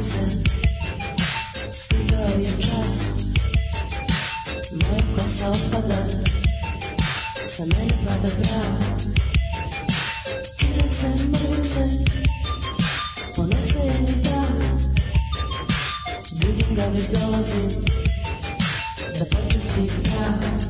Se Stigao je čas Moja kosa opada Sa mene pada prah Kidam se, mrvim se Ponestaje mi dah Vidim ga već dolazi Da počasti prah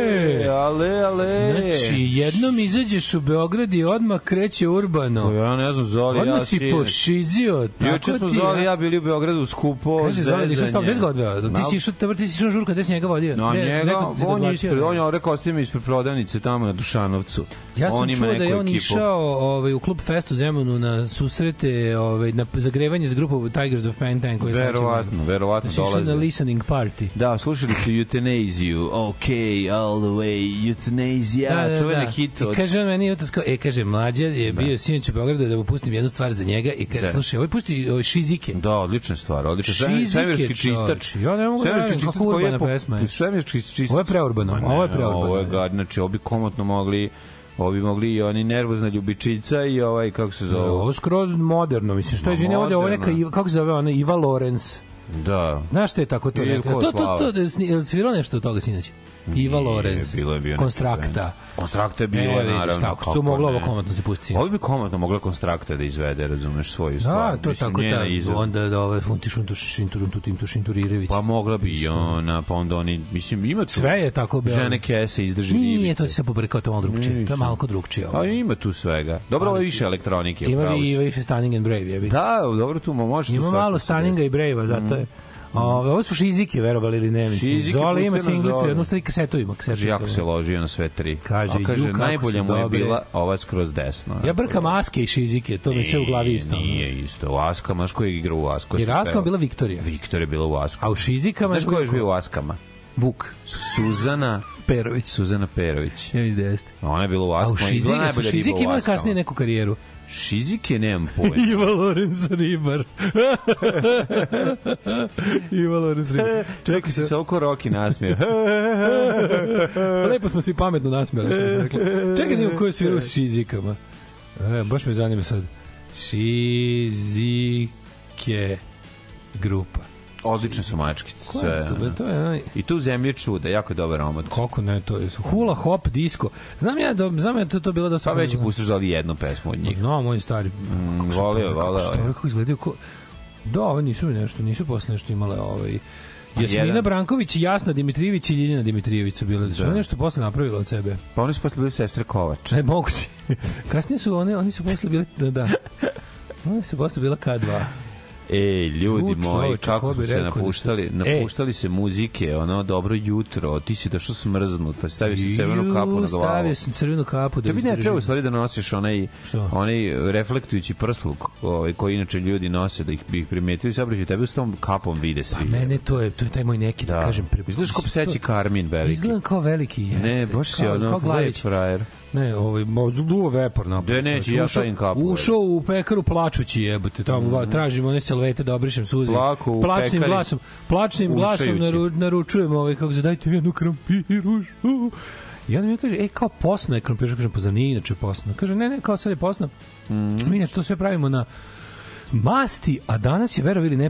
Ale, ale. Znači, jednom izađeš u Beograd i odmah kreće urbano. Ja ne znam, Zoli, Odmah ja si sinoć- pošizio. Juče smo ti, Zoli ja. bili u Beogradu skupo. Kaže Zoli, nisam stao bez ga odveo. Ti si išao, ti si išao na žurku, gde si njega vodio? No, njega, on je ispred, on je rekao, ostaje mi ispred prodavnice tamo na Dušanovcu. Ja sam on čuo da je on ekipu. išao ovaj, u klub Fest u Zemunu na susrete, ovaj, na zagrevanje s grupom Tigers of Pantan koji Verovatno, verovatno Znači, išli na dolaze. listening party. Da, slušali su Eutanaziju, ok, all the way, Eutanazija, da, čuveni hit I od... kaže on meni jutros kao, e, kaže, mlađa je bio sinoć u Beogradu da mu pustim jednu stvar za njega i kaže, Da. slušaj, ovaj pusti ovaj, šizike. Da, odlična stvar, odlična. Šizike, Svemirski čistač. Ja ne mogu da verujem kako urbana pesma je. Svemirski čistač. Ovo je preurbano, ovo je preurbano, Ovo je da. znači, ovo bi komotno mogli Ovi bi mogli i oni nervozna ljubičica i ovaj, kako se zove? Ovo skroz moderno, mislim, što je, izvini, ovde, ovo neka, kako se zove ona, Iva Lorenz. Da. Znaš što je tako to? Neka- To, to, to, to, jel svirao nešto od toga sinoć? Iva Lorenz, bilo je bio Konstrakta. Konstrakta je bilo, E, naravno. tako, su moglo ovo komatno se pusti. Ovo bi komatno mogla Konstrakta da izvede, razumeš, svoju stvar. Da, to je tako ta, izvedba. onda da ove funti šuntu šinturun tutim tu šinturirević. Pa mogla bi i ona, pa onda oni, mislim, ima tu... Sve je tako bilo. Žene kese, izdrži Nije, ribice. to se pobrkao, to je malo drugčije. To je malo drugčije. A ima tu svega. Dobro, ovo je više elektronike. Ima i više Stunning and Brave, jebi. Da, dobro, tu mo- može tu Ima malo. Stunninga i Brave-a, zato je. Ove, ovo su šizike, verovali ili ne, mislim. Šizike, Zoli ima singlicu, jednu stvari kasetu ima. Kasetu Kaže, jako ima. se ložio na sve tri. Kaže, A kaže, ju, kako najbolja mu je dobre. bila ova skroz desno. Ja brkam Aske i šizike, to mi sve u glavi isto. ono. Nije isto. U Askama, znaš ko je igrao u Asko? Jer Askama bila Viktorija. Viktor je bila u Askama. A u šizikama Znaš ko je još bio u Askama? Vuk Suzana Perović. Suzana Perović. Ja mislim da jeste. Ona je bila u A u Askama. šizike u imali Askama. kasnije neku karijeru. Šizike nemam pojma. Iva Lorenz Ribar. Iva Lorenz Ribar. Čekaj se, oko Roki nasmio. Lepo smo svi pametno nasmijali. Čekaj da imam koju sviru u šizikama. E, baš me zanima sad. Šizike grupa. Odlične su mačkice. Koja je to? To je onaj... I tu zemlje čuda, jako dobar omot. Kako ne, to je hula hop disco. Znam ja da znam ja da to bilo dosta. Pa već pustiš da li jednu pesmu od njih. No, moj stari. su voleo, dobro, kako su Kako izgledaju ko... Da, ove nisu nešto, nisu posle nešto imale ovaj... Jasmina jedan. Branković, Jasna Dimitrijević i Ljiljana Dimitrijević su bile. Da. Su Da. nešto posle napravile od sebe. Pa oni su posle bili sestre Kovač. Ne, moguće. Kasnije su one, oni su posle bili, da, da. Oni su posle bila K2. Ej, ljudi U, moji, kako bi se rekao da su- napuštali, E. napuštali se muzike, ono, dobro jutro, ti si došao smrznut, pa stavio si crvenu kapu na glavu. Stavio sam crvenu kapu da Tebi ne treba u stvari da nosiš onaj, Što? onaj reflektujući prsluk ovaj, koji inače ljudi nose, da ih ih primetili, sabraću tebe s tom kapom vide svi. Pa mene to je, to je taj moj neki, da, da. kažem. Pre... Izgledaš kao pseći to- karmin veliki. Izgledam kao veliki jeste. Ne, baš si Kao- ono, kao Glavić. frajer. Ne, ovaj duvo vepor na. Da neće, ja stavim kapu, Ušao u pekaru plačući jebote, tamo mm. tražimo one salvete da obrišem suze. Plaku plačnim pekari. glasom, plačnim glasom naru, naručujem ovaj kako se dajte mi jednu krampirušu. I onda mi kaže, ej, kao posna je krampiruša, kažem, pa za nije inače posna. Kaže, ne, ne, kao sad je posna. Mm. Mi inače to sve pravimo na masti, a danas je verovili ne,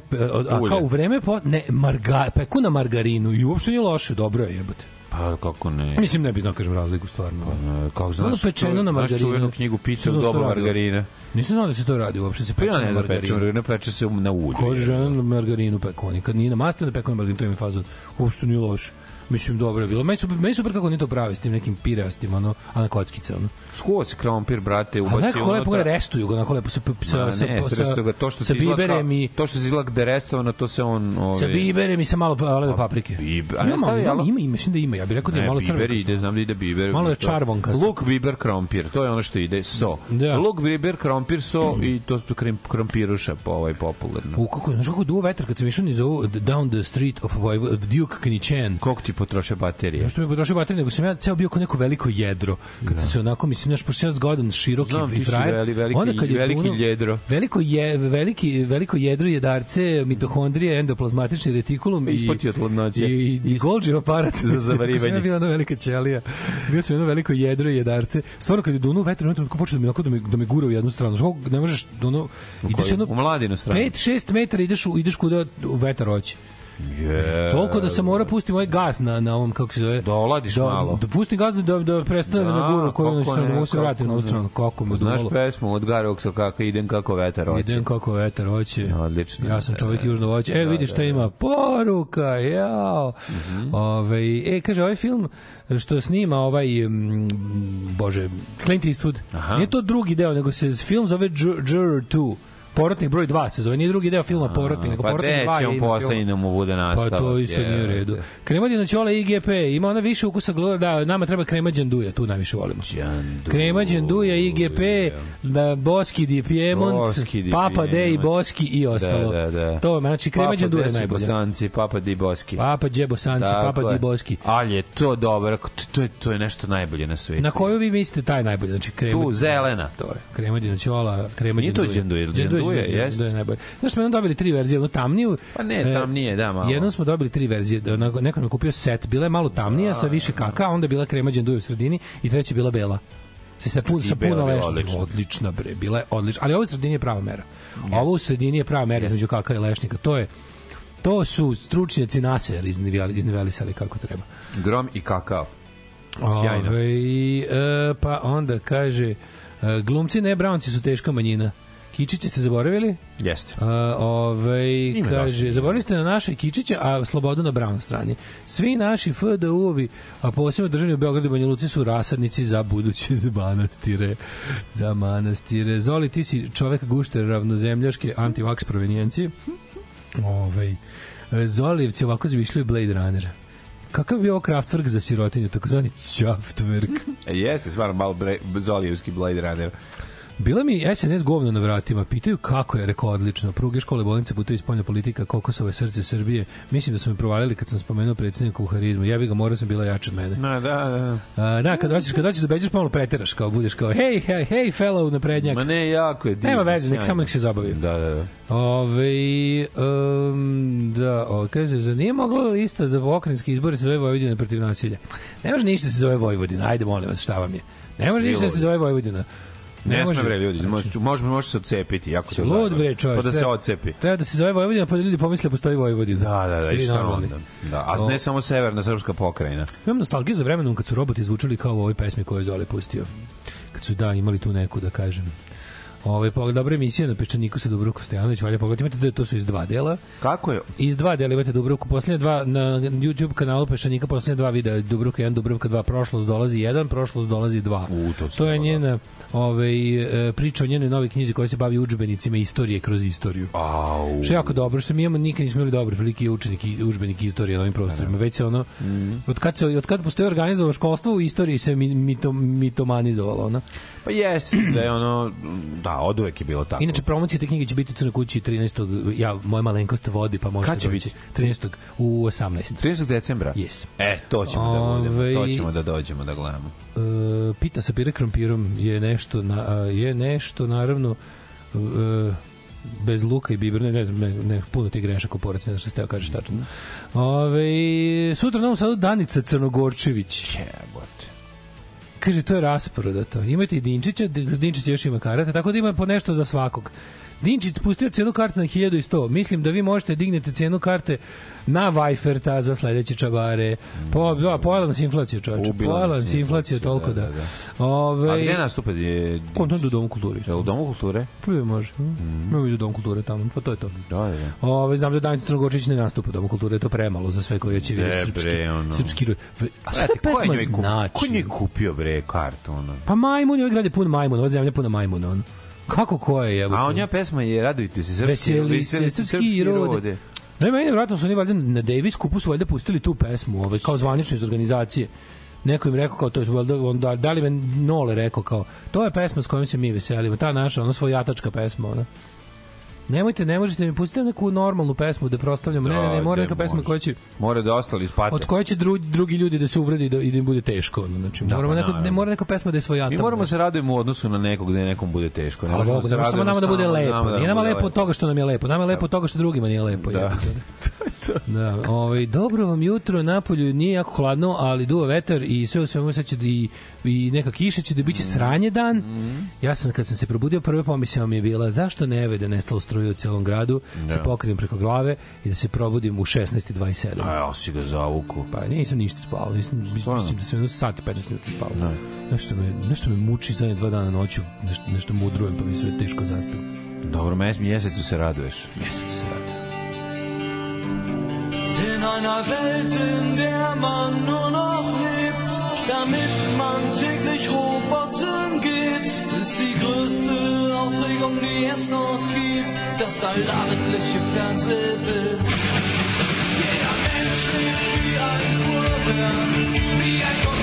a Ulje. kao u vreme po, ne, marga, peku na margarinu i uopšte nije loše, dobro je jebote. Pa kako ne? Mislim, ne bi znao kažem razliku stvarno. E, Kako Ono znaš, pečeno na znaš margarinu. čuvenu knjigu Pizza u doba da radi margarina. Nisam znao da se to radi uopšte, se Pa peče ja na ne peče margarinu. margarina, peče se na ulju. Kaže žena na margarinu peku, oni kad nije na masti, onda peku na margarinu, to je fazon. Uopšte nije loše. Mislim, dobro je bilo. Meni super, meni super kako oni to pravi s tim nekim pirastim, ono, a na kockice, ono. Skuo se krompir, brate, A ubacio nekako lepo ga restuju ga, onako lepo sa, sa, sa, ne, sa, ga, to što sa biberem i to što se izgleda da restovano, to se on ove sa biberem i sa malo pa- leve paprike. bib- a ne stavi, ima, ima, ima, mislim da ima. Ja bih rekao da je Ne, malo biber crvenkasto. ide, znam da ide biber. Malo je to- čarbonkasto. Luk, biber, krompir, to je ono što ide, so. Da. Luk, biber, krompir, so i to krompiruša po ovaj popularno. U kako, znaš kako duo vetar kad sam išao niz ovu down the street of Duke Knichen. Koliko ti potroše baterije? Što mi je potrošio baterije, nego sam ja ceo bio kao neko veliko jedro. Kad sam se onako, mislim, znaš, pošto ja zgodan, široki Znam, i frajer. veli- veliki- veliki jedro. Veliko, je, veliki, veliko jedro jedarce, mitohondrije, endoplazmatični retikulum i, Ispod ti od hladnoće. i, i, i Golgi aparat. Za zavarivanje. Ja bila jedna velika ćelija. Bio sam jedno veliko jedro i jedarce. Stvarno, kad je dunuo vetar, ono trenutku počeo da mi, onako da me, da me gura u jednu stranu. Kako ne možeš, ono, ideš jedno, U mladinu stranu. 5-6 metara ideš, u, ideš kuda vetar hoće. Je. Toliko da sam mora pustiti ovaj gas na, na ovom, kako se zove. Da oladiš da, malo. Da pustim gas da, da prestane Da, na guru koju na stranu, da mogu se vratiti na stranu. Kako me Znaš pesmu od Garoksa kako idem kako vetar hoće. Idem kako vetar hoće. Odlično. Ja sam čovjek Da, južno voće. E, da, vidi da, šta da. ima. Poruka, jao. Ove, e, kaže, ovaj film što snima ovaj, mm, bože, Clint Eastwood, Aha. nije to drugi deo, nego se film zove Jur- Juror 2. Porotnik broj 2 se zove, nije drugi deo filma Porotnik, nego Pa Porotnik 2 gde će je on ime posle filma. i da mu bude nastavak? Pa to isto nije u redu. Kremadina Ćola IGP, ima ona više ukusa, gl- da, nama treba krema Đanduja, tu najviše volimo. Krema Đanduja, IGP, da, Boski di Piemont, Boski di Papa Dej, Piemont. Boski i ostalo. Da, da, da. To, znači, krema Đanduja je najbolja. Bosanci, Papa di Boski. Papa Džebo Sanci, Tako Papa je. di Boski. Ali je to dobro, to, to, je, to je nešto najbolje na svetu. Na koju vi mislite taj najbolji? Znači, krema... Tu, zelena. To je. Krema Đanoćola, krema Nije to. Đanduja, ili Đanduja, Đanduja, Đanduja, jest? Đanduja je najbolje. Znaš, smo jednom dobili tri verzije, jednu tamniju. Pa ne, tam nije, da, malo. Jednom smo dobili tri verzije. da, Neko nam je kupio set. Bila je malo tamnija, sa više kaka, a onda je bila krema Đanduja u sredini i treća je bila bela. Se sa pun, sa puno lešnika. odlična. Odlična bre, bila je odlična. Ali ovo u sredini je prava mera. Ovo u sredini je prava mera između kaka i lešnika. To je To su stručnjaci NASA izniveli- iznivelisali kako treba. Grom i kakao. Sjajno. Ove, e, pa onda kaže, e, glumci ne Brownci su teška manjina. Kičiće ste zaboravili? Jeste. A, ovaj, Ima kaže, dosta. zaboravili ste na naše Kičića, a Slobodu na Brown strani. Svi naši FDU-ovi, a posebno državni u Beogradu i Banja Luci su rasadnici za buduće za manastire. Za manastire. Zoli, ti si čovek gušter ravnozemljaške antivaks provenijencije. Ovaj, Zolijevci ovako zamišljaju Blade Runner. Kakav bi ovo Kraftwerk za sirotinju, takozvani Kraftwerk? E, Jeste, stvarno malo bre, Zolijevski Blade Runner. Bila mi SNS govno na vratima, pitaju kako je, rekao odlično. Pruge škole bolnice putuju spoljna politika, kokosove srce Srbije. Mislim da su me provalili kad sam spomenuo predsjednika u harizmu. Ja bi ga morao sam bila jača od mene. Na, da, da. A, da, kad hoćeš, kad hoćeš da beđeš, pomalo preteraš, kao budeš kao, hej, hej, hej, fellow naprednjak. Ma ne, jako je divno. Nema veze, nek samo nek se zabavi. Da, da, da. Ove, um, da, o, kaže, za nije mogla lista za pokrenjski izbor se zove Vojvodina protiv nasilja. Ne može ništa da se zove Vojvodina, ajde molim vas, šta vam je? Ne može ništa da se zove Vojvodina. Ne, sme bre ljudi, može može može se odcepiti, jako se Lud bre čovjek. Pa da se odcepi. Treba da se zove Vojvodina, pa da ljudi pomisle da postoji Vojvodina. Da, da, da, Ste vi i šta normalni? onda? Da, a ne samo severna srpska pokrajina. Imam nostalgiju za vremenom kad su roboti zvučali kao u ovoj pesmi koju je Zole pustio. Kad su, da, imali tu neku, da kažem, Ove, pa, dobra emisija na Peščaniku sa Dubrovko Stojanović, valja pogledati, imate da to su iz dva dela. Kako je? Iz dva dela imate Dubrovku, poslednje dva, na YouTube kanalu Peščanika, poslednje dva videa, Dubrovka 1, Dubrovka 2, prošlost dolazi 1, prošlost dolazi 2. U, to to je dobro. njena ovaj, e, priča o njenoj novoj knjizi koja se bavi udžbenicima istorije kroz istoriju. Au. Što je jako dobro, što mi imamo nikad nismo imali dobre prilike učenik i udžbenik istorije na ovim prostorima. Već se ono od kad se od kad postoji organizovano školstvo u istoriji se mi, mito, mitomanizovalo, ona. Pa jes, da je ono, da, od uvek je bilo tako. Inače promocija te knjige će biti u Crnoj kući 13. ja moja malenkost vodi pa možete Kad će doći. biti? 13. u 18. 30. decembra? Yes. E, to ćemo da budemo, Ovaj- to ćemo da dođemo da gledamo. E, pita sa pire krompirom je nešto na, je nešto naravno e, bez luka i bibra, ne, znam, ne, ne, puno ti grešaka u porac, ne znam što ste kažeš tačno. Ove, sutra u Novom Sadu Danica Crnogorčević. Jebote. Kaže, to je rasporodato. Imate i Dinčića, Dinčić još ima karate, tako da ima po nešto za svakog. Dinčić spustio cenu karte na 1100. Mislim da vi možete dignete cenu karte na Vajferta za sledeće čabare. Po, da, pojela nas inflacija, čovječe. Ubila Pojela nas inflacija inflacija, toliko da. da, da, da, Ove, A gde nastupa? Je, Kontent u Domu kulturi. je u Domu kulture? Prvi može. Mm. I u Dom kulture tamo, pa to je to. Da, da, da. Ove, znam da Danica Crnogorčić ne nastupa u Domu kulture, to je premalo za sve koje će vidjeti srpski, bre, ono. srpski A šta je pesma znači? Ko njoj kupio bre kartu ono? Pa majmun, ovaj grad je pun majmuna, ova zemlja je puna majmuna. On. Kako ko je? Evo, A on ja pesma je radujte se srpski, Veseli se srpski rode. Ne, meni vratno su oni valjda na Davis kupu su valjda pustili tu pesmu, ovaj, kao zvanično iz organizacije. Neko im rekao kao to je valjda on da, da li me Nole rekao kao to je pesma s kojom se mi veselimo, ta naša, ona svojatačka pesma, ona. Nemojte, ne možete mi pustiti neku normalnu pesmu da proslavljamo. ne, ne, ne, mora neka pesma koja će Mora da ostali spate. od koje će dru, drugi ljudi da se uvredi da, i da im bude teško. Znači, Da, moramo pa neko, ne mora neka pesma da je svojata. Mi moramo se radujemo u odnosu na nekog gde nekom bude teško. Ne možemo se može samo radujemo nama da bude lepo. nama da Nije nam nama lepo od toga što nam je lepo. Nama je lepo od toga što drugima nije lepo. Da. Da, ovaj, dobro vam jutro, napolju nije jako hladno, ali duva vetar i sve u svemu sad će da i, i neka kiša će da biće sranje dan. Ja sam, kad sam se probudio, prva pomisla mi je bila zašto ne da nestalo struje u celom gradu, se pokrijem preko glave i da se probudim u 16.27. A, ja si ga zavuku. Pa nisam ništa spavao, nisam, mislim da sam jedno sat i 15 minuta spavao. Da. Nešto me, nešto me muči zadnje dva dana noću, nešto, nešto mudrujem, pa mi sve teško zaspio. Dobro, mes, mjesecu se raduješ. Mjesec se radi. In einer Welt, in der man nur noch lebt, damit man täglich Robotern geht, ist die größte Aufregung, die es noch gibt, das allabendliche Fernsehbild. Jeder Mensch lebt wie ein Uhrwerk, wie ein Computer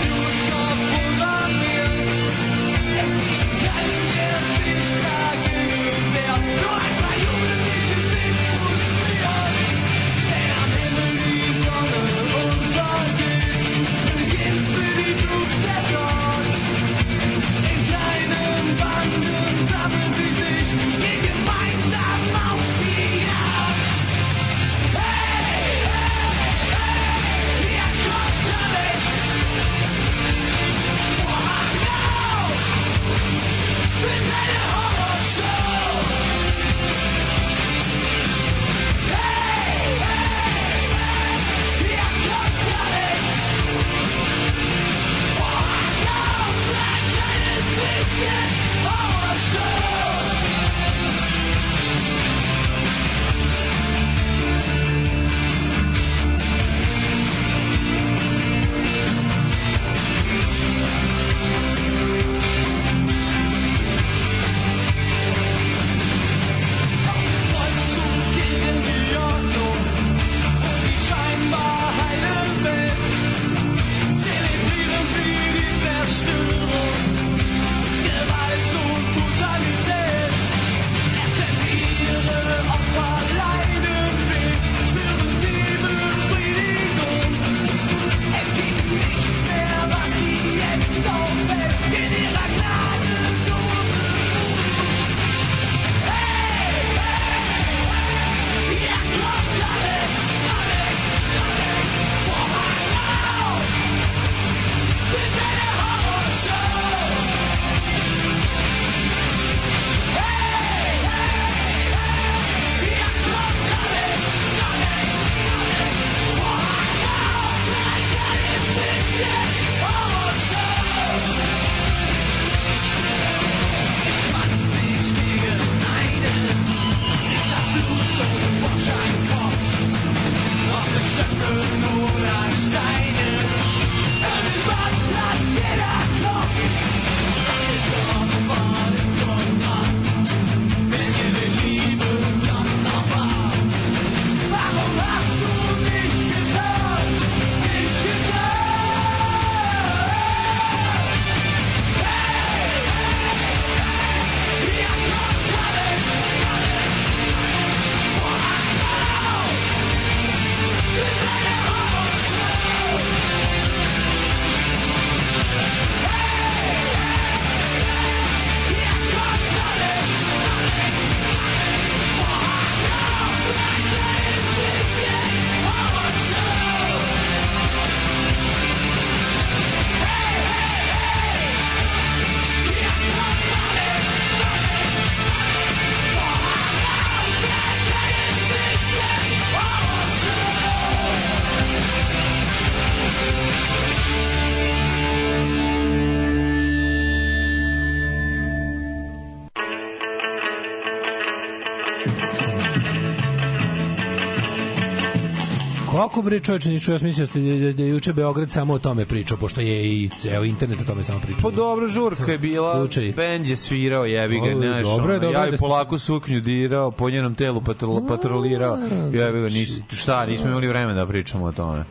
Kako bre čoveče, niču, ja mislio da, da, da je juče Beograd samo o tome pričao, pošto je i ceo internet o tome samo pričao. Pa dobro, žurka je bila, Slučaj. bend je svirao, jebi ga, je znaš, dobro je, ono, dobro je ja da i ste- polako suknju dirao, po njenom telu patrol, patrolirao, jebi ga, nis, šta, nismo imali vremena da pričamo o tome.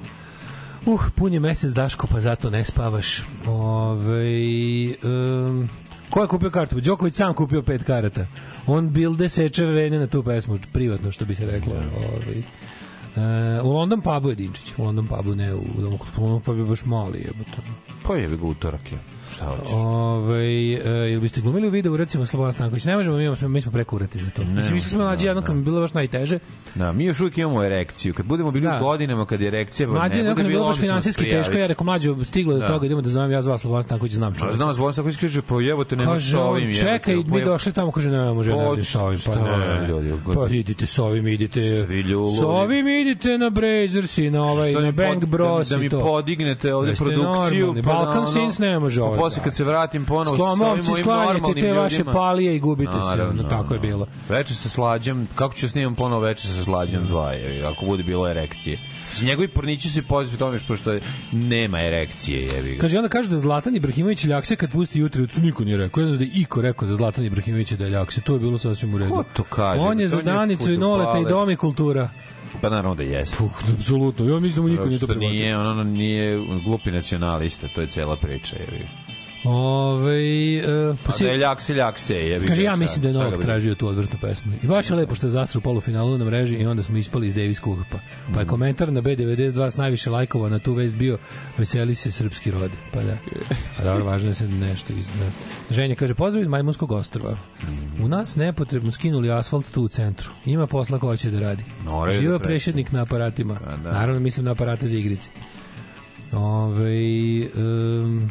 Uh, pun je mesec Daško, pa zato ne spavaš. Ove, um, ko je kupio kartu? Đoković sam kupio pet karata. On bilde seče vene na tu pesmu, privatno što bi se reklo. Ove, Uh, u London pubu je Dinčić, u London pubu ne u London pubu je baš mali jebote. Pa jebi ga utorak je. Ove, uh, ili biste glumili u videu recimo Slobodan Stanković? Ne možemo, mi, imamo, mi smo prekurati za to. Ne, Mislim, više smo mlađi jedno kad mi bilo baš najteže. Da, mi još uvijek imamo erekciju. Kad budemo bili Da. u godinama kad je erekcija, Mlađe, ne nekako bude mi je bilo baš finansijski teško, ja rekao mlađe, stiglo do Da. toga, idemo da zovem ja zvao Slobodan Stanković, znam čovjek. znam, Zvolan Stanković kaže, pa jebote, ne možeš sa ovim. čekaj, mi pa došli tamo, kaže, ne može, ne idem sa ovim, pa ne. Pa idite sa ovim, idite, Svi ljulovi. sa ovim idite na Brazers i na ovaj, mi Bang pod- Bros da, da i mi to. podignete ovde produkciju. pa da Balkan Sins ne može Pa ovo, posle kad se vratim ponovo sa ovim mojim normalnim te vaše palije i gubite se, ono, tako je bilo. Veče sa slađem, kako ću snimam ponovo veče sa slađem 2, je, ako bude bilo erekcije. Mislim, njegovi pornići su pozitivni tome što pošto nema erekcije, jebi. Kaže, onda kaže da Zlatan Ibrahimović ljakse kad pusti jutro, to niko nije rekao. Ja znam da je Iko rekao za Zlatan Ibrahimovića da je ljakse. To je bilo sasvim u redu. Ko to kaže? On je za Danicu i Noleta i fudbaler. Dom i kultura. Pa naravno da jeste. Puh, apsolutno. Ja mislim da mu niko nije to što prebacio. nije, ono nije glupi nacionalista, to je cela priča, jebi ga. Ove, uh, pa A da je ljak se, ljak se, jebi ga. Kaže, ja šta- mislim da je Novak tražio tu odvrtnu pesmu. I baš je lepo što je zastru u polufinalu na mreži i onda smo ispali iz Davis Kupa. Pa je komentar na B92 s najviše lajkova na tu vest bio veseli se srpski rod. Pa da. A dobro, važno je da se nešto iz... Da. Ženja kaže, pozdrav iz Majmunskog ostrva. U nas nepotrebno skinuli asfalt tu u centru. Ima posla ko će da radi. Da Živa prešednik na aparatima. Pa da. Naravno, mislim na aparate za igrice. Ove, um,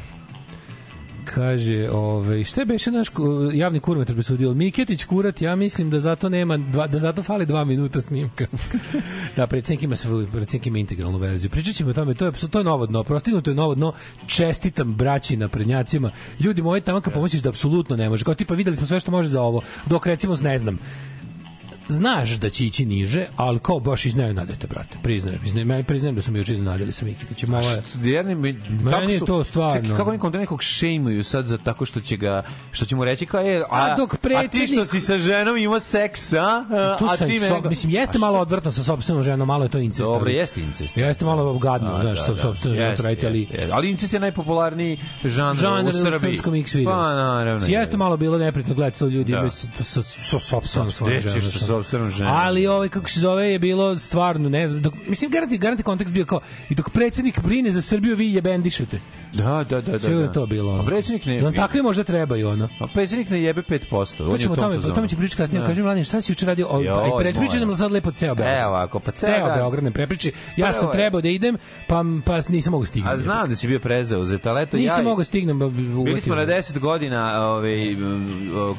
kaže, ovaj šta je beše naš javni kurmetar presudio? Miketić kurat, ja mislim da zato nema dva, da zato fali dva minuta snimka. da, predsjednik ima svoju, ima integralnu verziju. Pričat ćemo o tome, to je, to je novo dno, prostignuto je novo dno, čestitam braći na prednjacima. Ljudi moji tamo kad pomoćiš da apsolutno ne može. Kao tipa videli smo sve što može za ovo, dok recimo ne znam, znaš da će ići niže, ali kao baš iznenadete, brate. Priznajem, priznajem, meni priznajem da su me juče iznenadili sa Mikitićem. Ovo je, Jedni, mi, kako je to stvarno. Čekaj, kako oni kontra nekog šejmuju sad za tako što će ga što će mu reći kao je a, A dok a ti predsjednik- što si sa ženom ima seks a, a, tu a sam, ti so, mene mislim, jeste malo odvrtno sa sopstvenom ženom, malo je to incest. Dobro, jeste incest. Jeste malo gadno, A, znaš, sa sopstvenom ženom Jeste, to radite, ali... jeste. Ali incest je najpopularniji žanr, žanr u Srbiji. srpskom X video. Pa, naravno. Jeste malo bilo neprijatno gledati to ljudi Da. da. sa, sa, sa sopstvenom svojom Gde ćeš ženom. Sopstvenom ženom? Ali ovaj kako se zove je bilo stvarno ne znam dok, mislim garanti garanti kontekst bio kao i dok predsjednik brine za Srbiju vi jebendišete Da, da, da, da. da. to bilo ono. A predsjednik ne... I on takvi možda trebaju ono A predsjednik ne jebe 5%. on To je ćemo u tom tome, o tome će pričati kasnije. Da. Kaži Mladen, šta si juče radio? O, aj predpričaj moja. nam sad lepo ceo Beograd. Evo ovako, pa ceo. Beograd ne prepriči. Ja sam trebao da idem, pa pa nisam mogao stignem. A znam da si bio prezauzet, ali eto ja... Nisam mogao stignem. ba- Bili smo na me. 10 godina, ovaj,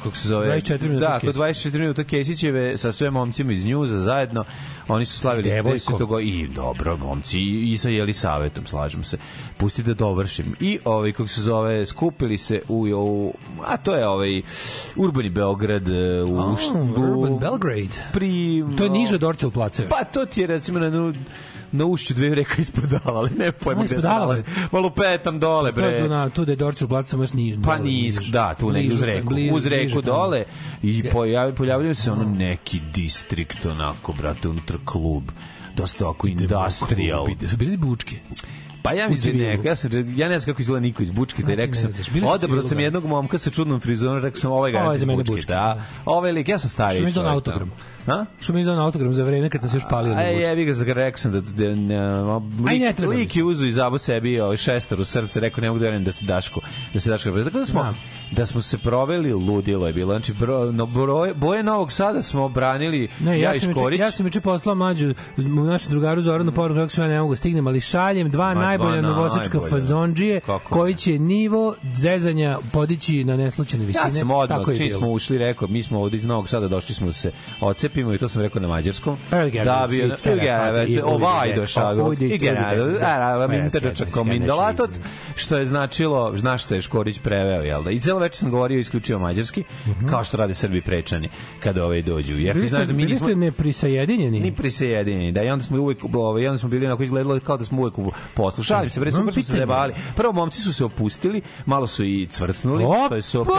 kako se zove... 24 minuta Da, kod Kesićem. 24 minuta Kesićeve sa sve momcima iz Njuza zajedno. Oni su slavili devojkom. 10. go- I dobro, momci, i, i sa Jelisavetom, slažem se. Pusti da dovršim. I, ovaj, kako se zove, skupili se u, u a to je ovaj Urbani Beograd e, u, Oh, Urban Belgrade. pri To je niže od Dorčel placeva. Pa to ti je recimo na, na ušću dve reka ispodala, ali ne pojma gde se nalazi. Malo petam dole, To je bre. tu na tu da je Dorčel placeva još nije. Pa nis, da, tu negdje uz reku, uz reku dole i pojavi, pojavljaju se ono neki distrikt onako, brate, unutar klub dosta oko industrial. Su bili bučke. Pa ja mislim neko, ja sam ja ne znam kako izgleda niko iz Bučke, taj A, ti rekao ne sam. Odabrao sam da. jednog momka sa čudnom frizurom, rekao sam ovaj ga je iz Bučke, da. Ovaj lik, ja sam stariji. Što mi je to autogram? da. Ha? Što mi je na autogram za vreme kad sam se još palio A bučke. jebi ga za rekao sam da, da ne, Aj, ne lik, treba lik je uzu i zabo sebi ovaj šestar u srce, rekao ne mogu da verujem da se Daško, da se Daško. Tako da smo Znam. da smo se proveli ludilo je bilo. Znači bro, no broje, boje Novog Sada smo obranili Ne, ja, ja, i Škorić. ja sam juče poslao mlađu u našu drugaru Zoranu poruku kako sam ja ne mogu da stignem, ali šaljem dva Ma najbolja novosačka fazondžije koji će nivo zezanja podići na neslučajne visine. Ja sam odmah, je čim smo ušli, rekao, mi smo ovde iz Novog Sada došli smo da se ocepimo i to sam rekao na mađarskom. Da bi, ovaj došao, i ujde, general, da. a, a, Ma, mi skreće, trča skreće, mindalatot, skreće. što je značilo, znaš što je Škorić preveo, jel da? I celo večer sam govorio isključivo mađarski, kao što rade Srbi prečani kada ovaj dođu. Jer ti znaš da mi bili nismo... ste neprisajedinjeni? Ni prisajedinjeni, da i onda smo uvek ovaj onda smo bili onako izgledalo kao da smo uvek u poslu. Šalim se, bre, super smo se zajebali. Prvo momci su se opustili, malo su i cvrcnuli, što je super.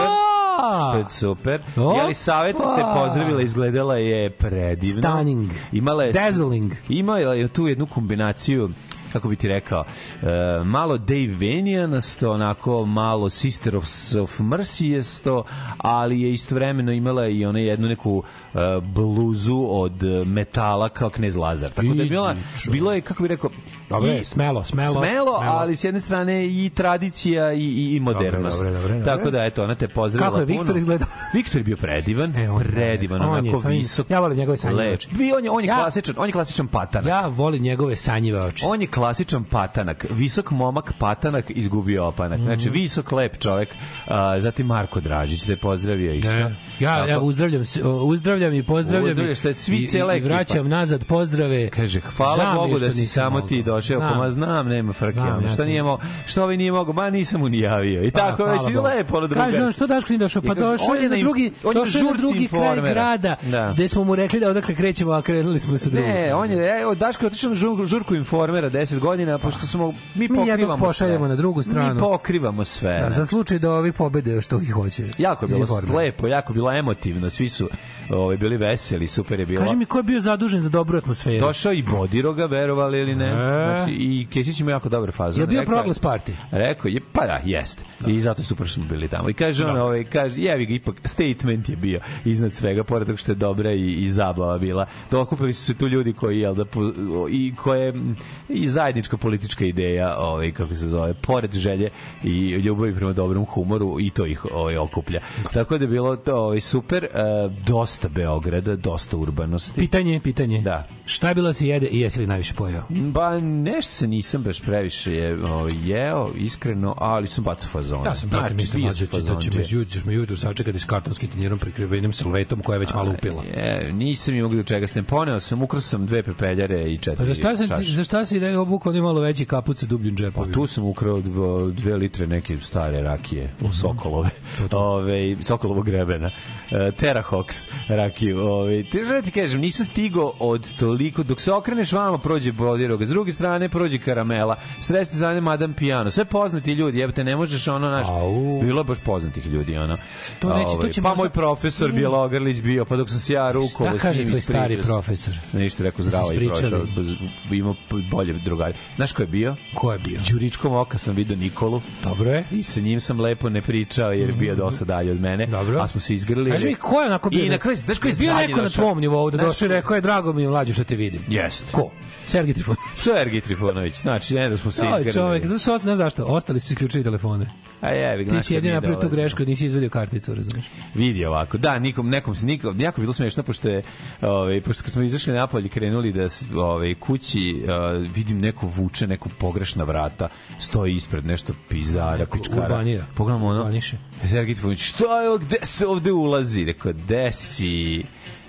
Što je super. Jeli savjet te pozdravila, izgledala je predivno. Stunning. Imala je Dazzling. Imala je tu jednu kombinaciju kako bi ti rekao, e, malo Dave Vanianasto, onako malo Sister of, of Mercy ali je istovremeno imala i ona jednu neku e, bluzu od metala kao Knez Lazar. Tako da je bila, bilo je, kako bi rekao, Dobre, i- smelo, smelo, smelo, ali s jedne strane i tradicija i, i, i modernost. Dobre, dobre, dobre, Tako da, eto, ona te pozdravila Kako je. Viktor izgledao? Viktor je bio predivan, E, on je predivan. On je onako ovim- visok. ja volim njegove sanjive oči. Vi, on je, on je Ja- klasičan, on je klasičan patanak. Ja volim njegove sanjive oči. On je klasičan patanak, visok momak patanak izgubio opanak. Znači Mhm. visok lep čovek. A, zatim Marko Dražić te pozdravio isto. Ne. Ja, ja uzdravljam, uzdravljam i pozdravljam Uzdravljaš se, svi, i, cijela i, i ekipa. vraćam nazad pozdrave. Kaže, hvala je Bogu da si samo ti mogao. Došao. Znam. Pa ma znam, nema frke. Znam, ono, ja što, nije mo, što ovaj nije mogao? Ma nisam mu ni javio. I Pa, tako već i lepo ono drugo. Kaže on što Daško nije došao? Pa došao je na drugi, on je na došao na drugi kraj grada, Da. gde smo mu rekli da odakle krećemo, a krenuli smo sa drugog. Ne, on je, evo, Daško je otišao na žur, žurku informera 10 godina, pošto smo, mi Mi pokrivamo pošaljemo sve. na drugu stranu. Mi pokrivamo sve. Da, za slučaj da ovi pobede što ih hoće. Jako je bilo lepo, jako bilo emotivno, svi su ovaj, bili veseli, super je bilo. Kaži mi ko je bio zadužen za dobru atmosferu? Došao i Bodiroga, verovali ili ne. E. Znači, I Kesić ima jako dobar fazon. Je bio Rekao proglas party? Rekao je, pa da, jeste. I zato super smo bili tamo. I kaže on, ovaj, kaže, jevi ga, ipak statement je bio iznad svega, pored toga što je dobra i, i zabava bila. Dokupili su se tu ljudi koji, jel da, i koje, i zajednička politička ideja, ovaj, kako se zove, pored želje i ljubavi prema dobrom humoru, i to ih ovaj, okuplja. Tako da je bilo to ovaj, super, e, dosta Beograda, dosta urbanosti. Pitanje, pitanje. Da. Šta je bilo se jede i jesi li najviše pojeo? Ba, nešto se nisam baš previše je, o, jeo, iskreno, ali sam bacao fazone. Ja sam brate Znači, mislim mlađe sam da će me fazondžija. jutro me jutro sačekati s kartonskim tanjerom prekrivenim salvetom koja je već malo upila. Je, nisam imao do čega stem. Poneo sam, ukrao sam dve pepeljare i četiri Pa za šta, sam, čaše. za šta si re- obukao onaj malo veći kaput sa dubljim Pa džepovima? tu sam ukrao dvo, dve litre neke stare rakije Mhm. u Sokolove. Ove, Sokolovog grebena. E, Terrahox rakiju. Ove, te žele ti kažem, nisam stigao od toliko, dok se okreneš vamo prođe Bodiroga, s druge strane prođe Karamela, s treće strane Madame Piano, sve poznati ljudi, jebate, ne možeš ono, naš, Au. bilo baš poznatih ljudi, ono. To neće, to Ovaj, će pa možda- moj profesor Ne. Bjelogrlić bio, pa dok sam se ja rukovao Šta s kaže njim tvoj ispričao stari profesor? Ništa, rekao se zdravo i prošao. Imao bolje drugari. Znaš ko je bio? Ko je bio? Đuričkom oka sam vidio Nikolu Dobro je. i sa njim sam lepo ne pričao jer je bio dosta dalje od mene. Dobro. A smo se izgrlili. Kaži mi ko je onako bio? I na kraju, znaš ko je bio neko na tvom nivou da došao i rekao je drago mi je mlađe što te vidim. Jest. Ko? Sergij Trifon. Sergij Trifunović. Znači, ne da smo se Oj, izgrlili. čovek, znaš, znaš zašto? Ostali su isključili telefone. A jevi, Ti znaš si mi napravio tu grešku, nisi izvedio karticu, razumiješ? vidi ovako. Da, nikom nekom se nikom jako bilo smešno pošto je ovaj pošto kad smo izašli napolje krenuli da s- ovaj kući uh, vidim neko vuče neku pogrešna vrata, stoji ispred nešto pizdara, Neko pičkara. urbanira. Pogledamo ono. Urbaniše. Sergej Trifunović, šta je ovo, gde se ovde ulazi? Rekao, gde si?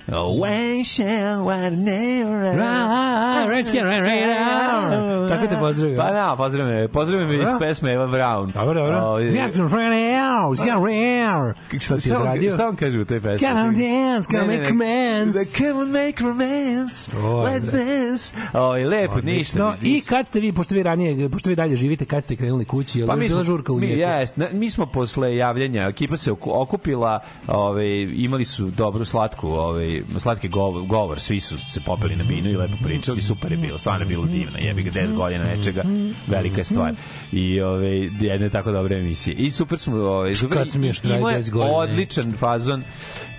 When shall I never Right, right, right, right, right. Tako te pozdravio. Pa da, pozdravim me, pozdravim me iz pesme Eva Brown. Dobro, dobro. Ovaj, Yes, I'm from house, get rare. Šta ti je odradio? šta on kaže u toj pesmi? Can I dance, can I make romance? Come on, make romance. Let's da. dance. Oj, lepo, ništa. No, I kad ste vi, pošto vi ranije, pošto vi dalje živite, kad ste krenuli kući, je li Pa pa mi bila smo, žurka u mi, jest, ne, mi smo posle javljanja, ekipa se oku- okupila, ovaj, imali su dobru slatku, ovaj, slatki govor, govor, svi su se popeli na binu i lepo pričali, super je bilo, stvarno je bilo divno, jebi ga 10 godina nečega, velika je stvar. I ovaj, jedne tako dobre emisije. I super smo, ovaj, super, Kad smo još i- imao je 10 godina, odličan fazon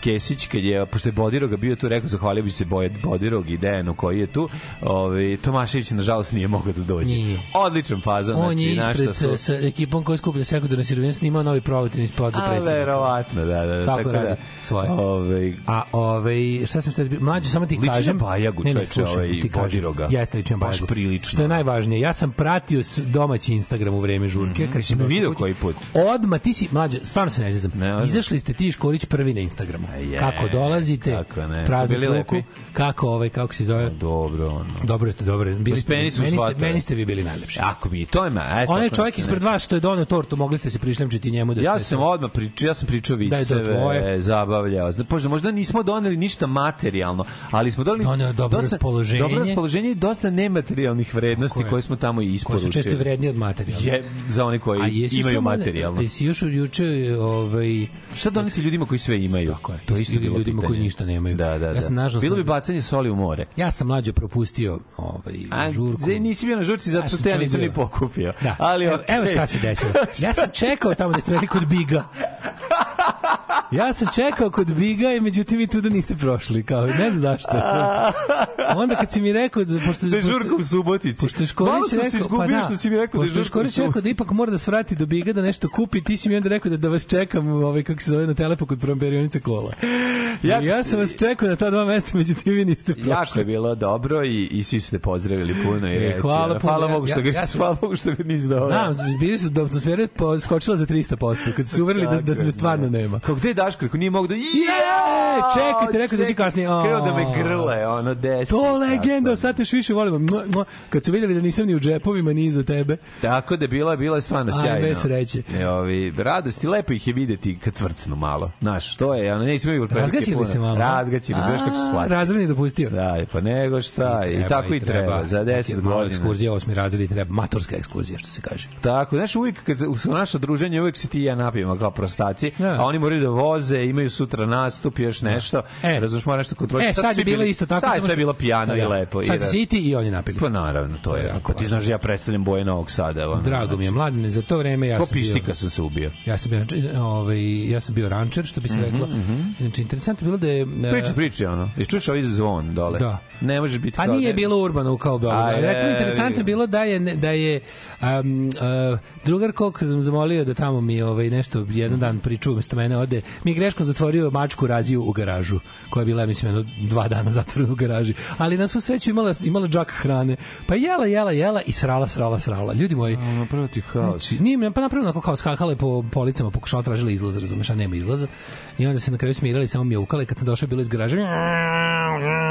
Kesić, kad je, pošto je Bodiroga bio tu, rekao, zahvalio bi se Boje Bodirog i Dejanu koji je tu. Ovaj Tomašević, nažalost, nije mogao da dođe. Nije. Odličan fazon. On je znači, ispred na šta sa, su- sa ekipom koja skuplja sekundarne sirovine snimao novi provotin spot za A, predsjednika. verovatno, da, da. da, Svako tako da, radi svoje. Ovaj, A ovaj šta sam htio mlađe samo ti Liči na kažem. Bajagu, ne, ne, čoveče, ovaj. Bodiroga. Jeste liči na Baš Bajagu. prilično. Što je najvažnije, ja sam pratio domaći Instagram u vreme žurke, kad Mhm. Jesi me došao video koji put? Odma ti si mlađe, stvarno se ne zezam. Ozbiljno. Izašli ste ti i Škorić prvi na Instagramu. Je, kako dolazite? kako ne, su Praznik bili ruku, lepi? kako ovaj kako se zove? dobro, ono. Dobro ste, dobro. Bili ste, su meni ste, meni ste vi bili najlepši. Ako mi, to je me, eto. Onaj čovjek ispred vas što je doneo tortu, mogli ste se prišljamčiti njemu da Ja sam to- odmah pričao, ja sam pričao Da viceve, tvoje. zabavljao. Možda, možda nismo doneli ništa materijalno, ali smo doneli dobro dosta, raspoloženje. Dobro raspoloženje i dosta nematerijalnih vrednosti Tako je. koje smo tamo koji su isporučili. često vredniji od materijalnih. Je, za one koji imaju materijalno. Ti si još juče ovaj Šta doneti ljudima koji sve imaju? Tako je. To je isto bilo ljudima pitanje. koji ništa nemaju. Da, da, Ja da. sam, nažalost, Bilo bi bacanje soli u more. ja sam mlađe propustio ovaj A, žurku. zaj, nisi bio na žurci zato Ja što te ja čovjek nisam bio. ni pokupio. Da. Ali, evo, okej. evo šta se desilo. Ja sam čekao tamo da ste rekli kod Biga. Ja sam čekao kod Biga i međutim vi tu da niste prošli, kao ne znam zašto. Onda kad si mi rekao da pošto Da je žurka u Subotici. Pošto je Škorić rekao, izgubio pa da, što si mi rekao da je pošto je žurka u Škorić rekao da ipak mora da svrati do Biga da nešto kupi, ti si mi onda rekao da, da vas čekam ovaj, kako se zove na telepu kod promperionice kola. Ja, ja sam vas čekao na ta dva mesta, međutim vi niste prošli. Jako je bilo dobro i, i svi su te pozdravili puno i E, reci, hvala puno. hvala Bogu što ja- ga ja sam- hvala Bogu što ga nisi doveo. Znam, bili su da atmosfera skočila za 300%, kad su uverili da, da se me stvarno nema. Kao gde je Daško? Ako nije mogu da... Je, čekajte, rekao da si kasnije. Kreo da me grle, ono, desi. To legenda, sad te još više mua. Kad su vidjeli da nisam ni u džepovima, ni iza tebe. Tako da je bila, bila je stvarno Aj, sjajno. bez sreće. E, ovi, radosti, lepo ih je videti kad cvrcnu malo. Znaš, to je, ono, nismo imali prilike Razgaćili se malo. Razgaćili, znaš kako su A, slatki. Razredni dopustio. Da, pa nego šta, i, tako i treba, za 10 Malo godina. ekskurzija, osmi razred i treba, matorska ekskurzija, što se kaže. Tako, znaš, uvijek kad se- u naša druženja uvijek se ti i ja napijemo kao prostaci, Da. a oni moraju da voze, imaju sutra nastup, još nešto. E. Razumeš, mora nešto kontroliš. E, sad je bilo isto tako. Sad je sve bilo pijano i lepo. Sad da- si ti i oni napili. Pa naravno, to je. Ako ti znaš, ja predstavljam boje Novog Sada. Drago mi je, mladine, za to vreme ja Ko sam bio... pištika sam se ubio. Ja sam bio, ovaj, ja sam bio rančer, što bi se reklo. Znači, interesantno je bilo da je... e, Priča, priča, ono. Jesi čuš ovaj zvon dole? Da. Ne može biti Pa nije ne- bilo urbano kao Beograd. A, Recimo interesantno je bilo da je da je um, uh, drugar kog sam zamolio da tamo mi ovaj nešto jedan dan priču umesto mene ode. Mi je greškom zatvorio mačku raziju u garažu, koja je bila mislim jedno dva dana zatvorena u garaži. Ali na svu sreću imala imala džak hrane. Pa jela, jela, jela i srala, srala, srala. Ljudi moji, prvo ti haos. Znači, nije pa napravila onako kao skakale po policama, pokušala tražila izlaz, razumeš, a nema izlaza. I onda se na kraju smirali, samo i kad sam došao bilo iz garaža,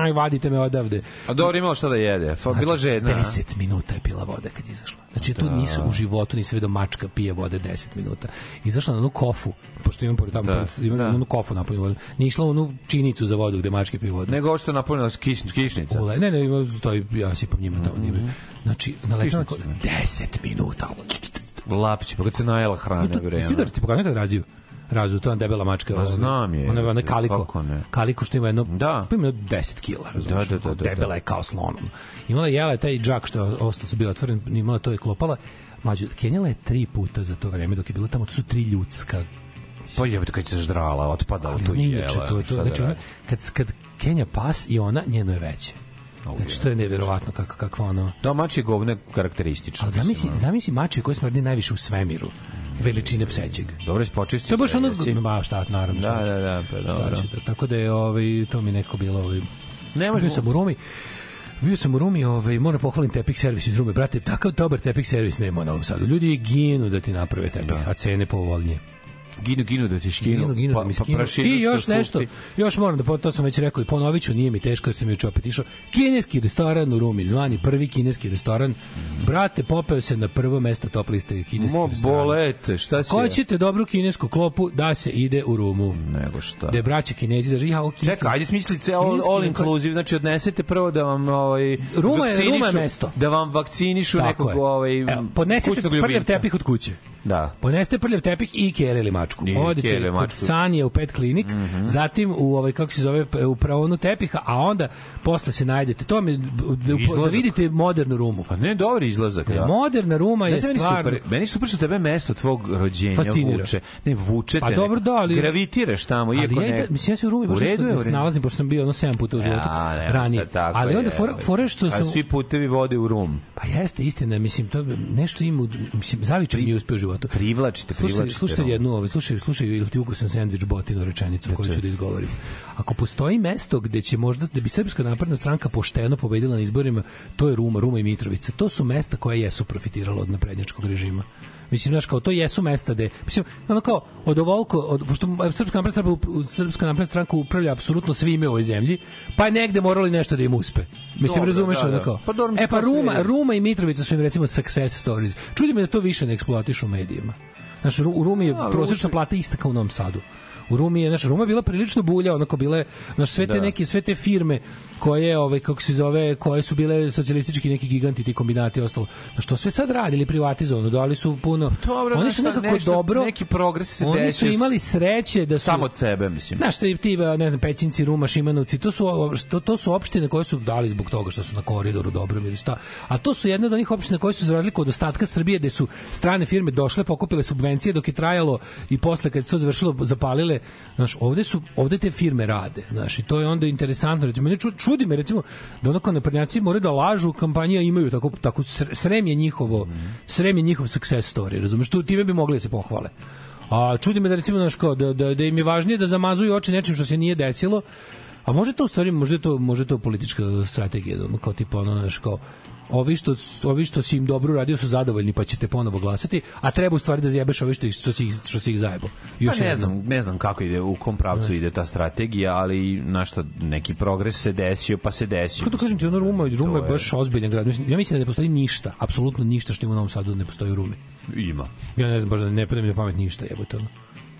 i vadite me odavde. A dobro imalo šta da jede. Fa, bila žedna. a? 10 minuta je pila voda kad je izašla. Znači, tu nisu u životu, nisi vidio mačka pije vode 10 minuta. Izašla na onu kofu, pošto imam pored tamo, Da, pored- imam da. onu kofu napunju vodu. Nije išla u onu činicu za vodu gde mačke piju vodu. Nego što napunila kiš, kišnica. Ule, ne, ne, ima, to ja sipam njima tamo. njima. Znači, naletila Kišnicu, ne. 10 minuta. Lapić, pa kad se najela hrane, bre. ti da ti pokazam nekad raziju? Razu, to je ona debela mačka. Pa znam je. Ona je ona kaliko. Kako ne? Kaliko što ima jedno, Da. pa ima jedno 10 kila, razumiješ? Da, da, da, da, Debela da. je kao slon. Imala je jela je taj džak što je ostao su bio otvoren, imala to je klopala. Mlađe, kenjala je tri puta za to vreme dok je bilo tamo, to su tri ljudska Pa jebate kad se ždrala, otpadala, ali to ona je inače, jela. to, je to, da znači, ona, kad, kad Kenja pas i ona, njeno je veće. Znači, to je nevjerovatno kako, kakva ono... Da, mač je govne karakteristično. Ali zamisli, zamisli mače koji smrdi najviše u svemiru. Veličine psećeg. Dobro, si počistio. To je baš ono, ba, šta, naravno. Da, šta da, da, pa Šta dobro. ću da- tako da je ovaj, to mi neko bilo ovaj, Ne možemo- bio sam u Rumi Bio sam u Rumi, ovaj, moram pohvalim tepik servis iz Rume. Brate, takav dobar tepik servis nema u Novom Sadu. Ljudi ginu da ti naprave tepih, a cene povoljnije. Ginu, ginu da ti škinu. Ginu, ginu, pa, da mi pa skinu. prašinu I još nešto, još moram da, to sam već rekao i ponovit ću, nije mi teško jer sam juče opet išao. Kineski restoran u Rumi, zvani prvi kineski restoran. Brate, popeo se na prvo mesto top liste kineskih Mo restorana. bolete, šta si? Ko ćete dobru kinesku klopu da se ide u Rumu? Nego šta. Gde braće kinezi da kineski- Čekaj, ajde smislice all, Kineski all ne- inclusive, znači odnesete prvo da vam ovaj Ruma je- Ruma je mesto. Da vam vakcinišu Tako nekog je. ovaj Evo, podnesete prljav tepih od kuće. Da. Poneste prljav tepih i kere ili mačku. Nije, Odete keve kod mačku. Sanije u pet klinik, zatim u ovaj kako se zove u praonu tepiha, a onda posle se najdete. To mi da, da vidite modernu rumu. Pa ne, dobar izlazak, da. Moderna ruma je Znaš da meni stvarno super, meni super što tebe mesto tvog rođenja Fascinira. vuče. Ne, vuče te. Pa dobro, da, ali- Gravitiraš tamo, iako ali ja, ne... da, mislim ja se u Rumi baš je, ne nalazim pošto sam bio ono 7 puta u životu Ja, ne, ranije. tako ali je, onda fore, fore što a sam svi putevi vode u rum. Pa jeste istina, mislim to nešto ima, mislim zavičaj mi je uspeo u životu. Privlačite, Slušaj, privlačite. slušaj Rom. jednu, ovaj, slušaj, slušaj, ili ti ukusan sendvič botinu rečenicu koju ću da izgovorim. Ako postoji mesto gde će možda da bi Srpska napredna stranka pošteno pobedila na izborima, to je Ruma, Ruma i Mitrovica. To su mesta koja jesu profitirala od naprednjačkog režima. Mislim, znaš, kao to jesu mesta gde, mislim, ono kao, od ovoliko, od, pošto Srpska napredna stranka, Srpska napredna stranka upravlja apsolutno svime u ovoj zemlji, pa je negde moralo i nešto da im uspe. Mislim, Dobro, razumeš, da, ono da. kao. Pa dobro, e pa se Ruma. Ruma i Mitrovica su im recimo success stories. Čudi me da to više ne eksploatišu u medijima. Znaš, u Rumi je prosječna plata ista kao u Novom Sadu. U Rumi je, znaš, Ruma je bila prilično bulja, onako bile, znaš, sve te Da. neke, sve te firme koje, ovaj, kako se zove, koje su bile socijalistički neki giganti, ti kombinati i ostalo. Znaš, to sve sad radili privatizovano, dali su puno, Dobro, oni su nekako nešto- dobro, neki progres se oni su imali sreće da su, Samo od sebe, mislim. Znaš, ti, ti, ne znam, Pećinci, Ruma, Šimanovci, to su, to, to su opštine koje su dali zbog toga što su na koridoru dobro ili šta. A to su jedne od onih opština koje su za razliku od ostatka Srbije gde su strane firme došle, pokupile subvencije dok je trajalo i posle kad se to završilo zapalile. Znaš, ovde su ovde te firme rade, znaš, i to je onda interesantno. Recimo, ču- čudi me recimo da onako naprednjaci moraju da lažu u kampanji, a imaju tako tako sr- srem je njihovo, srem je njihov success story, razumeš? Tu time bi mogli da se pohvale. A čudi me da recimo znaš kao da, da, da im je važnije da zamazuju oči nečim što se nije desilo. A može to u stvari, možda je to, možda je to politička strategija, da kao tipa ono, znaš, ovi što, ovi što si im dobro uradio su zadovoljni pa ćete ponovo glasati, a treba u stvari da zjebeš ovi što, ih, što, si ih, što si ih zajebo. Još Pa ne znam, ne znam kako ide, u kom pravcu ide ta strategija, ali na što neki progres se desio, pa se desio. Kako da kažem ti, ono Ruma, Ruma je baš ozbiljan grad. Mislim, ja mislim da ne postoji ništa, apsolutno ništa što ima u Novom Sadu da ne postoji u Rumi. Ima. Ja ne znam, baš da ne pada mi na pamet ništa, jebote ono.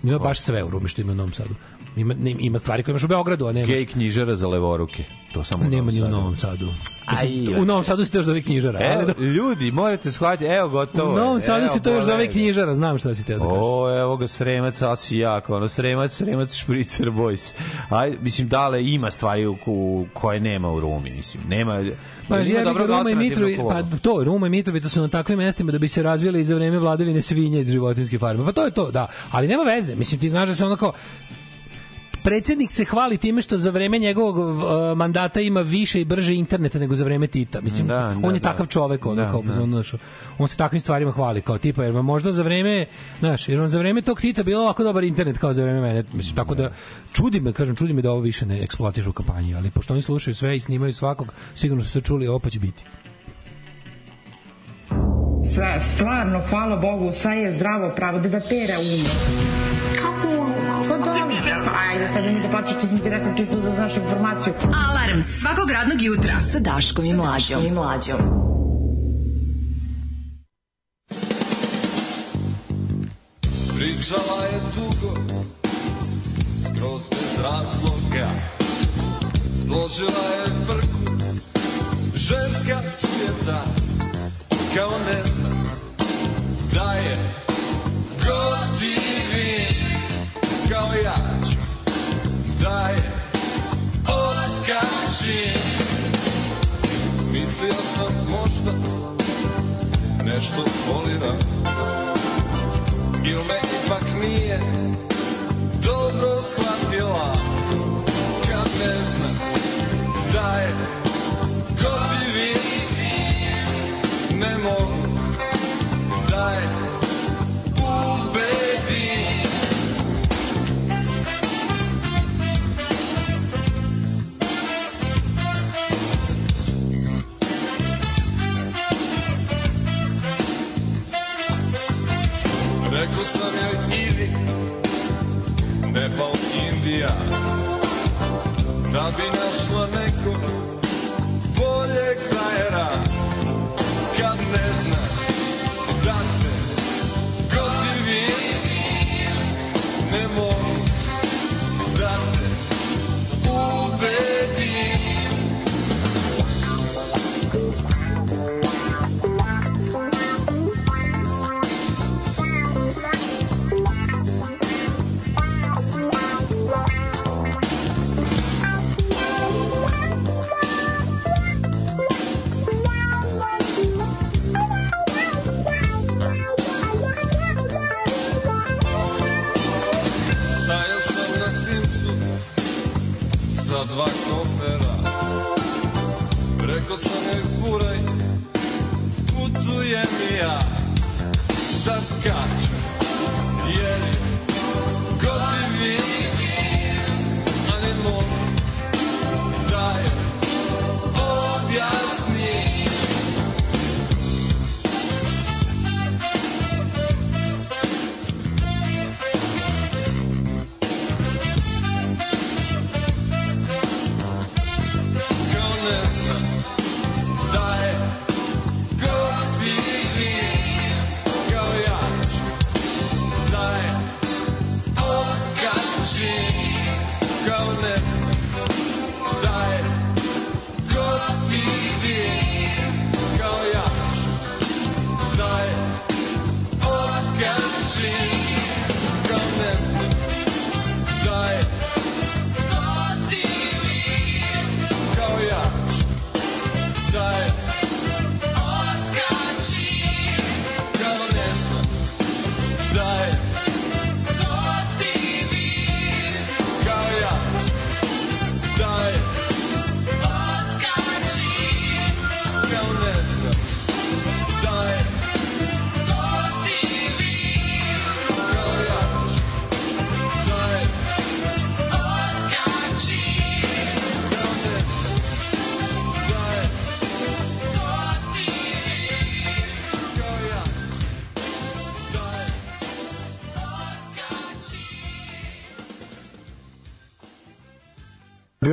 Ima baš sve u Rumi što ima u Novom Sadu. Ima, ne, ima stvari koje imaš u Beogradu, a nemaš. Gej knjižara za levoruke. To samo Nema ni u. Novom Sadu. Aj, Mislim, u Novom Sadu se to još zove knjižara. ali Evo, da, ljudi, morate shvatiti, evo gotovo. u je. Novom Sadu se to još zove knjižara, znam šta si te da kažeš. O, evo ga Sremac, ali si jako, ono, Sremac, Sremac, Špricer Boys. Aj, mislim, dale, ima stvari u, u, koje nema u Rumi, mislim, nema... Pa ga dobrog Ruma i alternativnog pa to, Ruma i Mitrovica su na takvim mestima da bi se razvijali i za vreme vladavine svinja iz životinjske farme. Pa to je to, da. Ali nema veze. Mislim, ti znaš da se onako predsjednik se hvali time što za vreme njegovog uh, mandata ima više i brže interneta nego za vreme Tita. Mislim, Da, da, on je da. takav čovek, ono, Da, kao, da. ono, znaš, on se takvim stvarima hvali, kao tipa, jer možda za vreme, znaš, jer on za vreme tog Tita bilo ovako dobar internet kao za vreme mene. Mislim, tako da, čudi me, kažem, čudi me da ovo više ne eksploatišu u kampanji, ali pošto oni slušaju sve i snimaju svakog, sigurno su se čuli, ovo pa će biti. Sve, stvarno, hvala Bogu, sve je zdravo pravo, da da pere umo. Kako Pa dobro. Ajde, sad mi da plaćaš, to sam ti rekao čisto da znaš informaciju. Alarm svakog radnog jutra sa Daškom i Mlađom. I Mlađom. Pričala je dugo, skroz bez razloga Složila je frku, ženska svijeta Kao ne zna da je gotivi Kao ja. Da je otkažim Mislio sam možda nešto foliram Ili me ipak nije Rekao sam joj idi Nepal, Indija. Da bi našla nekog boljeg frajera Tako se ne furaj Putujem i ja Da skačem. Jer Gotivim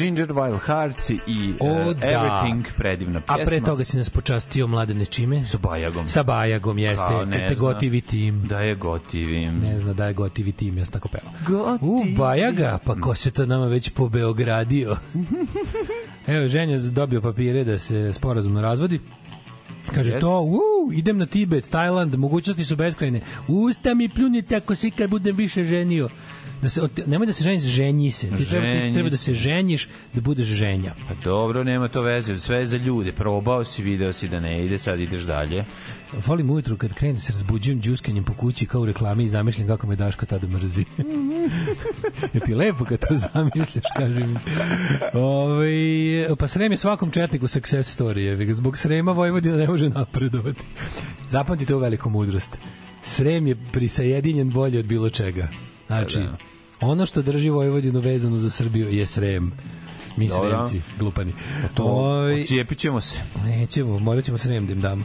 Ginger Wild Hearts i O, uh, da. Everything, predivna A pjesma. pre toga si nas počastio mladene čime? Sa Bajagom. Sa Bajagom, jeste. Kao, ne Kad te zna. gotivi tim. Da je gotivim. Ne zna da je gotivi tim, ja sam tako pevao. Gotivi. U, Bajaga, pa ko se to nama već po Beogradio? Evo, ženja dobio papire da se sporazumno razvodi. Kaže to, u, idem na Tibet, Tajland, mogućnosti su beskrajne. Usta mi pljunite ako se ikad budem više ženio. Da se, nemoj da se ženiš, ženji se. Ti treba, ti treba da se. ženjiš, da budeš ženja. Pa dobro, nema to veze, sve je za ljude. Probao si, video si da ne ide, sad ideš dalje. Volim ujutru kad krenem da se razbuđujem džuskanjem po kući kao u reklami i zamišljam kako me Daško tada mrzi. je ti lepo kad to zamišljaš, kaži mi. Ove, pa Srem je svakom četniku success story. ga. Zbog Srema Vojvodina ne može napredovati. Zapamtite ovu veliku mudrost. Srem je prisajedinjen bolje od bilo čega. Znači, Da, da. Ono što drži Vojvodinu vezano za Srbiju je Srem. Mi Dobro. Sremci, glupani. To, Ovaj, ocijepit ćemo se. Nećemo, morat ćemo srem da im damo.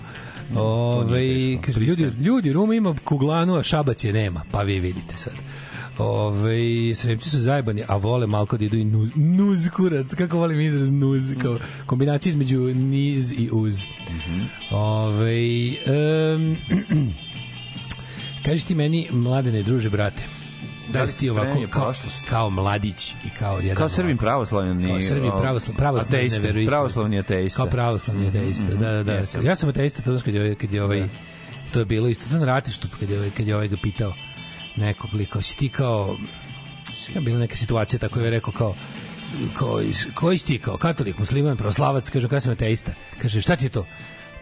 Ove, kaže, ljudi, ljudi, Ruma ima kuglanu, a Šabac je nema, pa vi vidite sad. Ove, sremci su zajebani, a vole malko da idu i nuz, nuz kurac, kako volim izraz nuz, kao kombinacija između niz i uz. Ove, um, kažeš ti meni, mladene, druže, brate, da li si ovako kao, kao mladić i kao jedan Kao Srbin pravoslavni. kao Srbin pravoslavni pravoslavni ateista. Pravoslavni ateista. Kao pravoslavni ateista. Mhm, Da, da, da. jesam. Ja sam ateista, to znaš kad je ovaj- kad je ovaj to je bilo isto to na ratištu kad je ovaj kad je ovaj ga pitao nekog lika, si ti kao je bila neka situacija tako je rekao kao iz, koji si ti kao katolik, musliman, pravoslavac, kaže kao sam ateista. Kaže šta ti je to?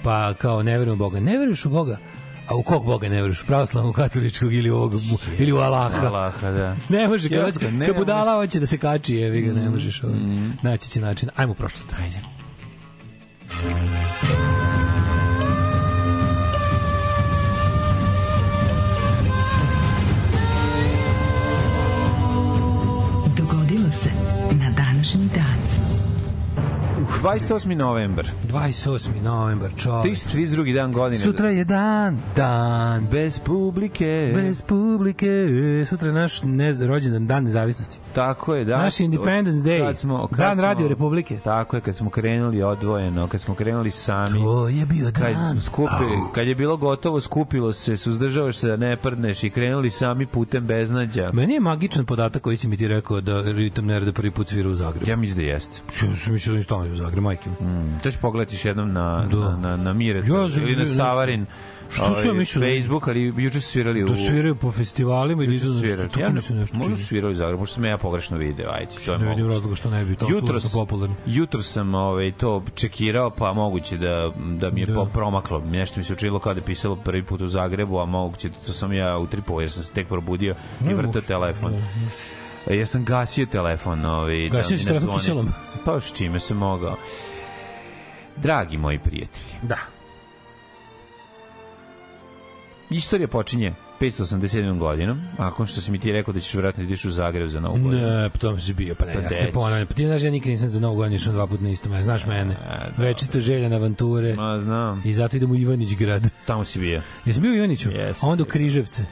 Pa kao ne verujem u Boga. Ne veruješ u Boga? A u kog Boga ne veruješ? Pravoslavnog, katoličkog ili ovog ili u Allaha? Allaha, da. Ne može, kad, hoće- ne kad budala hoće da se kači, jevi ga, ne možeš. Ovaj. Naći će način. Ajmo u prošlost. Ajde. Dogodilo se na današnji dan. Uh, 28. novembar. 28. novembar, čovjek. 32. dan godine. Sutra je dan, dan. Bez publike. Bez publike. Sutra je naš ne, rođendan, dan nezavisnosti. Tako je, da. Naš Independence Day. Kad smo, kad Dan smo- Radio Republike. Tako je, kad smo krenuli odvojeno, kad smo krenuli sami. To je bio dan. Kad smo skupi, kad je bilo gotovo, skupilo se, suzdržavaš se da ne prdneš i krenuli sami putem beznađa. Meni je magičan podatak koji si mi ti rekao da Ritam Nereda prvi put svira u Zagrebu. Ja mislim da jeste. Ja sam mislio da je stalno u Zagrebu, majke. mi. Mm, to ćeš pogledati jednom na, Da. na, na, na Mire Ja ili na Savarin. Što su ja mislio da- Facebook, ali juče su svirali u... Da sviraju po festivalima i su da svirali. Ja ne, nešto. možda su svirali u Zagrebu, možda sam ja pogrešno video, ajde, to je Ne vidim razloga što ne bi, to su jutro, užasno popularni. jutro sam ovaj, to čekirao, pa moguće da, da mi je Da. da. promaklo. Nešto mi se učinilo kao da je pisalo prvi put u Zagrebu, a moguće da to sam ja utripao jer sam se tek probudio i Ne, vrtao može. telefon. Da, E, Ja sam gasio telefon. Ovaj, Gasio da si ne telefon kiselom? Pa s čime sam mogao. Dragi moji prijatelji, Da. Istorija počinje 587. godinom, nakon što si mi ti rekao da ćeš vjerojatno da ideš u Zagreb za novu godinu. Ne, pa to si bio, pa ne, Pa ja se ponavljam. Pa ti znaš, ja nikad nisam za novu godinu išao dva puta na isto mesto, znaš mene. da. Večito želja na avanture. Ma, znam. I zato idemo u Ivanić grad. Tamo si bio. Jesam bio u Ivaniću, Jesi. a onda u Križevce.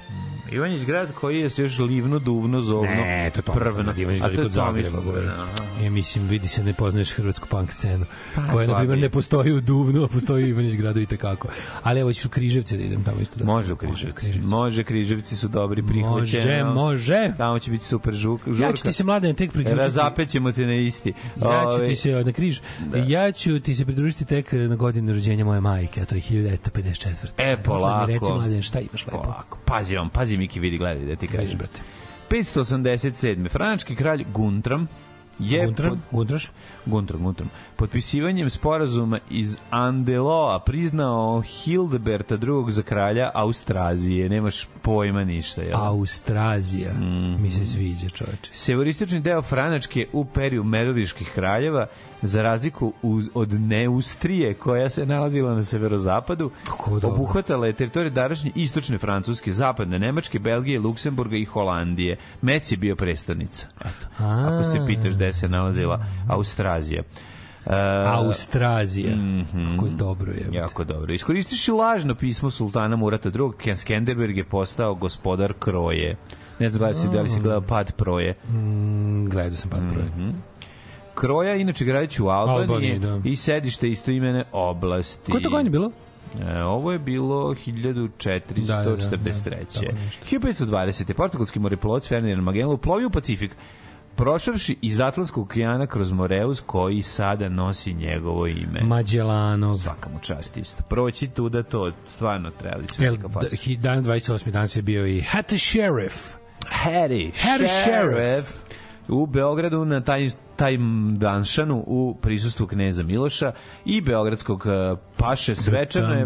Ivanić grad koji je još livno, duvno, zovno, Ne, to je Tomislav prvno. Dalje je kod Zagreba, Tomislav, bože. aha. E, mislim, vidi se, ne poznaješ hrvatsku punk scenu, Pa, koja, na primjer, ne postoji u Duvnu, a postoji u Ivanić gradu i tekako. Ali evo, ću u Križevce da idem tamo isto. Da Može u Križevci. Može, Križevci su dobri prihvaćeni. Može, može. Tamo će biti super žuk, žurka. Ja ću ti se mladen tek priključiti. Razapećemo te na isti. Ja ću Ovaj, ti se na križ. Ja ću ti se pridružiti tek na godinu rođenja moje majke, a to je 1954. E, polako. Reci mladen, šta imaš lepo? Polako. Pazi vam, pazi Miki, vidi, gledaj da ti kažem. brate. 587. Franački kralj Guntram je Guntram, pod- Guntraš? Guntram, Guntram. Potpisivanjem sporazuma iz Andeloa priznao Hildeberta II za kralja Austrazije. Nemaš pojma ništa, jel? Austrazija. Mhm. Mi se sviđa, čoveče. Severistični deo Franačke u periju Meroviških kraljeva, za razliku uz, od Neustrije, koja se nalazila na severozapadu, obuhvatala je teritorije današnje istočne Francuske, zapadne Nemačke, Belgije, Luksemburga i Holandije. Mec je bio prestonica. Eto. Ako se pitaš gde se nalazila Austrazija. E, Austrazija. mhm. Kako je dobro je. Jako dobro. Iskoristiši lažno pismo sultana Murata II, Ken Skenderberg je postao gospodar Kroje. Ne znam da si, da li si gledao pad Proje. Mm, gledao sam pad broje. Mhm. Kroja, inače gradić u Albaniji, Albaniji, da. i sedište istoimene oblasti. Koje to godine bilo? E, ovo je bilo 1443. Da, da, da, da, tako nešto. 1520. Portugalski moreplovac Ferdinand Magellan uplovio u Pacifik prošavši iz Atlantskog okeana kroz Moreus koji sada nosi njegovo ime. Mađelanov. Svaka mu čast isto. Proći tu da to stvarno trebali sve faca. hi- dan 28. danas je bio i Hattie Sheriff. Harry, Harry Sheriff. Sheriff. u Beogradu na taj taj danšanu u prisustvu kneza Miloša i beogradskog eh, paše svečano je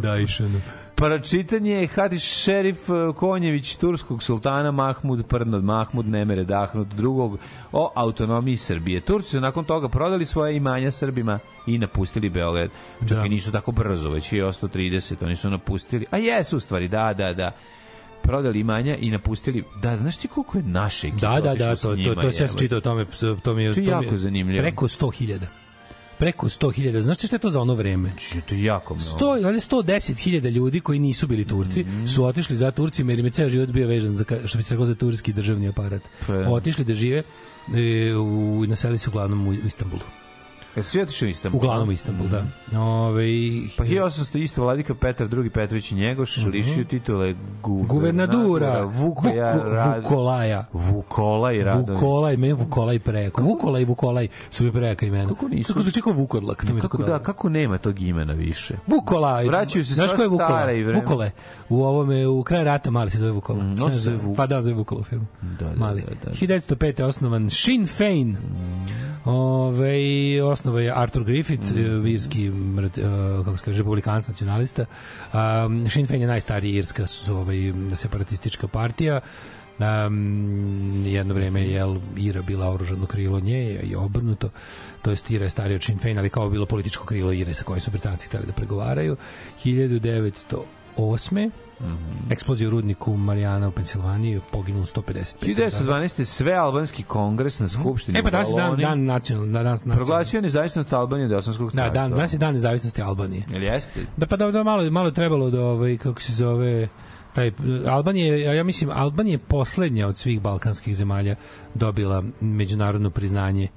Dajšanu. Pročitan je Hatiš šerif eh, Konjević turskog sultana Mahmud Prnod Mahmud Nemere Dahnut drugog o autonomiji Srbije. Turci su nakon toga prodali svoje imanja Srbima i napustili Beograd. Čak Da. i nisu tako brzo, već je 130, oni su napustili. A jesu u stvari, da, da, da prodali imanja i napustili. Da, znaš ti koliko je naše Da, da, da, to, to, njima, to se čitao o tome, to mi je... To je mi jako zanimljivo. Preko 100.000. Preko 100.000. Znaš šta je to za ono vreme? To je jako mnogo. 100, valjda 110.000 ljudi koji nisu bili Turci Mhm. su otišli za Turcima jer im je ceo život bio vežan za, što bi se reklo za turski državni aparat. Pa. Otišli da žive e, u, i naselili se uglavnom u, u Istanbulu. Jesu svi otišli u Istanbul? Uglavnom Istanbul, da. Ove, Pa 1800 isto vladika Petar II Petrović i Njegoš lišio titule guvernadura Vukoja Vuko, Rad- Vukolaja. Vukola i Radović. Vukolaj, me Vukolaj prejako. Vukola i Vukolaj su mi prejaka imena. Kako nisu? Kako zvuči kao Vukodlak, to mi Kako, da, kako nema tog imena više? Vukola. Vraćaju se sva je Vukola? stara i vreme. Vukole. U ovome, u kraju rata mali se zove Vukola. Mm, on se zove da- Vuk. Pa da, zove Vukola u filmu. Da, da, mali. da, da. 1905. je osnovan Sinn Fein. Ove, osnova je Arthur Griffith, mm. irski uh, kako se kaže, republikanac nacionalista. Um, Sinn Fein je najstarija irska ovaj, separatistička partija. Um, jedno vreme je jel, Ira bila oružano krilo nje i obrnuto to jest Ira je starija od Sinn Fein ali kao bilo političko krilo Ire sa kojim su Britanci hteli da pregovaraju 1908. Eksplozija u rudniku Marijana u Pensilvaniji poginulo 150 1912. sve albanski kongres na skupštini E pa danas je dan, dan nacionalno, dan, danas nacionalno. proglasio nezavisnost Albanije od Osmanskog Da, carstva. dan, danas je dan nezavisnosti Albanije. Jel jeste? Da pa da, da malo malo je trebalo da ovaj kako se zove taj Albanija ja, mislim Albanija je poslednja od svih balkanskih zemalja dobila međunarodno priznanje.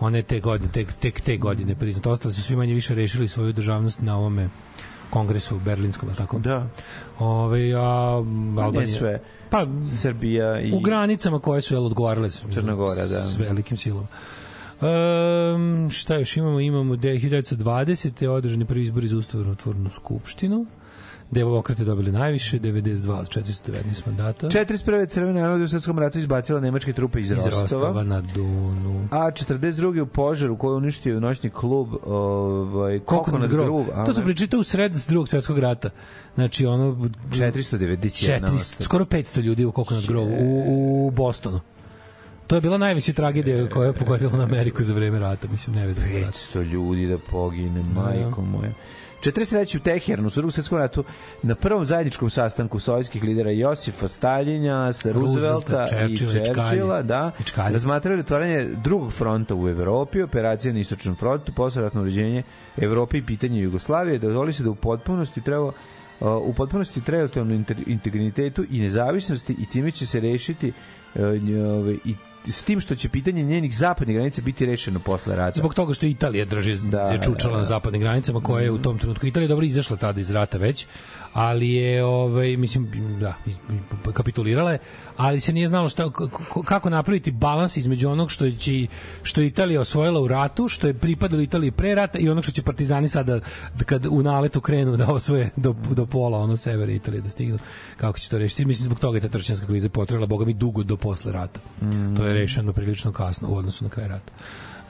Ona je te godine tek tek te godine priznata. Ostali su svi manje više rešili svoju državnost na ovome kongresu u berlinskom, tako? Da. Ove, a Pa Albanija... ne sve. Pa, Srbija i... u granicama koje su jel, odgovarale s, Crna Gora, da. s velikim silom. Um, šta još imamo? Imamo da je 1920. održani prvi izbori za ustavotvornu skupštinu. Demokrate dobili najviše, 92 od 419 mandata. 41. crvena armija u Svetskom ratu izbacila nemačke trupe iz, iz Rostova. Rostova na Donu. A 42. u požaru koji uništio noćni klub ovaj, Coconut Grove. To su pričali u sred drugog svetskog rata. Znači, ono... 491 400, ostalo. skoro 500 ljudi u Coconut Grove u, u Bostonu. To je bila najveća tragedija koja je pogodila na Ameriku za vreme rata, mislim, nevezano za rat. 500 ljudi da pogine, majko moja. 43. u Teheranu, u drugom svetskom ratu, na prvom zajedničkom sastanku sovjetskih lidera Josifa Staljinja, Roosevelta i Čkalje. da, razmatrali otvaranje drugog fronta u Evropi, operacija na istočnom frontu, posleratno uređenje Evrope i pitanje Jugoslavije, dozvoli se da u potpunosti treba u potpunosti teritorijalnom integritetu i nezavisnosti i time će se rešiti njove, i s tim što će pitanje njenih zapadnih granica biti rešeno posle rata. Zbog toga što Italija drži da, je čučala da, na da. zapadnim granicama koja je u tom trenutku Italija je dobro izašla tada iz rata već ali je ovaj mislim da kapitulirala je ali se nije znalo šta kako napraviti balans između onog što će što je Italija osvojila u ratu što je pripadalo Italiji pre rata i onog što će partizani sada da kad u naletu krenu da osvoje do, do pola ono severa Italije da stignu. Kako će to rešiti? Mislim zbog toga je ta trčanska kriza potrajala boga mi dugo do posle rata. Mm. to je rešeno prilično kasno u odnosu na kraj rata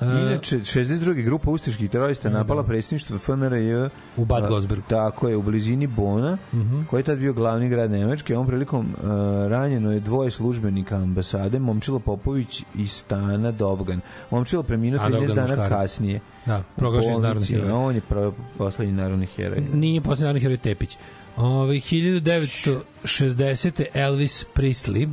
Inače, 62. grupa ustaških terorista napala predsjedništvo FNRJ U Bad a, Godesbergu. Tako je, u blizini Bona, Mhm. koji je tad bio glavni grad Nemačke. Ovom prilikom uh, ranjeno je dvoje službenika ambasade, Momčilo Popović i Stana Dovgan. Momčilo preminuo Stana 13 Dovgan, dana muškarac. kasnije. Da, proglašen za U narodni bolnici, heroj. a On je poslednji narodni heroj. Nije posljednji narodni heroj Tepić. Ove, 1960. Elvis Presley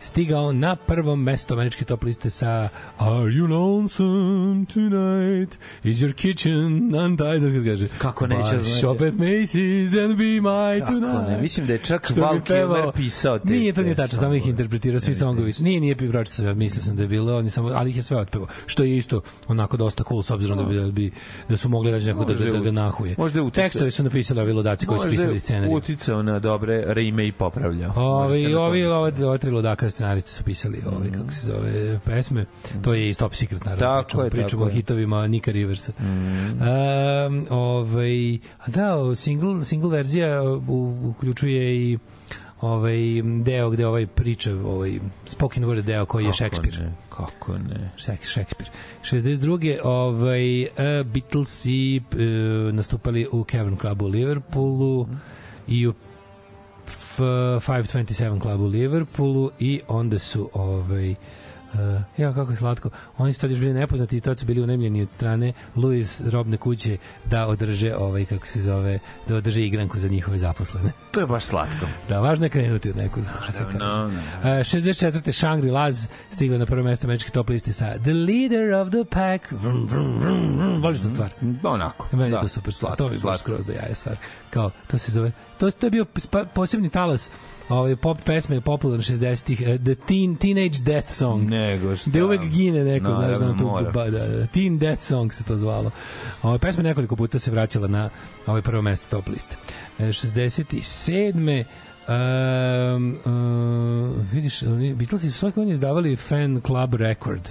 stigao na prvom mesto američke top liste sa Are you lonesome tonight? Is your kitchen untied? Kad kaže? Kako neće "Buy znači? Shop at Macy's and be my Kako tonight. ne? Mislim da je čak Val Kilmer pisao te- Nije to nije tačno, samo ih interpretirao svi songovi. Nije, nije pročitao sve, mislio sam da je bilo, on je samo, ali ih je sve otpevao. Što je isto onako dosta cool, s obzirom da bi, da, bi, da su mogli naći neko da, Možda da, da ga nahuje. možda je uticao- Tekstovi su napisali ovi ludaci koji su Možda je pisali scenarij. uticao na dobre rime i popravljao. Može se Ovi, na ovi, to ovi, ovi ludaka scenaristi su pisali ove, kako se zove, pesme. To je iz Top Secret, naravno. Tako pričamo, je, pričamo o hitovima Nika Riversa. Um, ovaj, a da, single, single verzija uključuje i ovaj deo gde ovaj priča ovaj spoken word deo koji je Shakespeare. ne, Kako ne? Shak- Shakespeare. 62. ovaj uh, Beatlesi uh, nastupali u Cavern Club u Liverpoolu i u 527 Club u Liverpoolu i onda su ovaj Uh, ja kako je slatko. Oni su tad još bili nepoznati i tad su bili unemljeni od strane Louis robne kuće da održe ovaj kako se zove da održe igranku za njihove zaposlene. To je baš slatko. Da, važno je krenuti od se kaže. no, no. Uh, 64. Shangri Laz stigla na prvo mesto američke top listi sa The Leader of the Pack. Vrum, vrum, vrum, vrum. Voliš tu stvar? Onako. Meni da. to super stvar. Slatko, To mi je baš skroz da jaje stvar. Kao, to se zove... To, to je bio posebni talas ovaj pop pesme popularne 60-ih uh, The Teen Teenage Death Song. Nego šta. Gde uvek gine neko, Naravno, znaš, da, tu, ba, da, da, Teen Death Song se to zvalo. Ove pesma nekoliko puta se vraćala na ovaj prvo mesto top liste. E, 67. Um, um, vidiš, oni, Beatlesi su svaki oni izdavali fan club record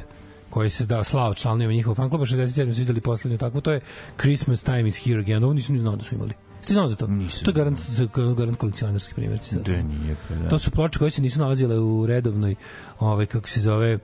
koji se da slao članovima njihovog fan kluba 67 su izdali poslednju takvu to je Christmas Time is Here Again ovo nisam ni znao da su imali Ste znao za to? Nisam. To je garant, za, garant kolekcionarski primjerci. Da nije, pa da. To su ploče koje se nisu nalazile u redovnoj, ovaj kako se zove,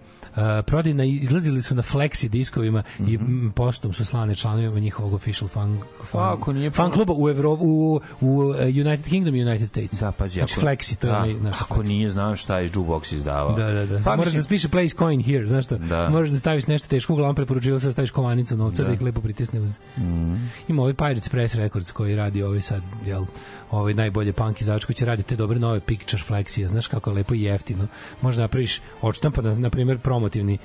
prodajna izlazili su na flexi diskovima i mm, poštom su slane članovima njihovog official fan fan, Ako nije fan puno- kluba u Evropu u, u uh, United Kingdom i United States. Da, pazi, znači ako- flexi to je da, onaj naš Ako nije, znam šta je jukebox izdavao. Da, da, da. Pa, Moraš mislim, da piše place coin here, znaš što? Da. Možeš da staviš nešto teško, uglavnom preporučilo se da staviš kovanicu novca da, Da. ih lepo pritisne uz. Mm. Ima ovaj Pirates Press Records koji radi ovaj sad, jel, ovaj najbolje punk izdavač koji će raditi te dobre nove picture flexije, znaš kako je lepo i jeftino. Možda napraviš odštampa, na, na primjer, promotivni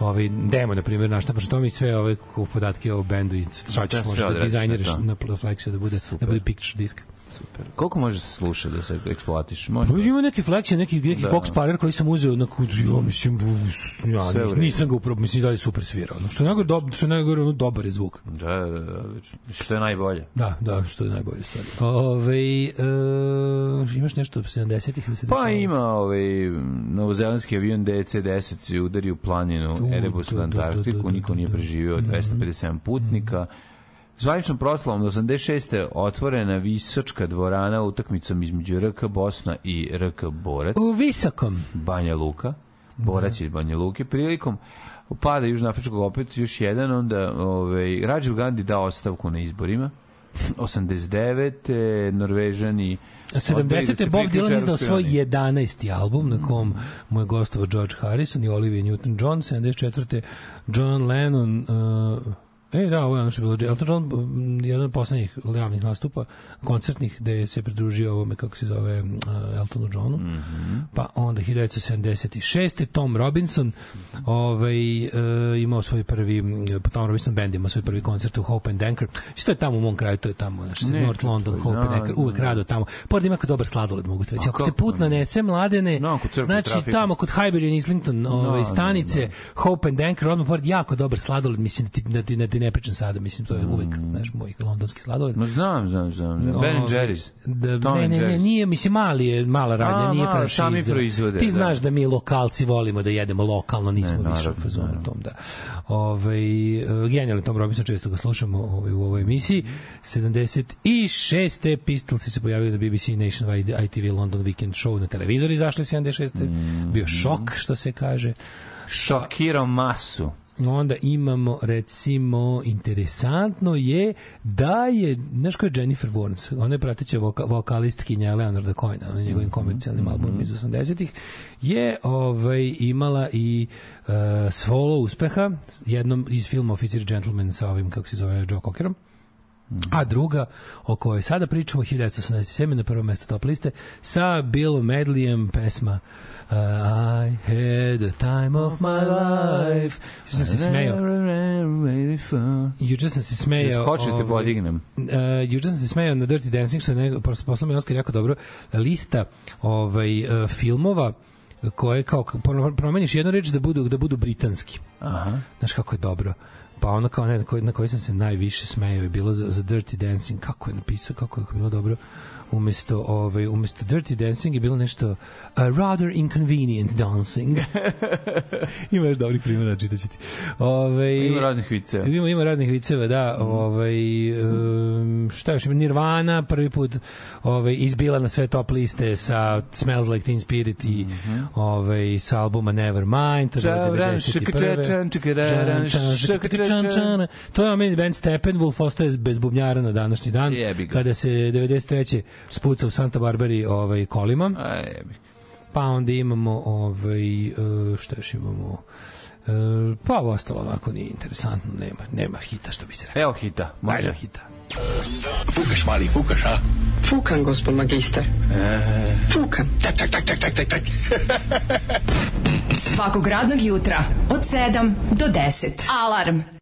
ovaj demo na primjer naštapaš to mi sve ove podatke o bendu i Da, šaćeš sve možeš da odradiš, dizajniraš da. na flexiju da bude da bude picture disk. Super. Koliko može se slušati da se eksploatiš? Može. Pa ima neki flexije, neki neki Da. da. box parer koji sam uzeo na kudu, ja mislim ja Sve nisam ga upravo, mislim da je super svirao. No, što je najgore, dob, što je najgore, ono dobar je zvuk. Da, da, da, odlično. Što je najbolje? Da, da, što je najbolje stvari. Ove, e, imaš nešto od 70-ih ili se Pa dešava? ima ovaj novozelandski avion DC-10 se udari u planinu Erebus da, u da, da, Antarktiku, da, niko da, nije da. preživio, 257 putnika. Zvaničnom proslavom 86. otvorena visočka dvorana utakmicom između RK Bosna i RK Borac. U visokom. Banja Luka, Borac iz Banja Luke, prilikom pada Južnoafričkog opet još jedan, onda ovaj, Rajiv Gandhi dao ostavku na izborima, 89. Norvežani odbili da 70. se Bob Dylan izdao svoj uniji. 11. album na kom mu je gostovao George Harrison i Olivia Newton-John. 74. John Lennon uh, E, da, ovo je ono što je bilo. Elton John, m, jedan od poslednjih javnih nastupa, koncertnih, gde se pridružio ovome, kako se zove, uh, Eltonu Johnu. Mhm. Pa onda 1976. Tom Robinson ovaj, uh, imao svoj prvi, m, Tom Robinson band imao svoj prvi koncert u Hope and Anchor. Isto je tamo u mom kraju, to je tamo, znači, Ne, North to- London, to- Hope and da, Anchor, uvek da. rado tamo. Pored ima kao dobar sladoled, mogu ti reći. A Ako te put ne? nanese, mladene, No, znači trafika. tamo kod Highbury Islington, ovaj, da, stanice, da. Hope and Anchor, odmah pored jako dobar sladoled, mislim da ti, da ti, da ti ne pričam sada, mislim, to je uvek, znaš, moj londonski sladoled. Ma znam, znam, znam. Ben Ovaj, Jerry's. Da, Tom ne, ne, ne, nije, mislim, mali je, mala radnja, A, nije franšiza. sami proizvode, Ti da. znaš da mi lokalci volimo da jedemo lokalno, nismo Ne, više u fazonu tom, da. Ove, genijalni Tom Robinson, često ga slušamo ovaj, u ovoj emisiji. 76. Pistolsi se pojavili na BBC Nationwide ITV London Weekend Show na televizor izašli 76. Mm. Bio šok, što se kaže. Šokirao masu. Onda imamo, recimo, interesantno je da je, znaš ko je Jennifer Warnes? Ona je prateća voka, vokalistkinja Leonarda Cohena na njegovim komercijalnim albumima iz 80-ih. Je ovaj, imala i uh, svolo uspeha jednom iz filma Oficir Gentleman sa ovim, kako se zove, Joe Cockerom. A druga, o kojoj sada pričamo, 1987. na prvo mesto top liste, sa Billom Medlijem, pesma uh, I had the time of my life. Juče sam se smejao. Juče sam se smejao. Skoči da te ovaj, podignem. Uh, juče sam se smejao na Dirty Dancing, što je nego, mi Oskar jako dobro, lista ovaj, uh, filmova koje kao pro- promeniš jednu reč da budu da budu britanski. Aha. Znaš kako je dobro. Pa ono kao ne znam koji- na koji sam se najviše smejao je bilo za, za Dirty Dancing kako je napisao kako je bilo dobro umesto ovaj umesto Dirty Dancing je bilo nešto a rather inconvenient dancing. ima još dobrih primjera, čitaću ti. Ovaj Ima raznih viceva. Ima ima raznih viceva, da, ovaj um, šta još Nirvana prvi put ovaj izbila na sve top liste sa Smells Like Teen Spirit i ovaj sa albuma Nevermind, to je bilo Čavran, 91.. šakačačan, čekararan, Žan, čan, šakačačan, čan. To je omeni band Steppenwolf, ostaje bez bubnjara na današnji dan, kada se 93. spuca u Santa Barbari ovaj, kolima. Pa onda imamo, ovaj, e, šta još imamo, E, pa ovo ostalo ovako nije interesantno, nema, nema hita što bi se rekao. Evo hita, može. Ajde hita. Fukaš, mali, fukaš, a? Fukan, gospod magister. Fukan. Tak, tak, tak, tak, tak, tak, tak. Svakog radnog jutra od 7 do 10. Alarm.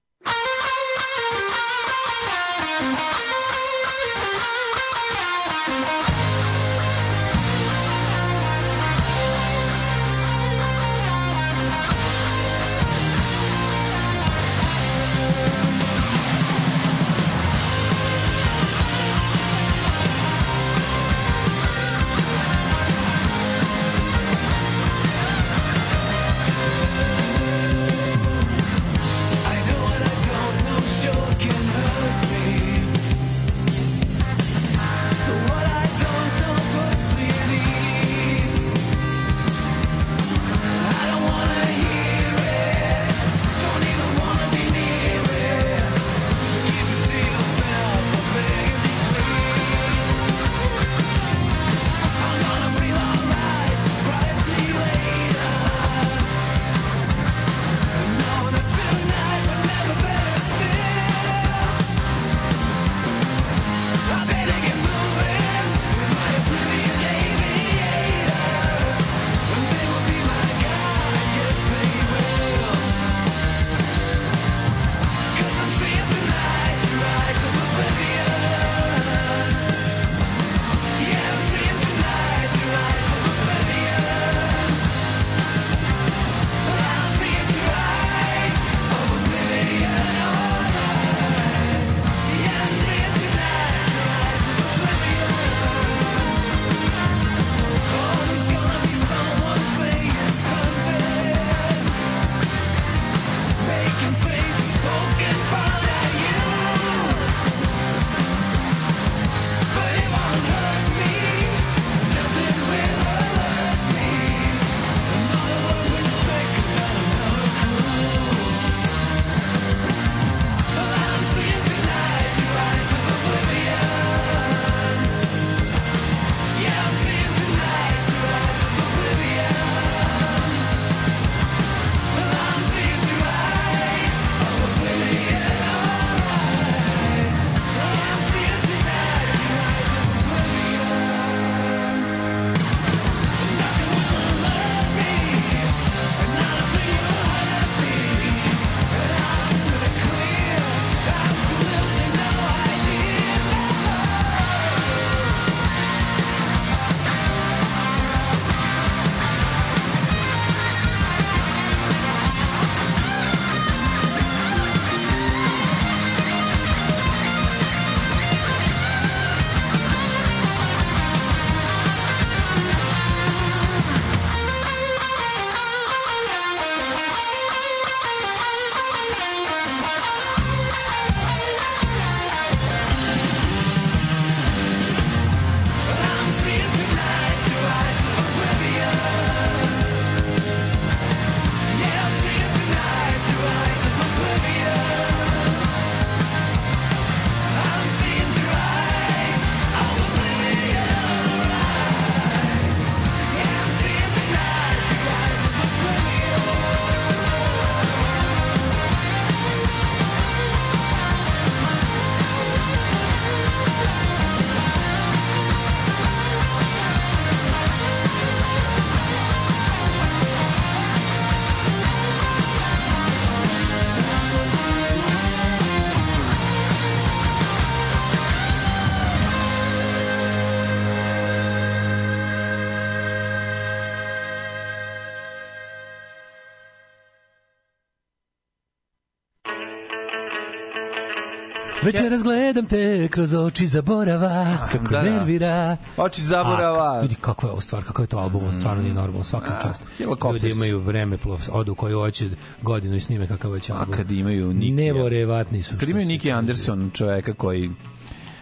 Večeras gledam te kroz oči zaborava, kako da, da. nervira. Oči zaborava. A, vidi kako je ovo stvar, kako je to album, stvarno nije normalno, svaka čast. Helicopters. Ljudi imaju vreme, plov- odu koju hoće godinu i snime kakav već A album. kad imaju Niki... Nevorevatni su. Kad imaju Niki. Anderson, čoveka koji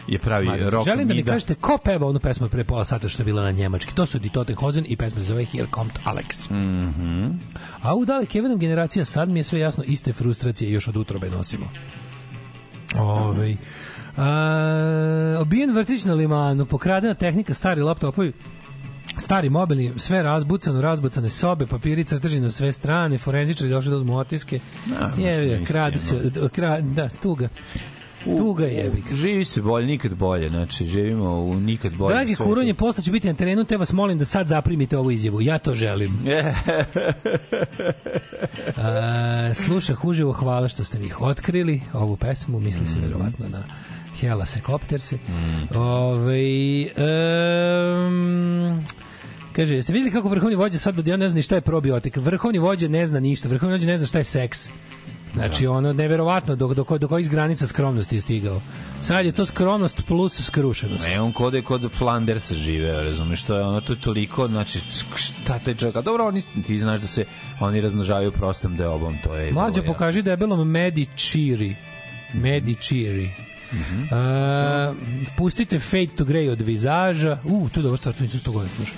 je pravi Ma, rock Želim da mi mida. kažete ko peva onu pesmu pre pola sata što je bila na njemački. To su Die Totenhosen i pesma zove Here Kommt Alex. Mhm. A u dale Kevinom generacija sad mi je sve jasno iste frustracije još od utrobe nosimo. Ove, a, obijen vrtić na limanu, pokradena tehnika, stari laptopovi, stari mobilni, sve razbucano, razbucane sobe, papiri crteži na sve strane, forenzičari došli da uzmu otiske. Naravno, Je, kradu se, kra, da, tuga. Tuga je, jebi. Živi se bolje, nikad bolje. Znači, živimo u nikad bolje. Dragi kuronje, posle ću biti na terenu, te vas molim da sad zaprimite ovu izjavu. Ja to želim. A, slušah uživo, hvala što ste ih otkrili, ovu pesmu, misli se verovatno na Hela se kopterse. Ove, um, kaže, jeste vidjeli kako vrhovni vođa sad od ja ne zna ni šta je probiotik? Vrhovni vođa ne zna ništa, vrhovni vođa ne zna šta je seks. Znači, ono, neverovatno, do, do, do kojih granica skromnosti je stigao. Sad je to skromnost plus skrušenost. Ne, on kod je kod Flandersa žive, razumeš, to je ono, to je toliko, znači, šta taj čovjek, a dobro, oni, ti znaš da se oni razmnožavaju prostom deobom, to je... Vrlo pokaži debelom Medi Čiri. Medi Čiri. Mhm. A, pustite Fade to Grey od vizaža. U, tu je dobro stvar, tu nisam sto godina slušao.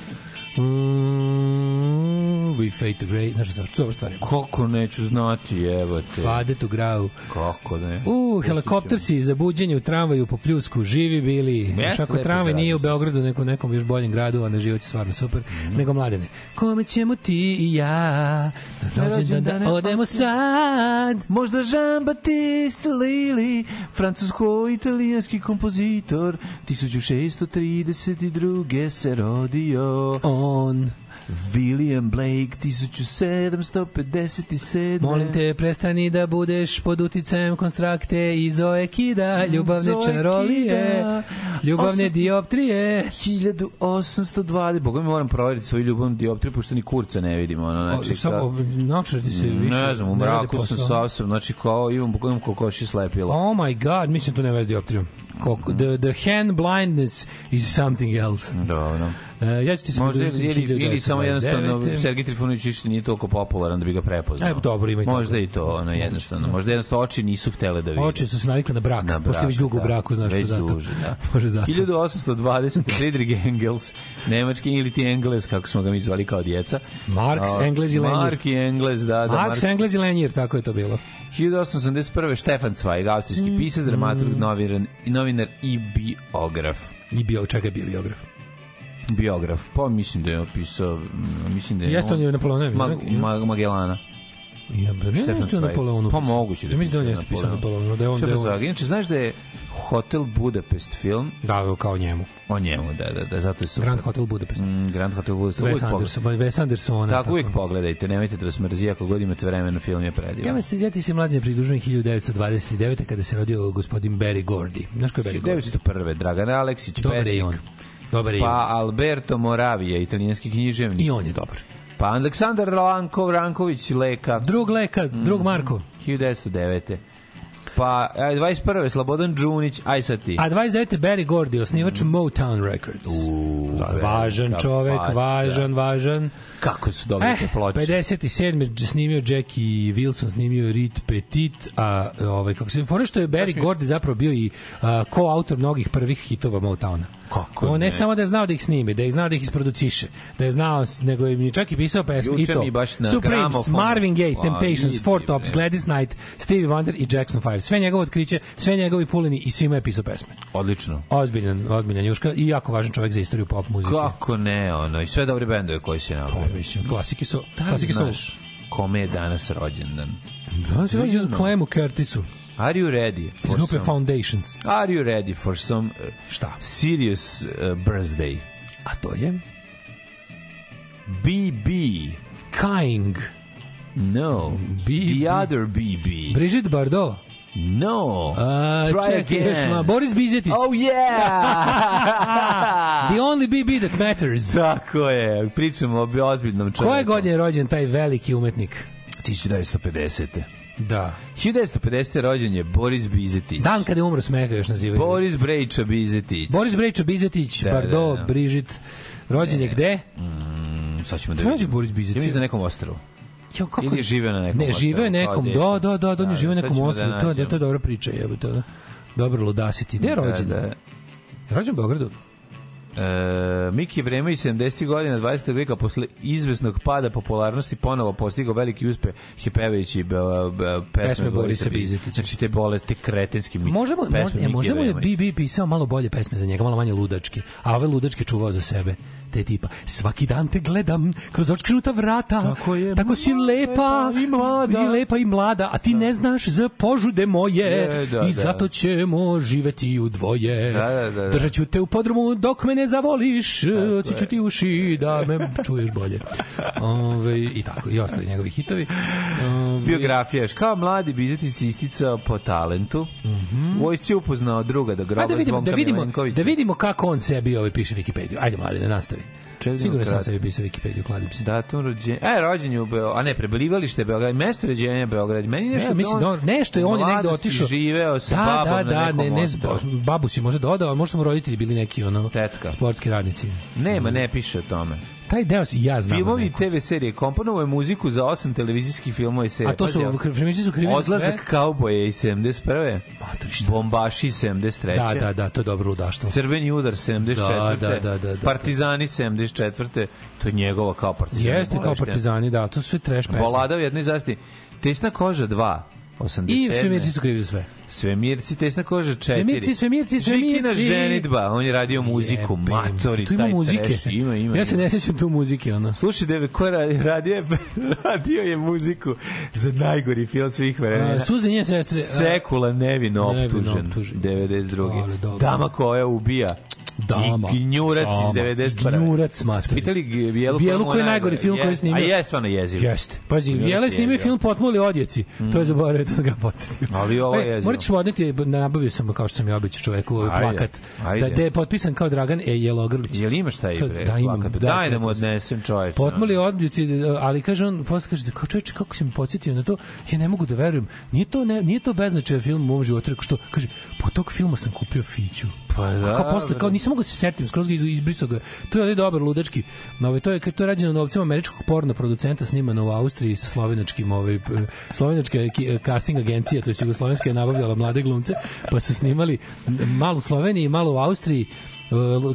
Mm, we Fade to Grey. Znaš tu je dobra stvar. Kako neću znati, evo te. Fade to Grau. Kako ne? U, helikoptersi za buđenje u tramvaju po pljusku, živi bili. Jeste, Još ako tramvaj nije u Beogradu, nekom, nekom još boljem gradu, onda život je stvarno super. Nego mladene. Kome ćemo ti i ja na rođendan da odemo sad? Možda Jean Baptiste Lili, francusko-italijanski kompozitor, 1632. se rodio. On. William Blake, 1757. Molim te, prestani da budeš pod uticajem konstrakte i Zoe Kida, ljubavne Zoe čarolije, Kida. ljubavne Osam- dioptrije. 1820. Boga mi moram proveriti svoju ljubavnu dioptriju, pošto ni kurca ne vidimo. Ono, znači, Znači, samo, ka- se više... ne znam, u mraku sam sasvim, znači kao imam, imam kokoši slepila. Oh my god, mislim to ne vezi dioptrijom. Koliko, the, the hand blindness is something else. Dobro. Uh, ja ću ti se Možda pridružiti ili, ili samo 1929. jednostavno Sergij Trifunović više nije toliko popularan da bi ga prepoznao. E, dobro, ima i Možda toga. i to, ono, jednostavno. Možda jednostavno oči nisu htele da vide. Oči su se navikle na brak, Na pošto je već brak, dugo u da. braku, znaš Već to zato. duže, da. Može zato. 1820. Friedrich Engels, nemački ili ti Engles, kako smo ga mi zvali kao djeca. Marks, A, Engles i Lenjir. Mark i Engles, da, da. Marks, Engles i Lenjir, tako je to bilo. 1881. Štefan Zweig, austrijski Mm. pisac, dramaturg, novinar, i novinar i biograf. I bio, čekaj, bio biograf. Biograf. Pa mislim da je opisao, mm, mislim da je... Jeste on je Napoleon, Ma, ne? ma, Magellana. Ja, ba, ne, Stefan jeste on Zweig. Napoleonu. Pa moguće da Ja mislim da on jeste pisao Napoleonu. Napoleonu, da je on... Da, je on. Inače, znaš da je Hotel Budapest film da, kao njemu. o njemu, da, da, da, zato je super. Grand Hotel Budapest. Mm, Grand Hotel Budapest. Wes. Anderson, Wes Andersona. Tako, uvijek pogledajte, nemojte da vas mrzi, ako god imate vremena, film je predivan. Ja me se, ja ti se mlađe pridružujem 1929. kada se rodio gospodin Barry Gordy. Znaš ko je Barry Gordy? 1901. Dragan Aleksić, Dobar je pesnik. on. Dobar je Pa. Alberto Moravija, italijanski književnik. I on je dobar. Pa Aleksandar Lankov, Ranković, Leka. Drug Leka, drug Marko. 1909. Pa a, 21. Slobodan Đunić, aj sad ti. A 29. Barry Gordy, osnivač Motown Records. Va- važan čovek, faca. važan, važan. Kako su dobili Eh, te ploče? 57. snimio Jackie Wilson, snimio Rit Petit, a ovaj, kako se fore što je Barry Gordy zapravo bio i a, ko-autor mnogih prvih hitova Motowna. Kako On ne ne? samo da je znao da ih snimi, da je znao da ih isproduciše, da je znao, nego je mi čak i pisao pesmu i to. mi baš na Supremes, gramofonu. Marvin Gaye, A, Temptations, Four Tops. Gladys Knight, Stevie Wonder i Jackson 5. Sve njegovo otkriće, sve njegovi pulini i svima je pisao pesme. Odlično. Ozbiljan, ozbiljan Juška i jako važan čovjek za istoriju pop muzike. Kako ne, ono, i sve dobre bendove koji se Pa, napravili. mislim, klasike su, Da li klasike su. kome je danas rođendan? Da, se rođen Clemu Curtisu Are you ready? iz for grupe some- Foundations. Are you ready for some uh, Šta? serious uh, birthday? A to je BB. King, No. BB. The other BB. Brigitte Bardot, no. a, Try još again. ma, Boris Bizetić. Oh yeah! The only BB that matters. Tako je. Pričamo o ozbiljnom čovjeku. Koje godine je rođen taj veliki umetnik? 1950. Da. 1950. rođen je Boris Bizetić. Dan kada je umro smeka još nazivaju. Boris Brejča Bizetić. Boris Brejča Bizetić, Da, Bardo, da, da. Brižit. Rođen je gde? Mm, sad ćemo da vidimo. je Boris Bizetić? Ja mislim da na nekom ostrovu. Jo, kako Ili je živeo na nekom Ne, živeo je ostrvu, kao nekom, da, da, da, da, on je Da, živeo na nekom ćemo da ostrovu, to, je- to je dobra priča, jebote, to, da. Dobro ludasiti. Gde je rođen? Da, da. Je rođen u Beogradu? E, Miki Vreme i 70. godina 20. veka posle izvesnog pada popularnosti ponovo postigao veliki uspeh pevajući be, be, pesme, Pesme Borisa Bizetića. Znači te bolesti, kretenski mi, Možda, pesme možda, e, Miki možda mu je. BB pisao malo bolje pesme za njega, malo manje ludačke, a ove ludačke čuvao za sebe. Te tipa, svaki dan te gledam kroz očkrinuta vrata, Tako je, tako si lepa i mlada. i lepa i mlada, a ti ne znaš za požude moje Je, da, i da. zato ćemo živeti u dvoje. Da, da, da, da. Držat ću te u podrumu dok me ne zavoliš, oci ću ti uši da me čuješ bolje. Ove, I tako, i ostali njegovi hitovi. Ove, Biografija još. Kao mladi Bizetić se isticao po talentu. U vojsci je upoznao druga da groba da vidimo, Zvonka da vidimo, Milenkovića. da vidimo kako on sebi ovaj piše Wikipediju. Ajde mlade, da nastavi. Čekaj, Sigurno sam sebi pisao Wikipediju, kladim se. Datum rođenja. E, rođen je u Beogradu. A ne, prebivalište je Beograd. Mesto rođenja je Beograd. Meni nešto... Ne, mislim, da on nešto je on je negde mladosti otišao. živeo sa da, babom da, da, na nekom ne, ne, babu si možda dodao, a možda mu roditelji bili neki ono Tetka. Sportski radnici. Nema, ne piše o tome. Taj deo si ja znam. Filmovi i neko. TV serije. Komponovao je muziku za osam televizijskih filmova i serija. A to su, Pazi, krimići su krivi. Odlazak kauboja iz 71. Matori, šta? Bombaši 73. Da, da, da, to je dobro ludaštvo. Crveni udar 74. Da, da, da, da, da. Partizani 74. To je njegova kao partizan. Jeste kao partizani, da, to su sve trash pesme. Bolada u jednoj zasti. Tesna koža 2. 87. I svemirci su krivi za sve. Svemirci, tesna koža 4. Svemirci, svemirci, svemirci. Žikina ženitba, on je radio muziku, Jebem, matori, Tu ima taj muzike. trash. Ima, ima. Ja se ne sjećam tu muzike, ono. Slušaj, Deve, ko radi, radio, je, radio je muziku za najgori film svih vremena. Suze njene sestre. Sekula nevino Nevino optužen, optužen. 92. Ali dobro. Dama koja ubija. Dama. I gnjurac iz Dama. 91. Gnjurac, matori. Pitali Bijelu, Bijelu koji je najgori film koji je snimio. A je stvarno jeziv. Jeste. Pazi, Jele je snimio film Potmuli odjeci. To je zaboravio, to sam ga podsjetio. Ali ovo je E, jezivo. Morat ćemo odneti, nabavio sam, kao što sam i običao čoveku, ovaj plakat. ajde. Da, da je potpisan kao Dragan E. Jelogrlić. Jel imaš taj bre? da, imam, da, Daj da mu odnesem čoveče. Potmuli odljuci, ali kaže on, posle kaže, kao čoveče, kako si me podsjetio na to, ja ne mogu da verujem, nije to, ne, nije to beznačajan film u mom životu, što, kaže, po tog filma sam kupio fiću. Pa da. Kao posle, kao nisam mogao da se setim, skroz ga iz- izbrisao ga. To je dobar ludački. Ovaj to je to je rađeno novcima američkog porno producenta snimano u Austriji sa slovenačkim ovaj slovenačka casting agencija, to je jugoslovenska je nabavljala mlade glumce, pa su snimali malo u Sloveniji, malo u Austriji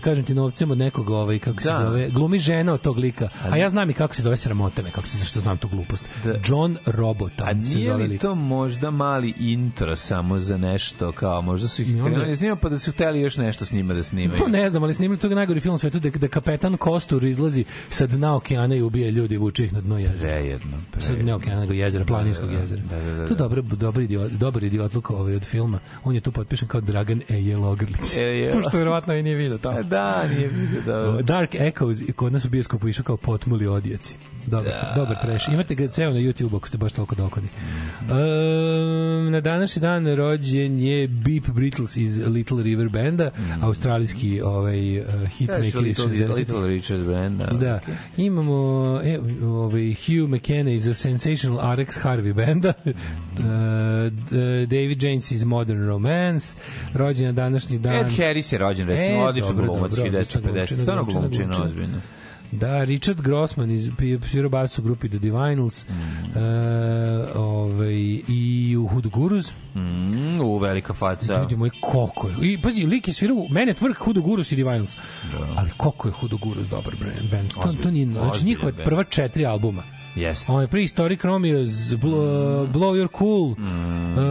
kažem ti novcem od nekog ovaj kako se Da. zove glumi žena od tog lika a ja znam i kako se zove sramota me kako se zašto znam tu glupost John Robota A se zove li to možda mali intro samo za nešto, kao možda su ih krenuli snima pa da su hteli još nešto s njima da snimaju. To ne znam, ali snimili tog najgori film svetu da, da kapetan Kostur izlazi sa dna okeana i ubija ljudi i vuče ih na dno jezera. Prejedno. Sa dna okeana, nego jezera, planinskog jezera. da, da, da, To je dobar, dobar, idiot, dobar idiotluk ovaj od filma. On je tu potpišen kao Dragan E. Jelogrlić. E, je. Pošto verovatno i nije vidio tamo. Da, nije vidio da. Dark Echoes, kod nas u bioskopu išao kao potmuli odjeci. Dobar, dobar trash. Imate ga ceo na YouTube ako ste baš toliko dokodni. Um, na današnji dan rođen je Beep Brittles iz Little River Banda, australijski ovaj, uh, hitmaker iz Little, 60. Little Richard Band. Da. Da, imamo e, ovaj, Hugh McKenna iz Sensational RX Harvey benda, uh, d- David James iz Modern Romance, rođen na današnji dan. Ed Harris je rođen, recimo, E, odličan glumac, dobro, odličan 1950. glumčina, Stvarno glumčina. ozbiljno. Da, Richard Grossman iz svirao bas u grupi The Divinals Mm. e, ovaj, i u Hood Gurus Mm, u velika faca. Ljudi moji, koliko je. I, pazi, lik je svirao, mene tvrk Hudo Gurus i Divinals. Ali koliko je Hudo Gurus dobar brand, band. To, to nije, znači njihova prva četiri albuma. Jeste. Onaj Prehistoric Romeos, Blow, Blow Your Cool, uh,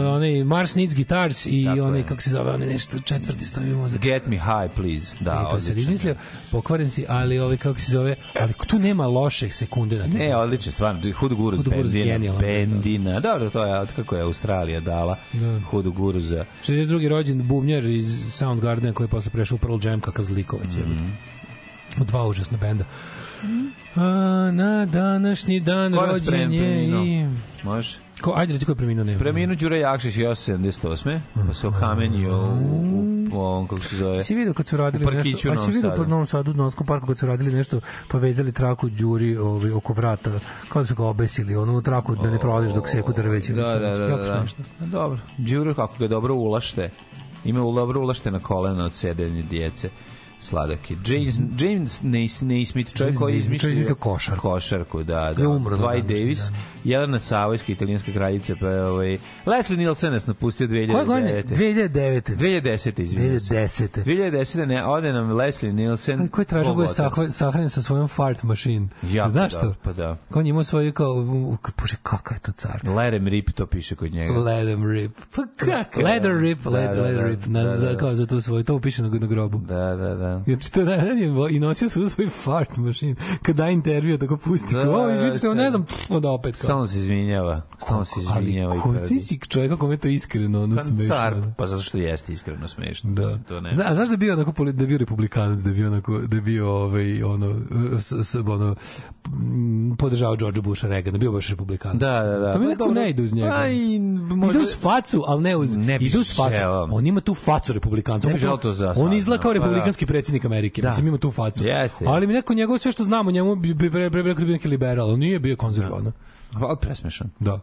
onaj Mars Needs Guitars i Mm. Tako onaj, je. kako se zove, onaj nešto četvrti stavi mozak. Get me high, please. Da, Da, to se izmislio, pokvaren si, ali ovaj, kako se zove, ali tu nema loših sekunde na tom. Ne, odlično, stvarno. Hudu Guruz Hudo Guruz bendina. genijalan, Bendina. Dobro, to je od kako je Australija dala Da. Hudu Guruza. 62. rođen bubnjar iz Soundgardena koji je posle prešao u Pearl Jam kakav zlikovac je. Mhm. U dva užasna benda. A, na današnji dan Ko nas rođen je i... Može. Ko, ajde, reci ko je preminuo, ne. Preminuo Đure Jakšić i 78. Pa se okamenio u, u ovom, kako se zove, Si vidio kad su radili nešto, a si vidio Sadu. po Novom Sadu, u Novskom parku kad su radili nešto, pa vezali traku Đuri ovaj, oko vrata, kao da su ga obesili, onu traku da ne prolaziš dok seku drveće. ili Da, da, da, da, da. Dobro, Đuro kako ga dobro ulašte. Ima dobro ulašte na kolena od sedenja djece. Sladak je. James, James Nais- Naismith, čovjek James koji je je izmislio izmislio košarku. košarku, da, da. Je umro Dwight današnji Davis, dan. Jelena Savojska, italijanska kraljica, pa je, ovaj, Leslie Nielsen nas napustio 2009. Koje godine? 2009. 2010. izvinjam se. 2010. 2010. ne, ode nam Leslie Nielsen. Ko je tražio Bog go je otac. sah- sahranjen sa svojom fart machine. Jako Znaš dobro, to? pa da. Kao on je imao svoju kao, bože, kakav je to car. Let him rip, to piše kod njega. Let them rip. Pa Kakav je? Leather rip, Da, let, da, leather da. rip. Na, Da, da, da. kao za tu svoju, to piše na, na grobu. Da, da, da. Znači, to najrađe, i nosio u svoj fart machine. Kad da intervju, tako pusti. Da, o, da, izvinite, da, ne znam, pff, onda opet. Kao. Stalno se izvinjava. Stalno se Ali izvinjava. i ko ti si čovjek, kako me to iskreno, ono Pa smešno. car, da. pa zato što jeste iskreno smešno. Da. To ne. Da, znaš da je bio onako da je bio republikanac, da je bio onako da je bio ovaj ono s, s, ono podržao George Busha Reagana, bio baš republikanac. Da, da, da. To mi Pa nekako dobro. ne ide uz njega. Pa i možda- Ide uz facu, ali ne uz Ne bi ide uz facu. On ima tu facu republikanca. Ne bi želeo to za On izgleda kao pa da. Predsjednik Amerike. Da. Mislim ima tu facu. Jeste, Ali mi neko njegovo sve što znamo, njemu bi bi bio neki liberal, on nije bio konzervativan. Ali presmešan. Da.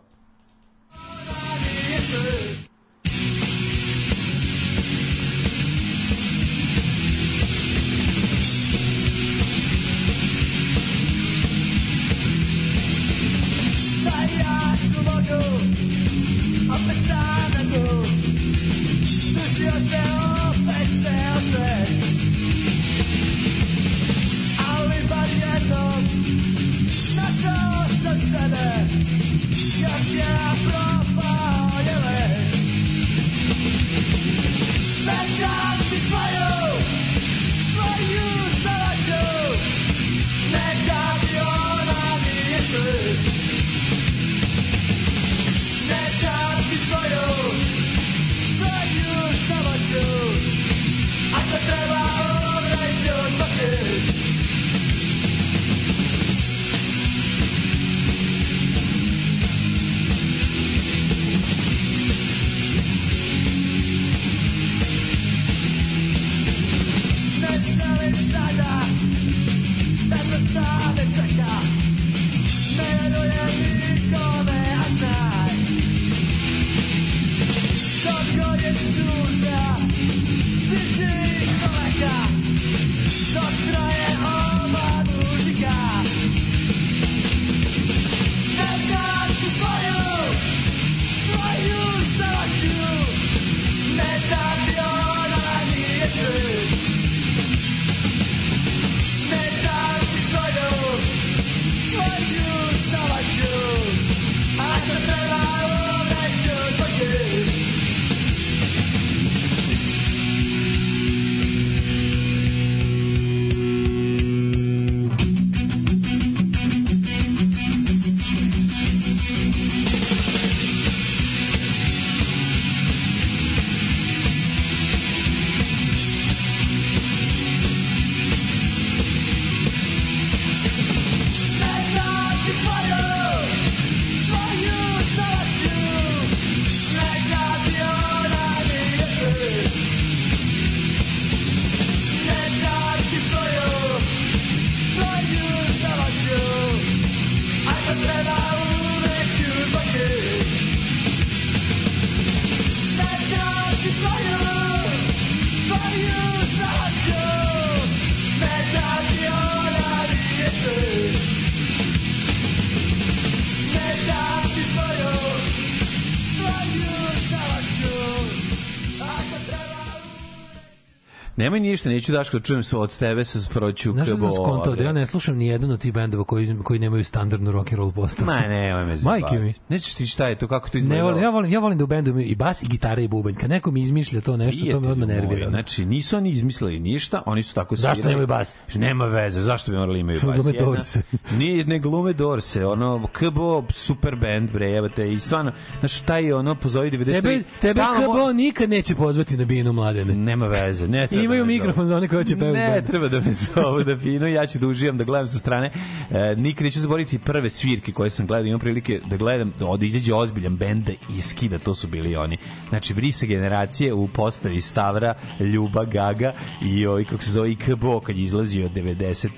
Nemoj ništa, neću Daško, čujem se od tebe sa sproću Znaš što sam KBO, skontao, da ja ne slušam ni jedan od tih bendova koji, koji nemaju standardnu rock and roll postavu. Ma ne, nemoj me Majke mi. zabaviti. Nećeš ti šta je to, kako to Ne izgleda? volim, ja volim, ja volim da u bendu imaju i bas i gitara i bubanj. Kad neko mi izmišlja to nešto, to me odmah nervira. Znači, nisu oni izmislili ništa, oni su tako Zašto svirali. nemaju bas? Nema veze, zašto bi morali imaju bas? glume Dorse. Nije, ne glume Dorse, ono, KBO, super band, bre, evo te, i stvarno, znaš, taj, ono, pozovi 93. Tebe, tebe KBO nikad neće pozvati na binu mladene. Nema veze, ne treba Zovu. mikrofon za one koji će pevati. Ne, treba da me zovu da pinu, ja ću da uživam, da gledam sa strane. E, nikad neću zaboraviti prve svirke koje sam gledao, imam prilike da gledam, da ovde izađe ozbiljan bend da iskida, to su bili oni. Znači, vrise generacije u postavi Stavra, Ljuba, Gaga i ovaj, kako se zove, IKBO, kad je izlazio 90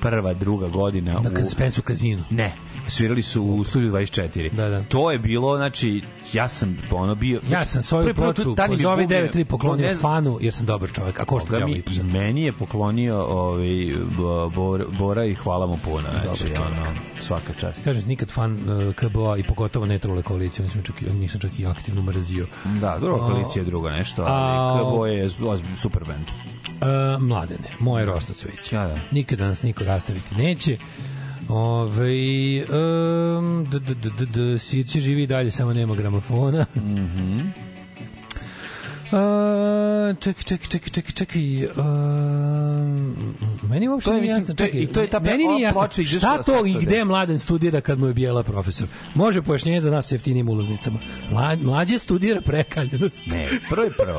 prva, druga godina. Na u- Spensu kazinu. Ne, svirali su u studiju 24. Da, da. To je bilo, znači, ja sam ono bio... Ja sam svoju prvi put ploču pozovi bubnje- 9.3 poklonio ne znam- fanu, jer sam dobar čovek, a košta Boga đavo mi, i meni je poklonio ovaj, Bo- Bor, Bora i hvala mu puno. Znači, Dobar čovjek. ono, svaka čast. Kažem, nikad fan uh, KBO-a i pogotovo ne trule koalicije, nisam čak, nisam čak i aktivno mrazio. Da, druga koalicija je drugo nešto, ali KBO je super band. Uh, mladene, moje rosno cveće. Da, da. Nikada nas niko rastaviti neće. Ove, um, d, d, d, d, d, Sirće živi dalje, samo nema gramofona. Mhm. Uh, čekaj, čekaj, čekaj, čekaj, čekaj. Uh, meni uopšte nije jasno. Čekaj, i to je ta meni nije jasno. Šta to i gde mladen studira kad mu je bijela profesor? Može pojašnjenje za nas jeftinim ulaznicama. Mla, mlađe studira prekaljenost. Ne, prvo je prvo.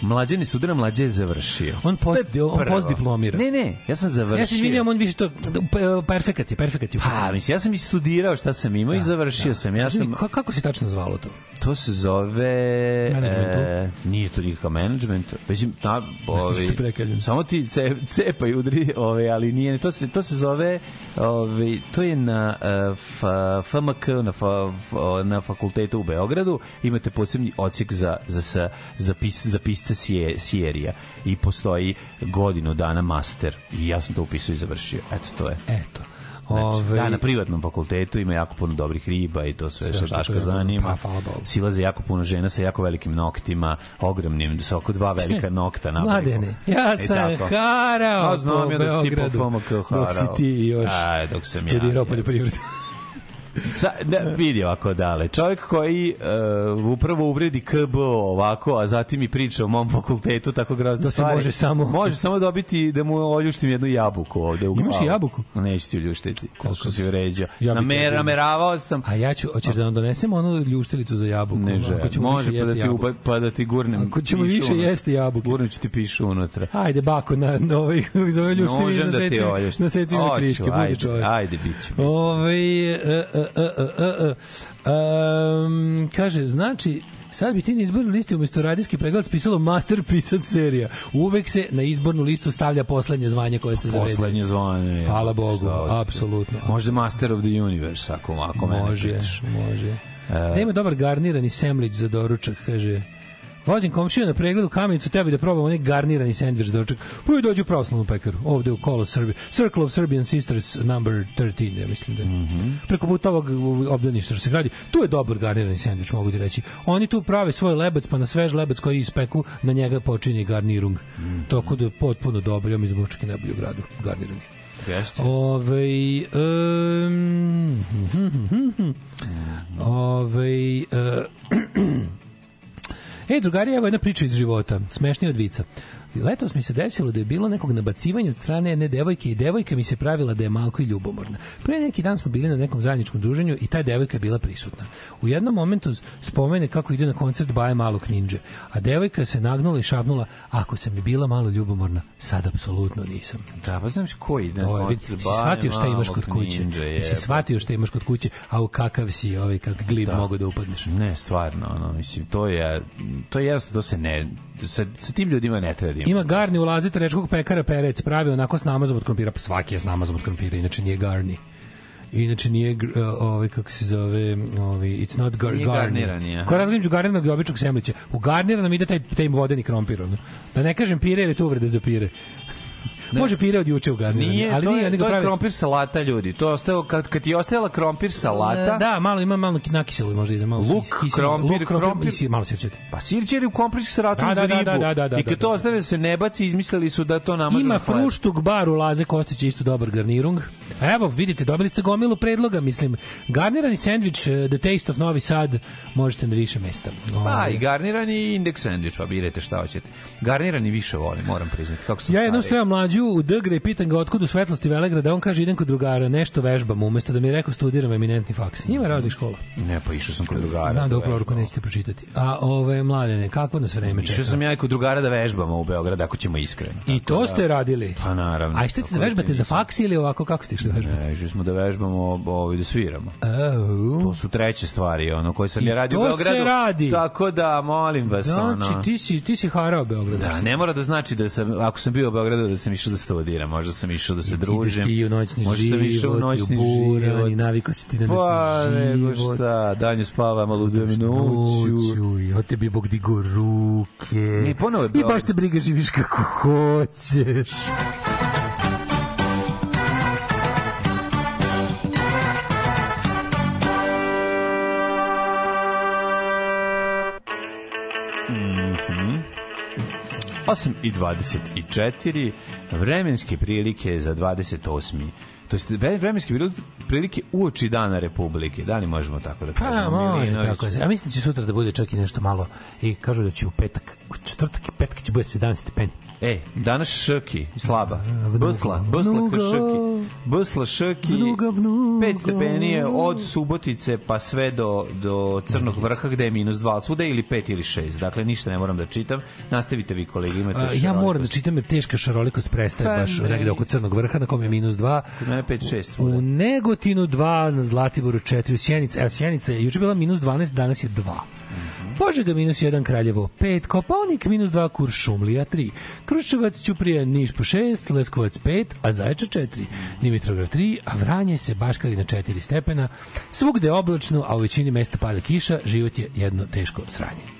Mlađani studira, mlađe je završio. On post, To je on prvo. post diplomira. Ne, ne, ja sam završio. Ja se izvinjam, on više to perfekat je, perfekat je. Pa, mislim, ja sam i studirao šta sam imao i završio sam. Ja Kaži sam, ka- kako se tačno zvalo to? to se zove... E, nije to nikakav menadžment. Već, ta, prekaljem. samo ti ce, cepa i udri, ove, ali nije. To se, to se zove... Ove, to je na f, FMK, na, fa, f, na fakultetu u Beogradu. Imate posebni odsjek za, za, za, za, pis, za pisce sije, sijerija. I postoji godinu dana master. I ja sam to upisao i završio. Eto, to je. Eto. Znači, Ove, da, na privatnom fakultetu ima jako puno dobrih riba i to sve, Sve što što Daška zanima. Pa. Silaze jako puno žena sa jako velikim noktima, ogromnim, sa oko dva velika nokta na Mladene, ja I sam tako. harao A, znam po ja da Beogradu, dok si ti još Aj, dok sam ja, studirao je. poljoprivredu. Sa, da, vidi ovako dale. Čovjek koji uh, upravo uvredi KBO ovako, a zatim i priča o mom fakultetu, tako grozno Da se može samo- Može samo dobiti da mu oljuštim jednu jabuku ovde u Imaš glavu. i jabuku? Neću ti oljuštiti. Koliko si vređao. Ja Namer, nameravao sam. A ja ću, hoćeš da vam donesem onu ljuštilicu za jabuku? Ne želim. ćemo Može pa da, ti uba, pa da ti gurnem Ako ćemo više unutra. jesti jabuke. Gurnem ću ti pišu unutra. Ajde, bako, na, na ovaj, za ove ljuštine Možem na da secima, kriške, ajde. Ajde, bit ću. Ove, e, e, e, um, kaže, znači, Sad bi ti na izbornu listi umjesto radijski pregled spisalo masterpiece serija. Uvek se na izbornu listu stavlja poslednje zvanje koje ste zaredili. Poslednje zvanje. Hvala Bogu, apsolutno. Možda Master of the Universe, ako, ako mene Može, pitaš. može. Da ima dobar garnirani semlić za doručak, kaže. Vozim komšiju na pregledu kamenicu, tebi da probam onaj garnirani sendvič za doručak. Pa i dođu u pravoslavnu pekaru, ovde u Kolo Srbije. Circle of Serbian Sisters number 13, ja mislim da je. Mhm. Preko puta ovog obdaništa što se gradi. Tu je dobar garnirani sendvič, mogu ti reći. Oni tu prave svoj lebac, pa na svež lebac koji ispeku, na njega počinje garnirung. Mhm. Toko da je potpuno dobro, ja mi zvučak je najbolji u gradu, garnirani. Jeste. Ove, um, Ove, e, drugari, evo jedna priča iz života, smešnija od vica. Letos mi se desilo da je bilo nekog nabacivanja od strane jedne devojke i devojka mi se pravila da je malko i ljubomorna. Pre neki dan smo bili na nekom zajedničkom druženju i ta devojka je bila prisutna. U jednom momentu spomene kako ide na koncert Baje malog ninja, a devojka se nagnula i šapnula, ako sam mi bila malo ljubomorna, sad apsolutno nisam. Da, pa znam ko ide. To je, vidi, si shvatio šta imaš kod kuće. Si shvatio šta imaš kod kuće, a u kakav si, ovaj, kak glib Da. mogu da upadneš. Ne, stvarno, ono, mislim, to je, to je jasno, to se ne, sa, sa tim ljudima ne treba da ima. Ima garni ulazite rečkog pekara perec, pravi onako s namazom od krompira, pa svaki je s namazom od krompira, inače nije garni. Inače nije uh, ovaj kako se zove, ovaj it's not gar Nije garni. garniran je. Ko različu garniranog i običnog semlića. U garniranom ide taj taj vodeni krompir, ono. Da ne kažem pire jer je to uvreda za pire. Može pire od juče u garnirani, Nije, ali to nije, je, nego to je pravi. krompir salata, ljudi. To je ostalo, kad, kad ti je ostajala krompir salata, E, Da, malo ima malo nakiselo možda ide malo. Luk, kis- krompir, luk, krompir, krompir. i malo sirćete. Pa sirćeri u komplir sa salatu Da, da, da, ribu. da, da, da, I kad da, to da. ostave da se ne baci, izmislili su da to namažu Ima fruštug bar u Laze Kostić isto dobar garnirung. Evo, vidite, dobili ste gomilu predloga, mislim, garnirani sendvič, eh, The Taste of Novi Sad, možete na više mesta. Pa Ovaj. i garnirani i indeks sandvič, pa birajte šta hoćete. Garnirani više volim, moram priznati. Kako sam Ja jednom sve mlađu u Dgre i pitan ga otkud u svetlosti Velegrada, on kaže idem kod drugara, nešto vežbam, umesto da mi je rekao studiram eminentni faks. Ima raznih škola. Ne, pa išao sam kod drugara. Znam da u vežbamo. proroku nećete pročitati. A ove mladene, kako nas vreme čeka? Išao sam ja i kod drugara da vežbamo u Beograd, ako ćemo iskreno. I to ste radili? Pa naravno. A ste da Tako vežbate za faks ili ovako kako ste išli da vežbate? Ne, išli smo da vežbamo, ovaj, da sviramo. Oh. To su treće stvari, ono, koje sam ja radio u Beogradu. se radi. Tako da, molim vas, ono... Znači, ti si, ti si harao Beograd. Da, ne mora da znači da sam, ako sam bio u Beogradu, da sam išao da studiram, možda sam išao da se Ideš družim. ti u noćni možda sam išao u život, i u noćni buran, život. i naviko si ti na Pa, noćni nego život. šta, danju spavam, a ludujem noću. Noću, i od tebi Bog digo ruke. I ponovo je I baš te briga živiš kako hoćeš. 8 i 24 vremenske prilike za 28. To jest vre- vremenske prilike- uoči dana Republike. Da li možemo tako da kažemo? Pa, može tako. je. A mislim da će sutra da bude čak i nešto malo i kažu da će u petak, u četvrtak i petak će bude 17 stepeni. E, danas šrki, slaba. Bsla, bsla šrki. Bsla šrki. 5 stepenije od Subotice pa sve do, do Crnog vrha gde je minus 2, svuda ili 5 ili 6. Dakle, ništa ne moram da čitam. Nastavite vi kolegi, imate A, ja moram da čitam jer teška šarolikost prestaje Pa baš ne. negde oko Crnog vrha na kom je minus 2. Kod mene 5, 6 svuda. U Negotinu 2, na Zlatiboru 4, u Sjenici, evo Sjenica je juče bila minus 12, danas je 2. Požega minus 1, Kraljevo 5, Kopaonik minus 2, Kuršumlija 3, Kruševac, Ćuprija, Niš po 6, Leskovac 5, a Zaječar 4, Dimitrov 3, a Vranje se baškari na 4 stepena, svugde oblačno, a u većini mesta pada kiša, život je jedno teško sranje.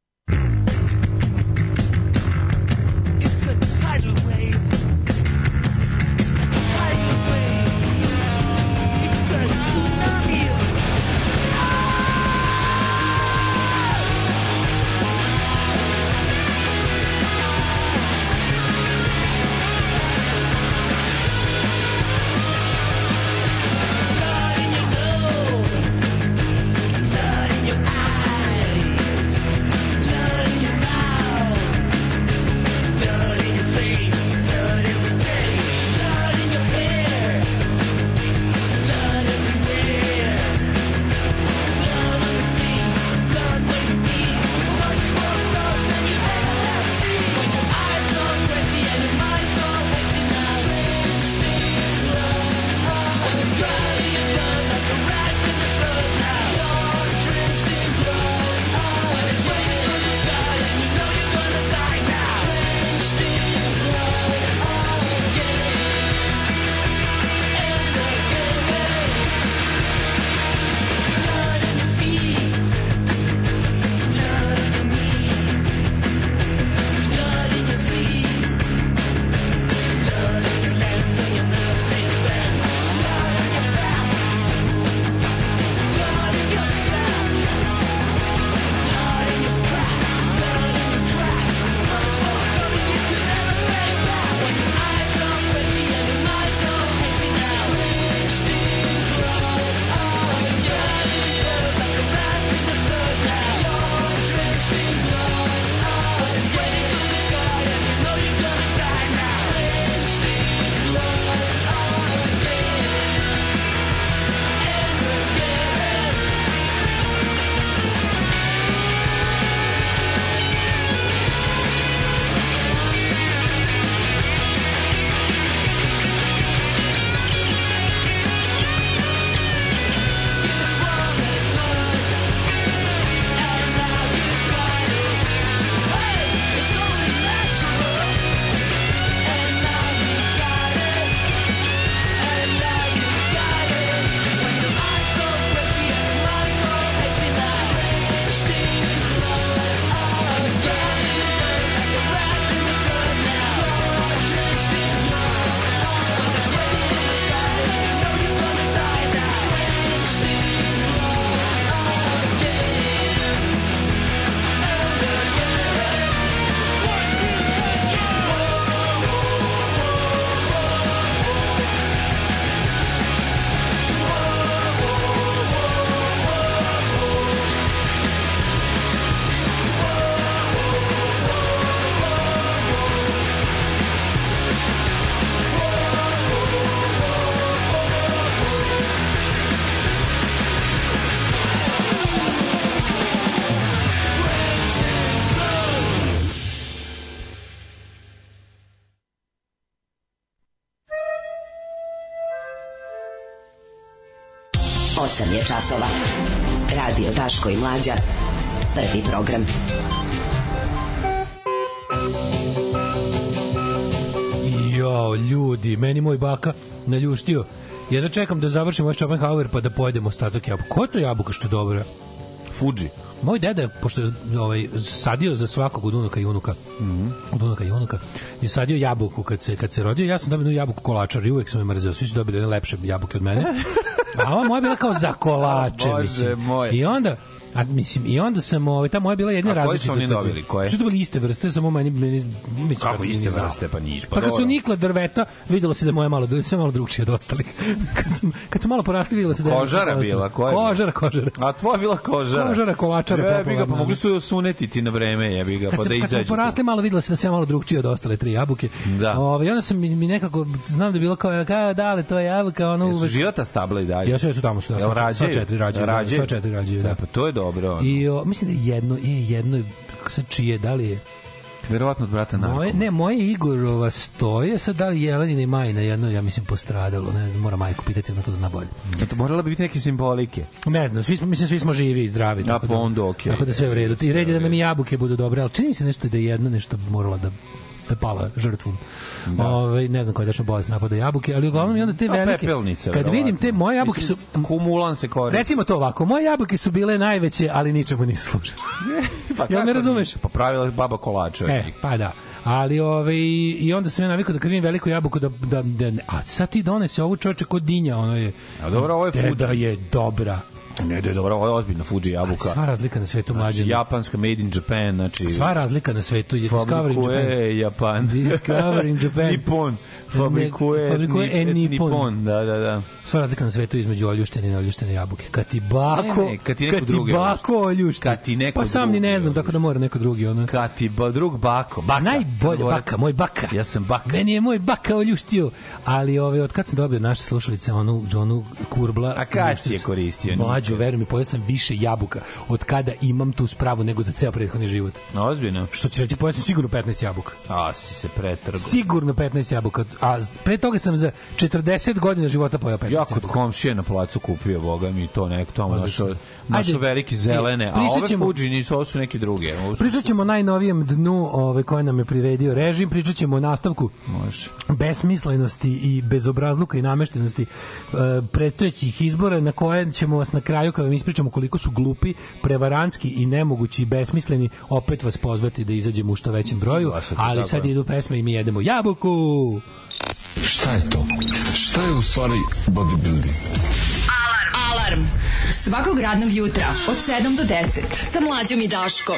8 je časova. Radio Daško i Mlađa. Prvi program. Jo, ljudi, meni moj baka naljuštio. Ja da čekam da završim ovaj Schopenhauer pa da pojedemo ostatak jabuka. Ko je to jabuka što je dobro? Fuji. Moj deda, pošto je ovaj, sadio za svakog od unuka i unuka, od unuka i unuka, je sadio jabuku kad se, kad se rodio. Ja sam dobio jednu jabuku kolačar i uvek sam je mrzeo. Svi su dobili jedne lepše jabuke od mene. A ova moja bila kao za kolače, Bože mislim. moj. I onda, A mislim i onda sam ovaj ta moja bila jedna A koje različita. su oni dobili? Koje? Su dobili iste vrste, samo meni meni mislim Kako iste vrste, pa nisu, pa Pa kad su nikla drveta, videlo se da je moja malo da sve malo drugčije od ostalih. kad sam kad su malo porasli, videlo se da je Kožara bila, koja je? Kožara, kožara. A tvoja bila kožara. Kožara, kolačara, Jebi ga, pa mogli su je osunetiti na vreme, jebi ga, Kad, pa da kad smo izađu. porasli malo videlo se da ja malo drugčije od ostale tri jabuke. Da. Ovaj onda sam mi, mi nekako znam da je bilo kao kao da li to je jabuka ono uvek života stabla i dalje? Ja sve su tamo su da, sva, četiri rađaju, da, sva četiri rađaju, da. E, Pa to je dobro. ono. I o, mislim da je jedno, je jedno, sad čije, da li je Verovatno od brata narkoma. Moje, ne, moje Igorova stoje, sad da li Jelenina i Majina jedno, ja mislim, postradalo, ne znam, mora majku pitati, ona to zna bolje. Eto, morala bi biti neke simbolike. Ne znam, svi smo, mislim, svi smo živi i zdravi. A, tako pa da- onda okej. Tako da sve u redu. I red je da nam i jabuke budu dobre, ali čini mi se nešto da je jedno nešto morala da da je pala žrtvom. Da. Ovaj ne znam koja je bolest napada jabuke, ali uglavnom i onda te A, velike. pepelnice, kad vidim te moje jabuke su Mislim, Kumulan se koristi. Recimo to ovako, moje jabuke su bile najveće, ali ničemu nisu služile. pa Jel me kako razumeš? Pa pravila baba kolača. E, pa da. Ali ovaj i onda sam ja navikao da kad vidim veliku jabuku da da, da a sad ti donese ovu čoveče kod dinja, ono je. A dobro, ovo je Fuji. Da je dobra. Ne, da je dobro, ovo je ozbiljna Fuji jabuka. Sva razlika na svetu mlađe. Znači, japanska made in Japan, znači... Sva razlika na svetu je Discovery in Japan. Fabrikuje Japan. Discovery in Japan. Nippon. Fabrikuje, Fabrikuje e Nippon. Da, da, da. Sva razlika na svetu između oljuštene i neoljuštene jabuke. Kad ti bako, Ne, ne, kad ti neko kad drugi bako oljušti. Kad ti neko pa sam ni ne znam, tako da mora neko drugi. Ono. Kad ti ba, drug bako. Baka. Najbolje baka, moj baka. Ja sam baka. Meni je moj baka oljuštio, ali ove, od kad sam dobio naše slušalice, onu, onu kurbla... A kad si je koristio? Mlađo, veruj mi, pojeo sam više jabuka od kada imam tu spravu nego za ceo prethodni život. Ozbiljno. Što će reći, pojeo sam sigurno 15 jabuka. A, si se pretrgo. Sigurno 15 jabuka. A pre toga sam za 40 godina života pojeo 15 Ja kod komšije na placu kupio, boga mi, to neko tamo Odlično. našo, našo Ajde, veliki zelene, a ove ćemo- Fuji nisu, ovo su neke druge. Ovo su- Pričat ćemo o najnovijem dnu ove, koje nam je priredio režim, pričat ćemo o nastavku Može. besmislenosti i bezobrazluka i nameštenosti e, predstojećih izbora na koje ćemo vas na kraju kada vam ispričamo koliko su glupi, prevarantski i nemogući i besmisleni opet vas pozvati da izađemo u što većem broju, Glasati, ali sad je. idu pesme i mi jedemo jabuku. Šta je to? Šta je u stvari bodybuilding? Alarm. Svakog radnog jutra od 7 do 10 sa mlađom i Daškom.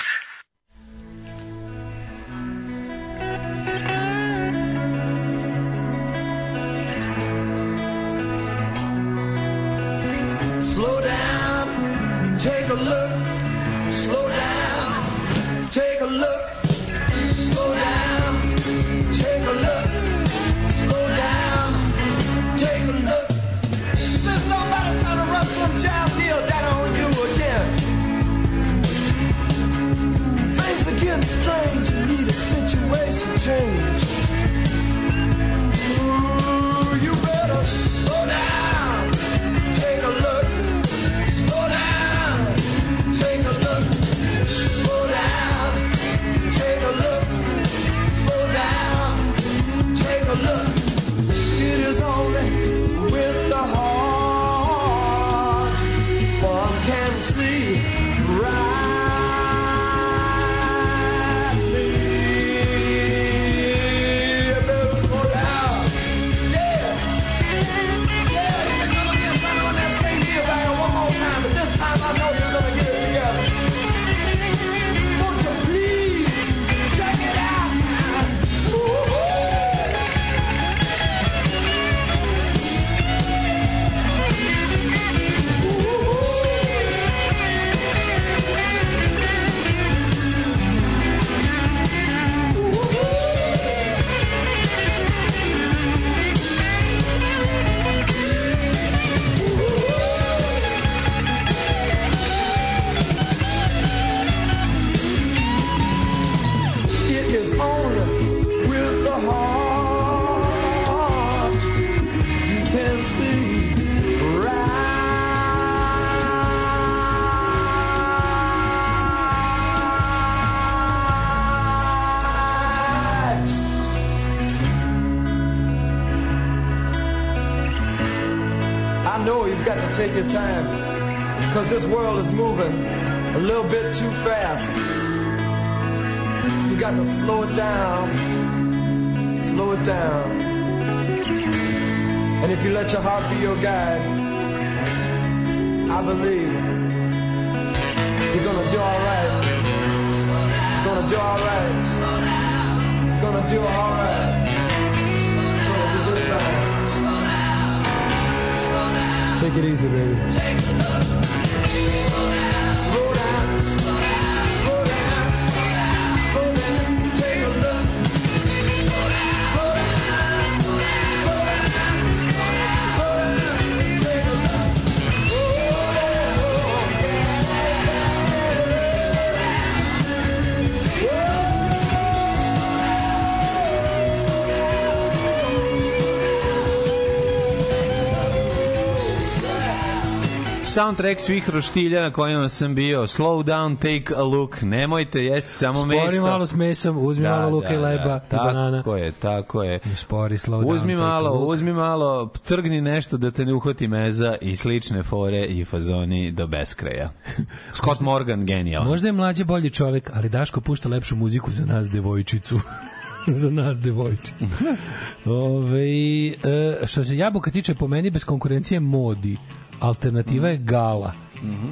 Change. This world is moving a little bit too fast. You got to slow it down, slow it down. And if you let your heart be your guide, I believe you're gonna do alright. Gonna do alright. Gonna do alright. Take it easy, baby. Slow Soundtrack svih roštilja na kojima sam bio. Slow down, take a look. Nemojte jesti samo meso. Spori malo s mesom, uzmi malo luka i leba i banana. Tako je, tako je. Spori, slow down, Uzmi a malo, uzmi malo, trgni nešto da te ne uhvati meza i slične fore i fazoni do beskraja. Scott Morgan, genijalan. Možda je mlađe bolji čovek, ali Daško pušta lepšu muziku za nas devojčicu. za nas devojčicu. Ove, e, što se jabuka tiče po meni bez konkurencije modi. Alternativa je gala.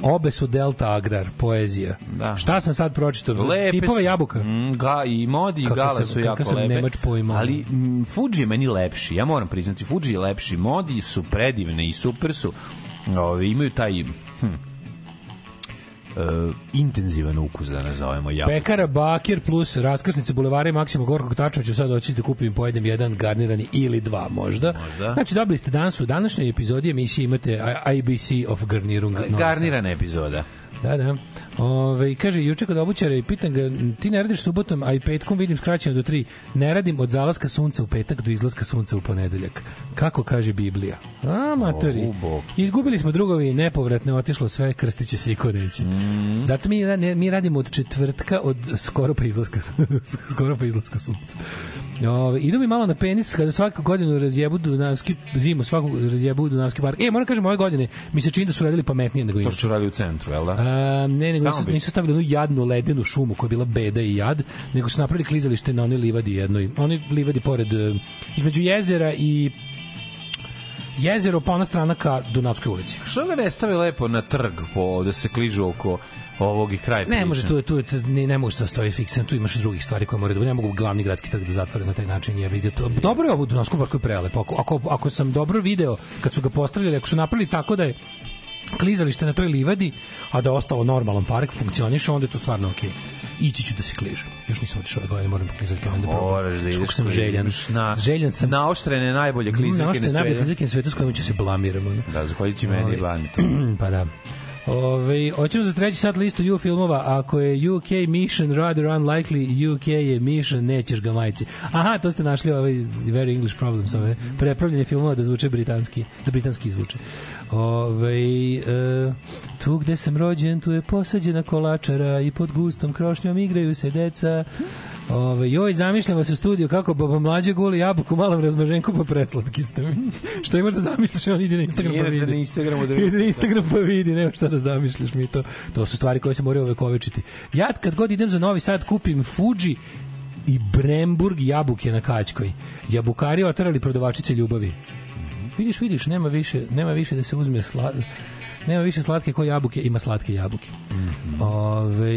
Obe su Delta Agrar, poezija. Da. Šta sam sad pročitao? Lepe Tipove su. jabuka. Mm, ga, I Modi i Kako Gala sam- su jako sam lepe. Nemač pojma. Ali mm, Fuji je meni lepši, ja moram priznati. Fuji je lepši. Modi su predivne i super su. Ove, imaju taj hm, e, intenzivan ukus, da nazovemo jabuku. Pekara Bakir plus raskrsnice bulevara i Maksima Gorkog tačno ću sad doći da kupim pojedem jedan garnirani ili dva možda. Možda. Znači dobili ste danas u današnjoj epizodi emisije imate IBC of Garnirung. Garnirana epizoda. Da, da. Ove, kaže, juče kod obućara i pitan ga, ti ne radiš subotom, a i petkom vidim skraćeno do tri. Ne radim od zalaska sunca u petak do izlaska sunca u ponedeljak. Kako kaže Biblija? A, matori. Izgubili smo drugovi, nepovratno otišlo sve, krstiće se i ko neće. Mm. Zato mi, ne, mi radimo od četvrtka, od skoro pa izlaska, skoro pa izlaska sunca. Ove, idu mi malo na penis kada svaku godinu razjebu Dunavski, zimu svaku razjebu Dunavski park. E, moram kažem, ove godine mi se čini da su radili pametnije nego To inače. što radi u centru, jel da? A, ne, nego nisu, nisu stavili onu jadnu ledenu šumu koja je bila beda i jad, nego su napravili klizalište na onoj livadi jednoj. Onoj livadi pored, e, između jezera i jezero pa ona strana ka Dunavskoj ulici. Što ga ne stavi lepo na trg po, da se kližu oko ovog i kraj Ne priče? može tu je tu je, ne, ne može da stoji fiksan, tu imaš drugih stvari koje moraju da ne mogu glavni gradski trg da zatvore na taj način jebi ga to. Dobro je ovo u Dunavskom parku je prelepo. Ako, ako, ako sam dobro video kad su ga postavljali, ako su napravili tako da je klizalište na toj livadi, a da ostalo normalan park, funkcioniše, onda je to stvarno okej. Ići ću da se kližem. Još nisam otišao ove godine, moram poklizati onda probam. Moraš da ideš. Sam kližeš. željan. Na, željan sam. Naoštrene najbolje klizaljke Naošte na najbolje svetu. klizaljke na svetu s kojima ću se blamiram. Da, zahvaljujući meni i Ovaj, Vani to. pa da. Ove, hoćemo za treći sat listu U filmova. Ako je UK Mission rather unlikely, UK je Mission, nećeš ga majci. Aha, to ste našli ovaj Very English Problems, ove prepravljanje filmova da zvuče britanski, da britanski zvuče. Ove, e, tu gde sam rođen, tu je posađena kolačara i pod gustom krošnjom igraju se deca. Ove, joj, zamišljam vas u studiju kako baba mlađe guli jabuku malom razmaženku pa preslatki ste mi. Što imaš da zamišljaš, on ide na Instagram pa Idete vidi. na Instagramu da Ide na Instagram pa vidi, nema šta da zamišljaš mi to. To su stvari koje se moraju ovekovečiti. Ja kad god idem za Novi Sad kupim Fuji i Bremburg jabuke na kaćkoj. Jabukari otarali prodavačice ljubavi. Vidiš, vidiš, nema više, nema više da se uzme sla, nema više slatke koje jabuke, ima slatke jabuke. Ove,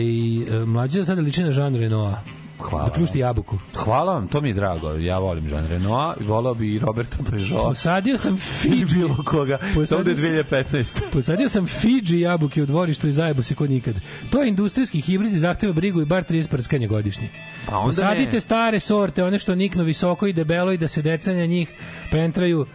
e, mlađe sada liči na Jean Renoir. Hvala Da pljušti jabuku. Hvala vam, to mi je drago. Ja volim Jean Renoir i volao bi i Roberta Peugeot. Posadio sam Fiji. bilo koga. Samo da je Posadio sam- 2015. Posadio sam Fiji jabuke u dvorištu i zajebo se kod nikad. To je industrijski hibrid i zahteva brigu i bar 30 prskanja godišnje. Pa onda Posadite ne. stare sorte, one što niknu visoko i debelo i da se decanja njih pentraju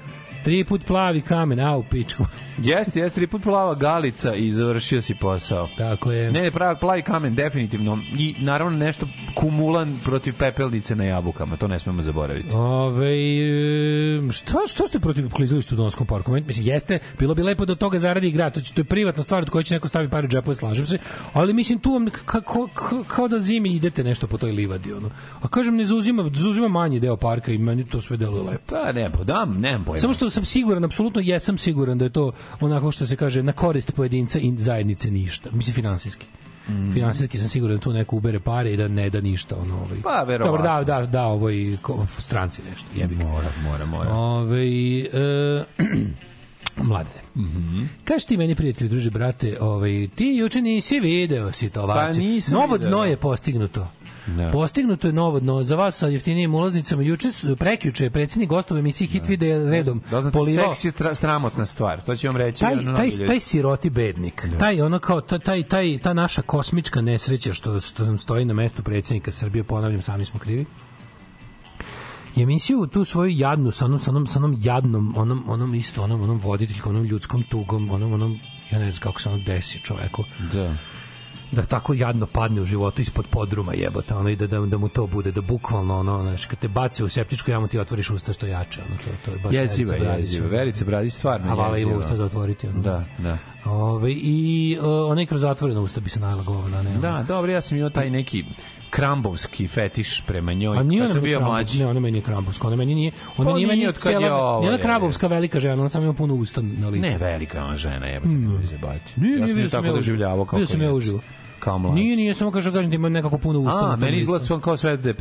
tri put plavi kamen, au pičku. Jeste, jeste, tri put plava galica i završio si posao. Tako je. Ne, pravi plavi kamen, definitivno. I naravno nešto kumulan protiv pepelnice na jabukama, to ne smemo zaboraviti. Ove, e, šta, što ste protiv klizališta u Donskom parku? Mislim, jeste, bilo bi lepo da od toga zaradi i grad, to, će, to je privatna stvar od koje će neko staviti pare u džepove, slažem se, ali mislim, tu vam kako, kako, kao da zimi idete nešto po toj livadi, ono. A kažem, ne zauzima, zauzima manji deo parka i meni to sve deluje lepo. Pa ne, podam, nemam pojma. Samo što sam siguran, apsolutno jesam siguran da je to onako što se kaže na korist pojedinca i zajednice ništa. Mislim, finansijski. Mm. Finansijski sam siguran da tu neko ubere pare i da ne da ništa ono ovaj. Pa, verovatno. Dobro, da da da ovoj ko- stranci nešto. Jebi. Mora, mora, mora. Ovaj e, Mladene. Mm -hmm. Kaži ti meni, prijatelji, druže, brate, ovaj, ti juče nisi video situacije. Pa nisam Novo video. dno je postignuto. Da. Postignuto je novo dno za vas sa jeftinijim ulaznicama. Juče, su- prekjuče, je predsjednik gostova emisiji Hit Video redom Da znate, polivao. seks je tra, stramotna stvar, to ću vam reći. taj, ono, taj, taj siroti bednik, taj ono kao ta- taj, taj, ta naša kosmička nesreća što, što nam stoji na mestu predsjednika Srbije, ponavljam, sami smo krivi. I emisiju tu svoju jadnu sa onom, sa onom, sa onom jadnom, onom, onom isto, onom, onom voditeljkom, onom ljudskom tugom, onom, onom, ja ne znam kako se ono desi čoveku, Da. Da tako jadno padne u životu ispod podruma jebote, ono i da, da, da mu to bude, da bukvalno ono, znaš, kad te baci u septičku jamu ti otvoriš usta što jače, ono, to, to je baš Jeziva, Verica Bradić, jeziva. Verica Bradić stvarno A vala ima usta za otvoriti, ono. Da, da. Ove, I uh, onaj kroz zatvorena usta bi se najela govna, ne? Da, dobro, ja sam imao taj neki krambovski fetiš prema njoj. A nije ona bio mlađi. ne, ona meni je krambovska, ona meni nije, ona Pa nije meni nije od kad je ovo, nije ona je. krambovska velika žena, ona samo ima puno usta na licu. Ne, velika ona žena, jebate, mm. Nije, ja nije, sam vidio je sam tako doživljavao kao Vidio sam ja uživo. Kao mlađi. Nije, nije, samo kažem, kažem da ima nekako puno usta na A, tom meni izgleda sve kao sve da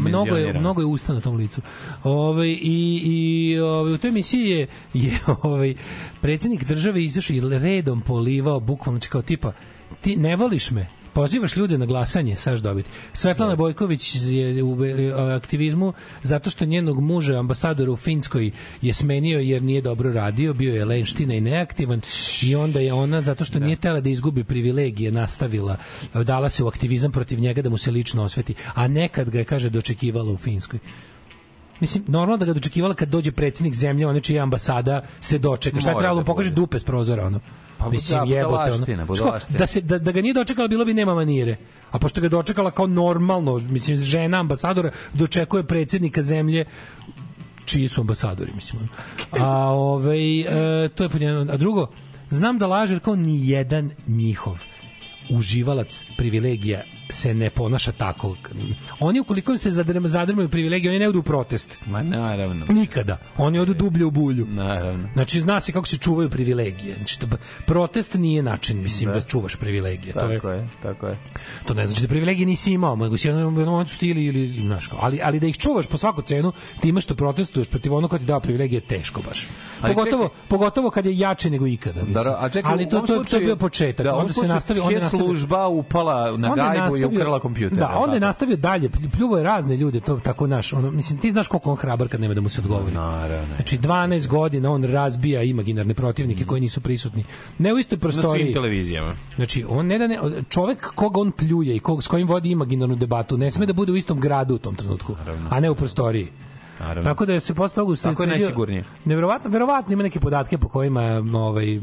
mnogo je mnogo je usta na tom licu. Ovaj i i ovaj u toj emisiji je je ovaj predsjednik države izašao i redom polivao bukvalno znači kao tipa ti ne voliš me pozivaš ljude na glasanje, saš dobiti. Svetlana Bojković je u e, aktivizmu zato što njenog muža, ambasadora u Finskoj, je smenio jer nije dobro radio, bio je lenština i neaktivan i onda je ona, zato što nije tela da izgubi privilegije, nastavila, dala se u aktivizam protiv njega da mu se lično osveti, a nekad ga je, kaže, dočekivala u Finskoj. Mislim, normalno da ga dočekivala kad dođe predsjednik zemlje, one čija ambasada se dočeka. Šta je trebalo da da pokaže dupe s prozora, ono? Pa, Mislim, da, jebote, budalaština, budalaština. da, se, da, da ga nije dočekala, bilo bi nema manire. A pošto ga dočekala kao normalno, mislim, žena ambasadora dočekuje predsjednika zemlje čiji su ambasadori, mislim. A ovaj, e, to je pod jedno. A drugo, znam da laže jer kao ni jedan njihov uživalac privilegija se ne ponaša tako. Oni ukoliko se zadrm, zadrmaju privilegije, oni ne odu u protest. Ma naravno. Nikada. Oni odu dublje u bulju. Naravno. Znači, zna se kako se čuvaju privilegije. Znači, to, protest nije način, mislim, da, Da. čuvaš privilegije. to je, Tako je, tako je. to ne znači da privilegije nisi imao, nego si jednom jednom momentu stili ili znaš ali ali da ih čuvaš po svaku cenu, time što protestuješ protiv onog ko ti dao privilegije je teško baš. Ali Pogotovo čekaj. pogotovo kad je jače nego ikada, mislim. Da, a čekaj, ali to to, to je bio početak. Da, onda se nastavi, onda služba upala na gajbu nastavio- ukrala kompjuter. Da, onda je nastavio dalje, plj- pljuvo je razne ljude, to tako naš, ono, mislim, ti znaš koliko on hrabar kad nema da mu se odgovori. Naravno. Znači 12 godina on razbija imaginarne protivnike koji nisu prisutni. Ne u istoj Na svim prostoriji. televizijama. Znači, on ne da ne, čovek koga on pljuje i kog, s kojim vodi imaginarnu debatu, ne sme da bude u istom gradu u tom trenutku, a ne u prostoriji. Naravno. Tako da se posle toga u Tako je najsigurnije. Neverovatno, verovatno ima neke podatke po kojima ovaj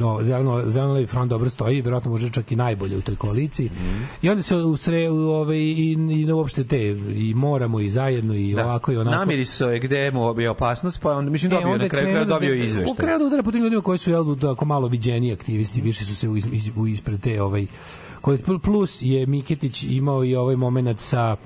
no zeleno zeleno front dobro stoji, verovatno može čak i najbolje u toj koaliciji. Mhm. I onda se u sre u ovaj i, i uopšte te i moramo i zajedno i ovako i onako. Namirisao je gde mu je opasnost, pa onda, mislim, dobio, E, onda na kraju krenuo da- dobio izveštaj. Krenuo da udara po tim ljudima koji su jel, tako malo viđeni aktivisti, više su se u, iz, u ispred te ovaj koji plus je Miketić imao i ovaj momenat sa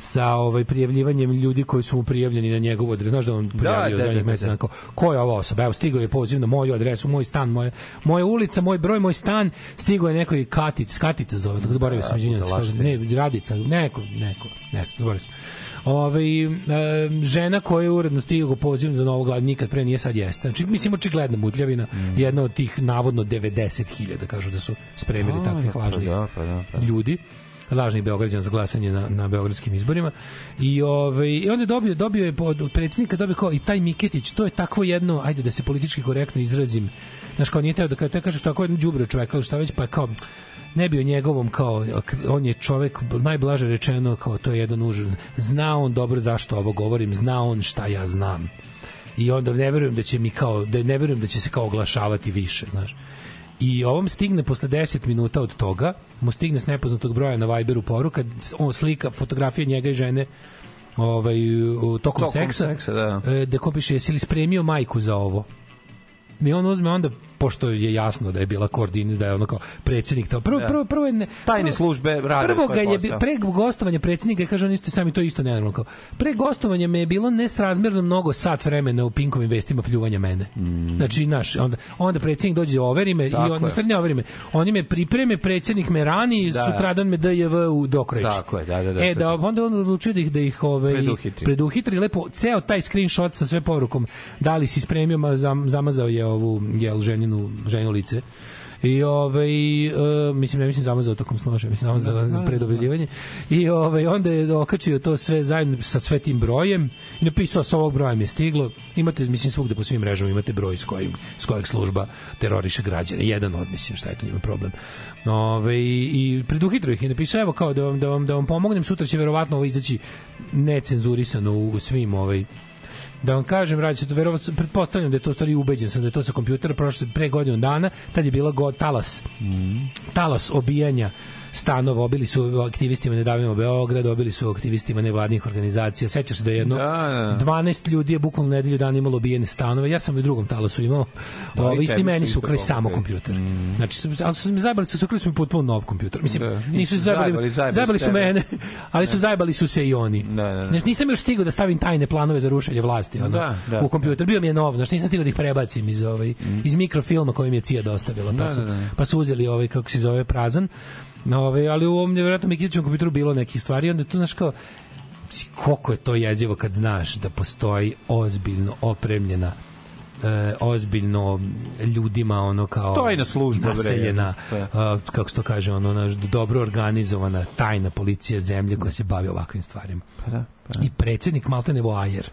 sa ovaj prijavljivanjem ljudi koji su mu prijavljeni na njegovu adresu. Znaš da on prijavio da, za da, njih da, mesec da. onako, ko je ova osoba? Evo, stigao je poziv na moju adresu, moj stan, moje, moja ulica, moj broj, moj stan, stigao je neko i Katic, Katica zove, tako zaboravio sam, izvinjam se, ne, Radica, neko, neko, ne zaboravio sam. Ove, e, žena koja je uredno stigao poziv za novog glad nikad pre nije sad jeste. Znači, mislim, očigledna mutljavina, Mm. jedna od tih navodno 90.000, kažu da su spremili A, takvih pa lažnih da, pa da, pa da. ljudi lažnih beograđana za glasanje na, na beogradskim izborima. I ovaj i on je dobio dobio je od predsjednika dobio kao i taj Miketić to je takvo jedno ajde da se politički korektno izrazim znaš kao nije teo da kada kaže tako jedno đubre čovek ili šta već pa kao ne bi o njegovom kao on je čovek najblaže rečeno kao to je jedan užas zna on dobro zašto ovo govorim zna on šta ja znam. I onda ne verujem da će mi kao da ne verujem da će se kao oglašavati više znaš I ovom stigne posle 10 minuta od toga, mu stigne s nepoznatog broja na Viberu poruka, on slika fotografije njega i žene ovaj, tokom, Tokom seksa, seksa, da. e, da ko piše, jesi li spremio majku za ovo? I on uzme onda pošto je jasno da je bila koordinir da je ono kao predsjednik to prvo Da. prvo prvo je ne, Tajne službe rade prvo ga je pre gostovanja predsjednika kaže on isto sami to isto nenormalno kao pre gostovanja me je bilo nesrazmerno mnogo sat vremena u pinkovim vestima pljuvanja mene. Znači naš onda onda predsjednik dođe overi me i Mm. Tako on je. stvarno overi me. Oni me pripreme, predsjednik me rani, Da. sutradan me DJV u dokreći. Tako je, da, da, da, E da onda on odlučio da ih da ih ovaj Preduhitri. preduhitri lepo ceo taj screenshot sa sve porukom da li si spremio ma zam, zamazao je ovu jel ženinu ženinu lice I ovaj e, mislim ne mislim zamazao tokom snoša, mislim zamazao za predobljivanje. I ovaj onda je okačio to sve zajedno sa sve tim brojem i napisao sa ovog broja mi je stiglo. Imate mislim svugde po svim mrežama imate broj s kojim s kojeg služba teroriše građane. Jedan od mislim šta je to njima problem. Ove, i preduhitro ih i napisao evo kao da vam, da vam, da vam pomognem sutra će verovatno ovo izaći necenzurisano u, u svim ovaj da vam kažem, radi se to verovatno, pretpostavljam da je to stvari ubeđen sam da je to sa kompjutera prošle pre godinu dana, tad je bila go, talas, talas obijanja stanova, obili su aktivistima Ne davimo Beograd, obili su aktivistima nevladnih organizacija. Sećaš se da je jedno Da, da. 12 ljudi je bukvalno nedelju dana imalo obijene stanove. Ja sam i u drugom talasu imao. Da, Ovo i isti meni su ukrali samo kompjuter. Znači, su- ali su mi zajebali, su ukrali su mi potpuno nov kompjuter. Mislim, Da, nisu zajebali, zajebali zajebali su mene, ali su zajebali su se i oni. Da, da, da. Znači, nisam još stigao da stavim tajne planove za rušenje vlasti ono, Da, da. u kompjuter. Bio mi je nov, znači nisam stigao da ih prebacim iz, ovaj, iz mikrofilma koji mi je Cija dostavila. Pa Da, su, da, da. pa su uzeli ovaj, kako se zove, prazan. Ove, ali u ovom nevjerojatnom Mikitićevom kompjuteru bilo nekih stvari onda tu, znaš, kao, koliko je to jezivo kad znaš da postoji ozbiljno opremljena e, ozbiljno ljudima ono kao Tajna služba, bre, naseljena je. a, kako se to kaže ono naš dobro organizovana tajna policija zemlje koja se bavi ovakvim stvarima Pa da, pa da. i predsjednik Maltene Voajer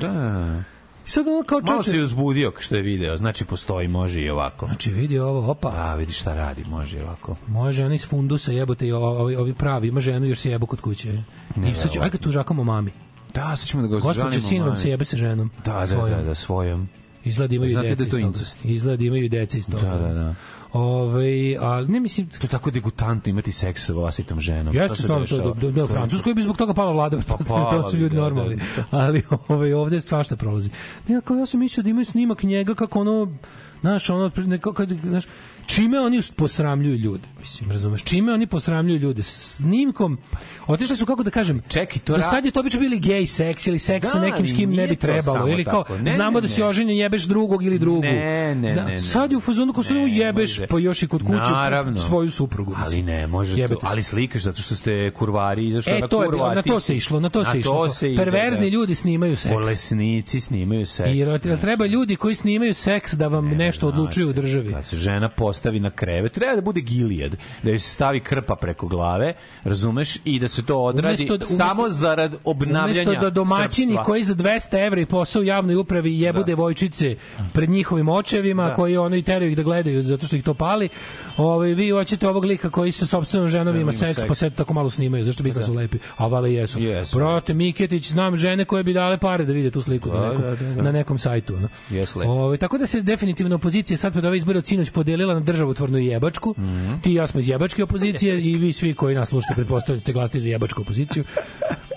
Da. Sad ono kao Malo čoče, se uzbudio što je video, znači postoji, može i ovako. znači vidi ovo, opa, A, vidi šta radi, može i ovako. može oni iz fundusa jebote i ovi, ovi pravi, ima ženu još se jebo kod kuće. I sad ću, ajde tužakamo mami. Da, sad ćemo da ga Gospođa žalimo, sindrom mani. se jebe sa ženom. Da, da, da, da, svojom. Izgleda imaju Znate deca da je iz toga. incest? Izgleda imaju deca iz toga. Da, da, da. Ovaj, ali ne mislim... To je tako degutantno imati seks sa vlastitom ženom. Jeste stvarno to da, da, da, u Francuskoj bi zbog toga pala vlada, pretpostavljam, pala to su ljudi da, da, normalni. da. Ali ovaj, ovde svašta prolazi. Ne, kao ja sam mislio da imaju snimak njega kako ono, znaš, ono, neko, kad, znaš, čime oni posramljuju ljude, mislim, razumeš, čime oni posramljuju ljude, snimkom, otišli su, kako da kažem, Čekaj, to do sad je to obično bili gej seks ili seks sa Da, nekim s ali kim ne bi trebalo, ili kao. Ne, znamo ne, da si ne. oženjen, jebeš drugog ili drugu. Ne, ne, Zna- ne, ne. Sad je u fazonu ko Ne, jebeš, može. pa još i kod kuće Naravno. svoju suprugu. Ali mislim. ne, može to, se. ali slikaš zato što ste kurvari, zato što E, na to je kurva, na ti to se išlo, na to se išlo. se Perverzni da. ljudi snimaju seks. Bolesnici snimaju seks. I treba ljudi koji snimaju seks da vam nešto odlučuju u državi. Kad se žena postavi na krevet, treba da bude gilijad, da joj se stavi krpa preko glave, razumeš, i da se to odradi Umesto da- samo umesto- zarad obnavljanja Umesto da domaćini srpstva. koji za 200 evra i posao u javnoj upravi jebu Da. devojčice pred njihovim očevima, Da. koji ono i teraju ih da gledaju zato što ih to pali, ovaj, vi hoćete ovog lika koji sa sopstvenom ženom ima ima seks, seks. pa se tako malo snimaju, zašto misle da su lepi, a vale jesu. Jesu. Brate, Miketić, znam žene koje bi dale pare da vide tu sliku na Da, nekom, da, da, da. na nekom sajtu. Ono. Jesu lepi. Ovaj, tako da se definitivno opozicija sad pred ove izbore od sinoć podelila na državotvornu jebačku. Mhm. Ti i ja smo iz jebačke opozicije i vi svi koji nas slušate pretpostavljate ste glasni za jebačku opoziciju.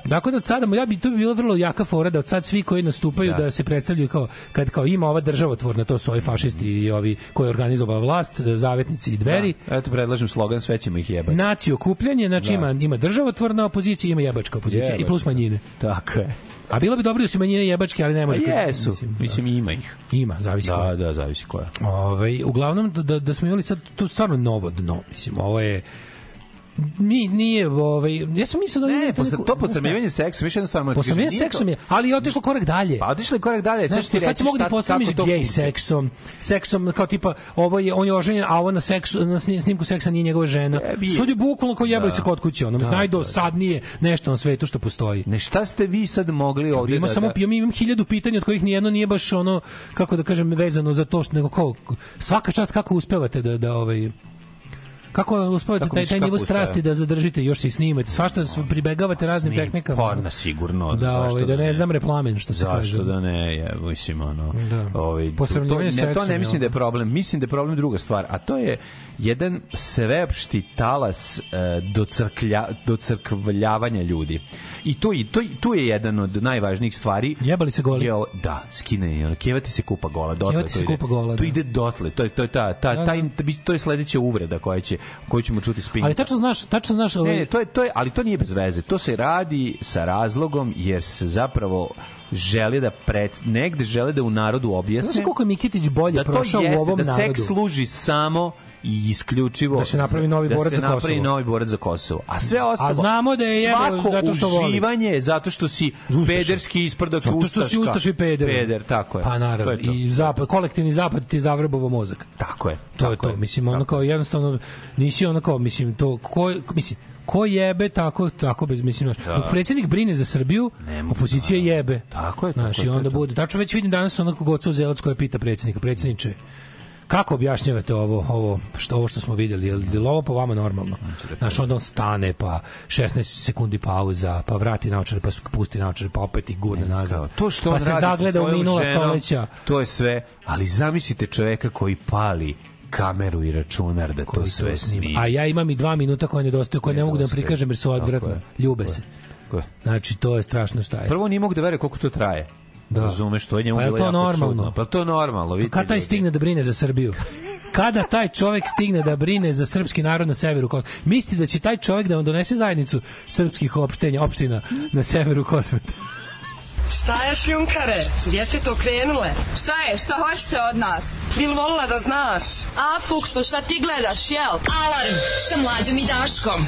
Dakle, da od sada, ja bi, to bi bila vrlo jaka fora da od sad svi koji nastupaju da, Da. se predstavljaju kao, kad kao ima ova državotvorna, to su ovi fašisti i ovi koji je organizovala vlast, zavetnici i dveri, Da. Eto, predlažem slogan, sve ćemo ih jebati. naciju okupljanje, znači Da. ima, ima državotvorna opozicija, ima jebačka opozicija i Jebačka. plus manjine. Tako je. A bilo bi dobro da su manjine jebačke, ali ne Pa može. jesu, Mislim, mislim, ima ih. Ima, zavisi koja. Da, da, zavisi koja. Ovaj uglavnom da, da, da smo imali sad to stvarno novo dno, mislim, ovo je mi nije ovaj ja sam mislio da Ne, nije posle, to posramljivanje seksa, više jednostavno... Posramljivanje seksom je, ali je otišlo korak dalje. Pa otišli korak dalje, ću ti sad se mogu da to gej seksom, seksom kao tipa ovo je on je oženjen, a ovo na seksu na sni- snimku seksa nije njegova žena. Je. Sad je bukvalno kao jebali Da. se kod kuće, ono Da, najdosadnije nešto na svetu što postoji. Ne, šta ste vi sad mogli ovde Ima da... samo da... ja imam hiljadu pitanja od kojih nijedno nije baš ono kako da kažem vezano za to što nego kao svaka čast kako uspevate da da ovaj Kako uspevate taj, taj nivo strasti da zadržite, još se snimate, svašta pribegavate raznim Snim- tehnikama. Porna sigurno. Da, zašto ovaj, da ne znam replamen, što se kaže. Zašto da ne, je, mislim, ono, Da. ovaj, to, to, ne, to ne mislim da je problem, mislim da je problem druga stvar, a to je jedan sveopšti talas e, docrklja, docrkvljavanja ljudi. I to, i to, tu je jedan od najvažnijih stvari. Jebali se goli. Je, da, skine, i ono, kjevati se kupa gola, dotle Kjevati to se ide. kupa gola, To da. ide dotle, to je, to je ta, ta, Da, taj, to je sledeća uvreda koja će, koju ćemo čuti spinka. Ali tačno znaš, tačno znaš, Ne, ovaj, ne, to je, to je, ali to nije bez veze. To se radi sa razlogom jer se zapravo želi da pred, negde žele da u narodu objasne Znaš koliko je Mikitić bolje da to prošao jeste, u ovom da narodu? seks služi samo i isključivo Da se napravi novi da borac se za napravi Kosovo. novi borac za Kosovo. A sve ostalo A znamo da je svako zato što voli. uživanje je zato što si pederski isprdak Zato što si ustaš i peder. Peder, tako je. Pa naravno, je to. i zapad, kolektivni zapad ti je zavrbovo mozak. Tako je. To je tako to, mislim, ono kao jednostavno, nisi ono kao, mislim, to, ko, mislim, ko jebe tako tako bez mislim znaš, dok predsjednik brine za Srbiju opozicija jebe tako je znaš, tako i je, to je onda bude tačno već vidim danas onako gocu Zelac koja pita predsjednika predsjedniče kako objašnjavate ovo ovo što ovo što smo vidjeli je li ovo po vama normalno znaš onda on stane pa 16 sekundi pauza pa vrati naočare pa pusti naočare pa opet ih gurne nazad to što pa on se radi zagleda u minula ženom, stoleća To je sve, ali zamislite čoveka koji pali kameru i računar da to koji sve to snima. snima. A ja imam i dva minuta koje nedostaju, koje ne mogu da prikažem jer su odvratne. Ljube se. je. Tako je. Znači, to je strašno šta je. Prvo nije mogu da veruje koliko to traje. Da. Razumeš, to je njemu Pa je bilo to jako normalno? čudno. Pa to je normalno, vidite. Kad taj ljudi. stigne da brine za Srbiju? Kada taj čovjek stigne da brine za srpski narod na severu Kosova? Misli da će taj čovjek da vam donese zajednicu srpskih opštenja, opština na severu Kosmeta? Šta je šljunkare? Gdje ste to krenule? Šta je? Šta hoćete od nas? Bil volila da znaš? A, Fuksu, šta ti gledaš, jel? Alarm sa mlađom i Daškom.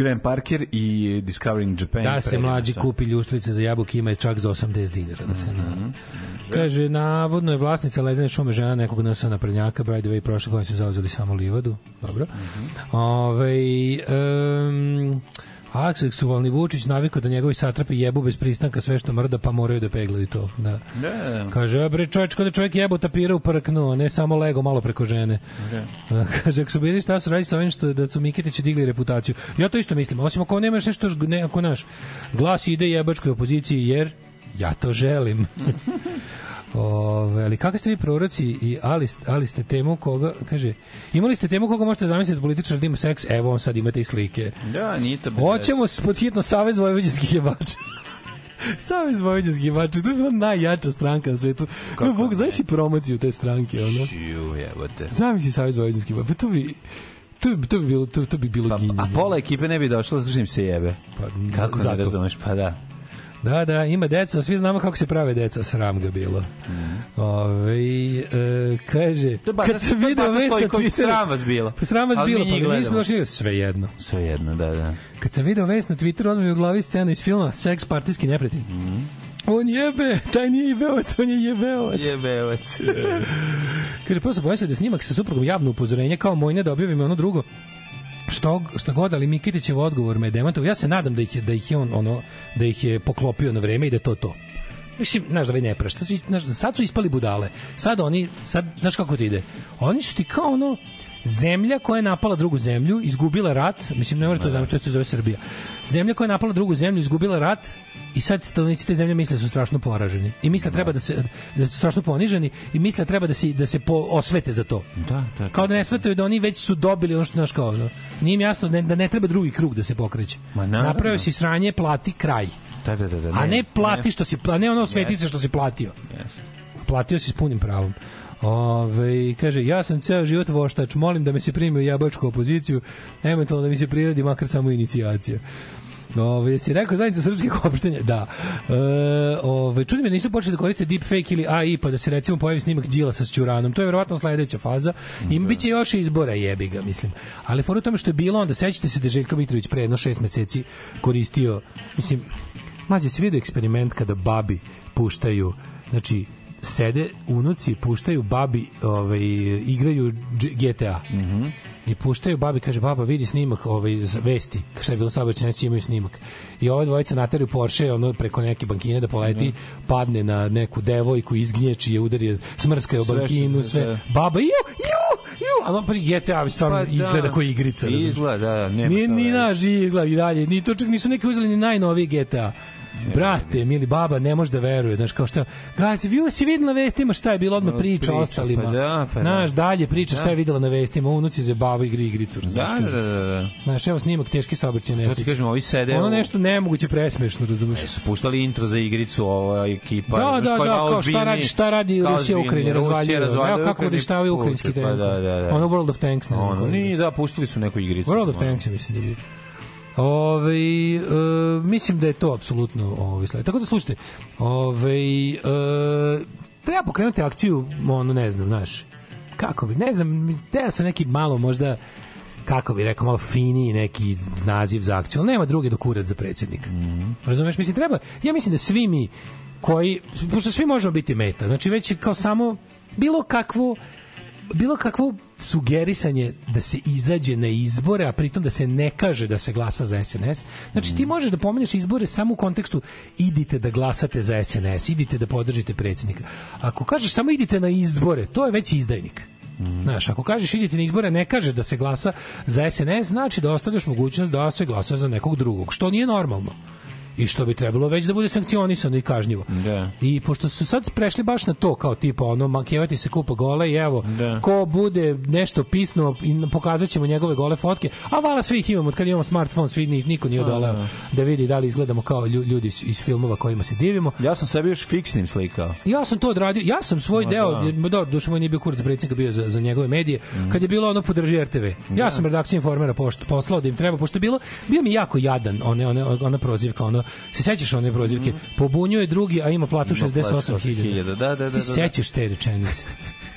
Graham Parker i Discovering Japan. Da se mlađi kupi ljuštrice za jabuke ima je čak za 80 dinara. Da se na... Kaže, navodno je vlasnica ledene šume žena nekog NS naprednjaka, by the way, prošle godine su zauzeli samo livadu. Dobro. Mhm. Ove, um, Seksualni Vučić navikao da njegovi satrapi jebu bez pristanka sve što mrda, pa moraju da peglaju to. Da. Da. Kaže, a bre, čovječ, kada čovjek jebo tapira u prknu, ne samo lego malo preko žene. Da. Kaže, ako su bili šta su radi sa ovim što da su Mikitići digli reputaciju. Ja to isto mislim. Osim ako nemaš nešto, ne, ako naš glas ide jebačkoj opoziciji, jer ja to želim. Ove, ali kakvi ste vi proroci i ali, ali ste temu koga, kaže, imali ste temu koga možete zamisliti političar da ima seks, evo on sad imate i slike. Da, nije to bez Hoćemo pod hitno Savez vojvođanskih jebača. Savez vojvođanskih jebača, to je bila najjača stranka na svetu. Kako Bog, znaš i promociju te stranke, ono? Čiju, jebote. Zamisli Savez vojvođanskih jebača, pa to bi... To bi, to bi bilo, to, to bi bilo pa, A pola ekipe ne bi došlo zato što im se jebe. Pa, Kako ne razumeš? Pa da. Da, da, ima deca, svi znamo kako se prave deca, sram ga bilo. Ove, e, kaže, To Bata- kad sam to je video Bata vest na Twitteru... sram vas bilo. Pa sram vas Ali bilo, mi pa mi nismo došli, sve jedno. Sve jedno, da, da. Kad sam video vest na Twitteru, odmah mi u glavi scena iz filma Seks partijski neprijatelj. On jebe, taj nije jebeovac, on je jebeovac. Jebeovac. Kaže, prvo sam se da je snimak sa suprugom javno upozorenje, kao mojne da objavim ono drugo. Što, što god, ali Mikitićev odgovor me demantovao. Ja se nadam da ih, da ih je on ono, da ih je poklopio na vreme i da to to. Mislim, znaš da ovaj ne prašta. Znaš, sad su ispali budale. Sad oni, sad, znaš kako to ide? Oni su ti kao ono, zemlja koja je napala drugu zemlju, izgubila rat, mislim, ne mora to znači, to se zove Srbija. Zemlja koja je napala drugu zemlju, izgubila rat, i sad stanovnici te zemlje misle da su strašno poraženi i misle da treba da se da su strašno poniženi i misle da treba da se da se po, osvete za to. Da, da. Kao da ne shvataju da oni već su dobili ono što naš kao ono. Nije im jasno da, da ne treba drugi krug da se pokreće. Ma. Napravio si sranje, plati kraj. Da, da, da, da. A ne plati što si, a ne ono sveti se što si platio. Yes. Platio si s punim pravom. Ove, kaže, ja sam ceo život voštač, molim da me se primi u jabačku opoziciju, eventualno da mi se priradi makar samo inicijacija. Ove, si rekao zajednica srpskih opštenja? Da. E, ove, čudi me da nisu počeli da koriste deepfake ili AI pa da se recimo pojavi snimak Đilasa s Ćuranom. To je verovatno sledeća faza. I Da. bit će još izbora jebi ga, mislim. Ali fora u tome što je bilo onda, sećate se da je Željko Mitrović pre jedno šest meseci koristio, mislim, Mlađe, si vidio eksperiment kada babi puštaju, znači, sede unuci, puštaju babi, ovaj, igraju GTA. Mhm. I puštaju babi, kaže, baba, vidi snimak ovaj, vesti. Šta je bilo saobraćaj, neće imaju snimak. I ova dvojica nateraju Porsche ono, preko neke bankine da poleti, Mhm. padne na neku devojku, izgnječi je, udari je, smrska je o bankinu, sve. sve. Baba, ju, ju, ju, a ono, pa GTA stvarno Pa da. izgleda kao igrica. Izgleda, da, nema Nije šta ni reći. naš izgled i dalje. Ni to čak nisu neki uzeli ni najnoviji GTA. Brate, mili baba, ne može da veruje, znaš, kao šta, gazi, vi si videla na vestima šta je bilo, odmah priča, priča, ostalima. pa da, pa da. Znaš, dalje priča šta Da. je videla na vestima, unuci za baba igri igricu, razumiješ, Da, da, da, da. Znaš, evo snimak teške saobraćajne To ti nesreće. kažem, ovi sede Ono nešto nemoguće presmešno, razumiješ. su puštali intro za igricu ova ekipa. Da, znaš, da, da, kao šta radi, šta radi Rusija u Ukrajini, ozbiljniji. razvaljuje. Rusija Evo kako puta, ukrajinski Pa da, da, da. Ono World of Tanks, ne znam. Ono, ni, da, pustili su neku igricu. World of. Tanks, mislim da je. Ove, e, mislim da je to apsolutno ovaj sled. Tako da slušajte, ove, e, treba pokrenuti akciju, ono ne znam, znaš, kako bi, ne znam, treba se neki malo možda kako bi rekao, malo finiji neki naziv za akciju, ali nema druge do kurac za predsjednika. Razumeš? Mislim, treba, ja mislim da svi mi koji, pošto svi možemo biti meta, znači već kao samo bilo kakvo bilo kakvo sugerisanje da se izađe na izbore, a pritom da se ne kaže da se glasa za SNS. Znači ti možeš da pomeneš izbore samo u kontekstu idite da glasate za SNS, idite da podržite predsjednika. Ako kažeš samo idite na izbore, to je već izdajnik. Znaš, ako kažeš idite na izbore, ne kažeš da se glasa za SNS, znači da ostavljaš mogućnost da se glasa za nekog drugog, što nije normalno i što bi trebalo već da bude sankcionisano i kažnjivo. Da. I pošto su sad prešli baš na to kao tipa ono makevati se kupa gole i evo Da. ko bude nešto pisno i pokazat ćemo njegove gole fotke, a vala svi ih imamo od kad imamo smartfon, svi ni- niko nije odoleo da. da vidi da li izgledamo kao lju- ljudi iz, filmova kojima se divimo. Ja sam sebi još fiksnim slikao. Ja sam to odradio, ja sam svoj Ma deo, da. da. do duše moj nije bio kurac predsjednika bio za, za njegove medije, kad je bilo ono podrži RTV. Ja sam redakciju informera pošt, poslao da im treba, pošto je bilo, bio mi jako jadan, one, one, ona prozivka, ono, se sećaš one prozivke, pobunjuje drugi, a ima platu Ima platu 68.000. 68.000, da, da, da, Ti da. sećaš te rečenice.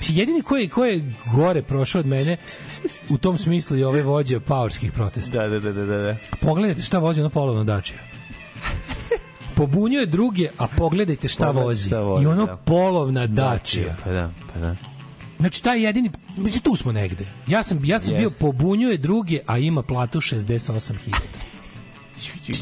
Jedini ko je, ko je gore prošao od mene u tom smislu je ove vođe paorskih protesta. Da, da, da, da, da. Pogledajte šta vozi ono polovno dačija. Pobunjuje druge, a pogledajte šta vozi. šta vozi, I ono da. polovna dačija. Pa da, pa da. Znači taj jedini, mislim tu smo negde. Ja sam ja sam bio Jeste. pobunjuje druge, a ima platu 68.000.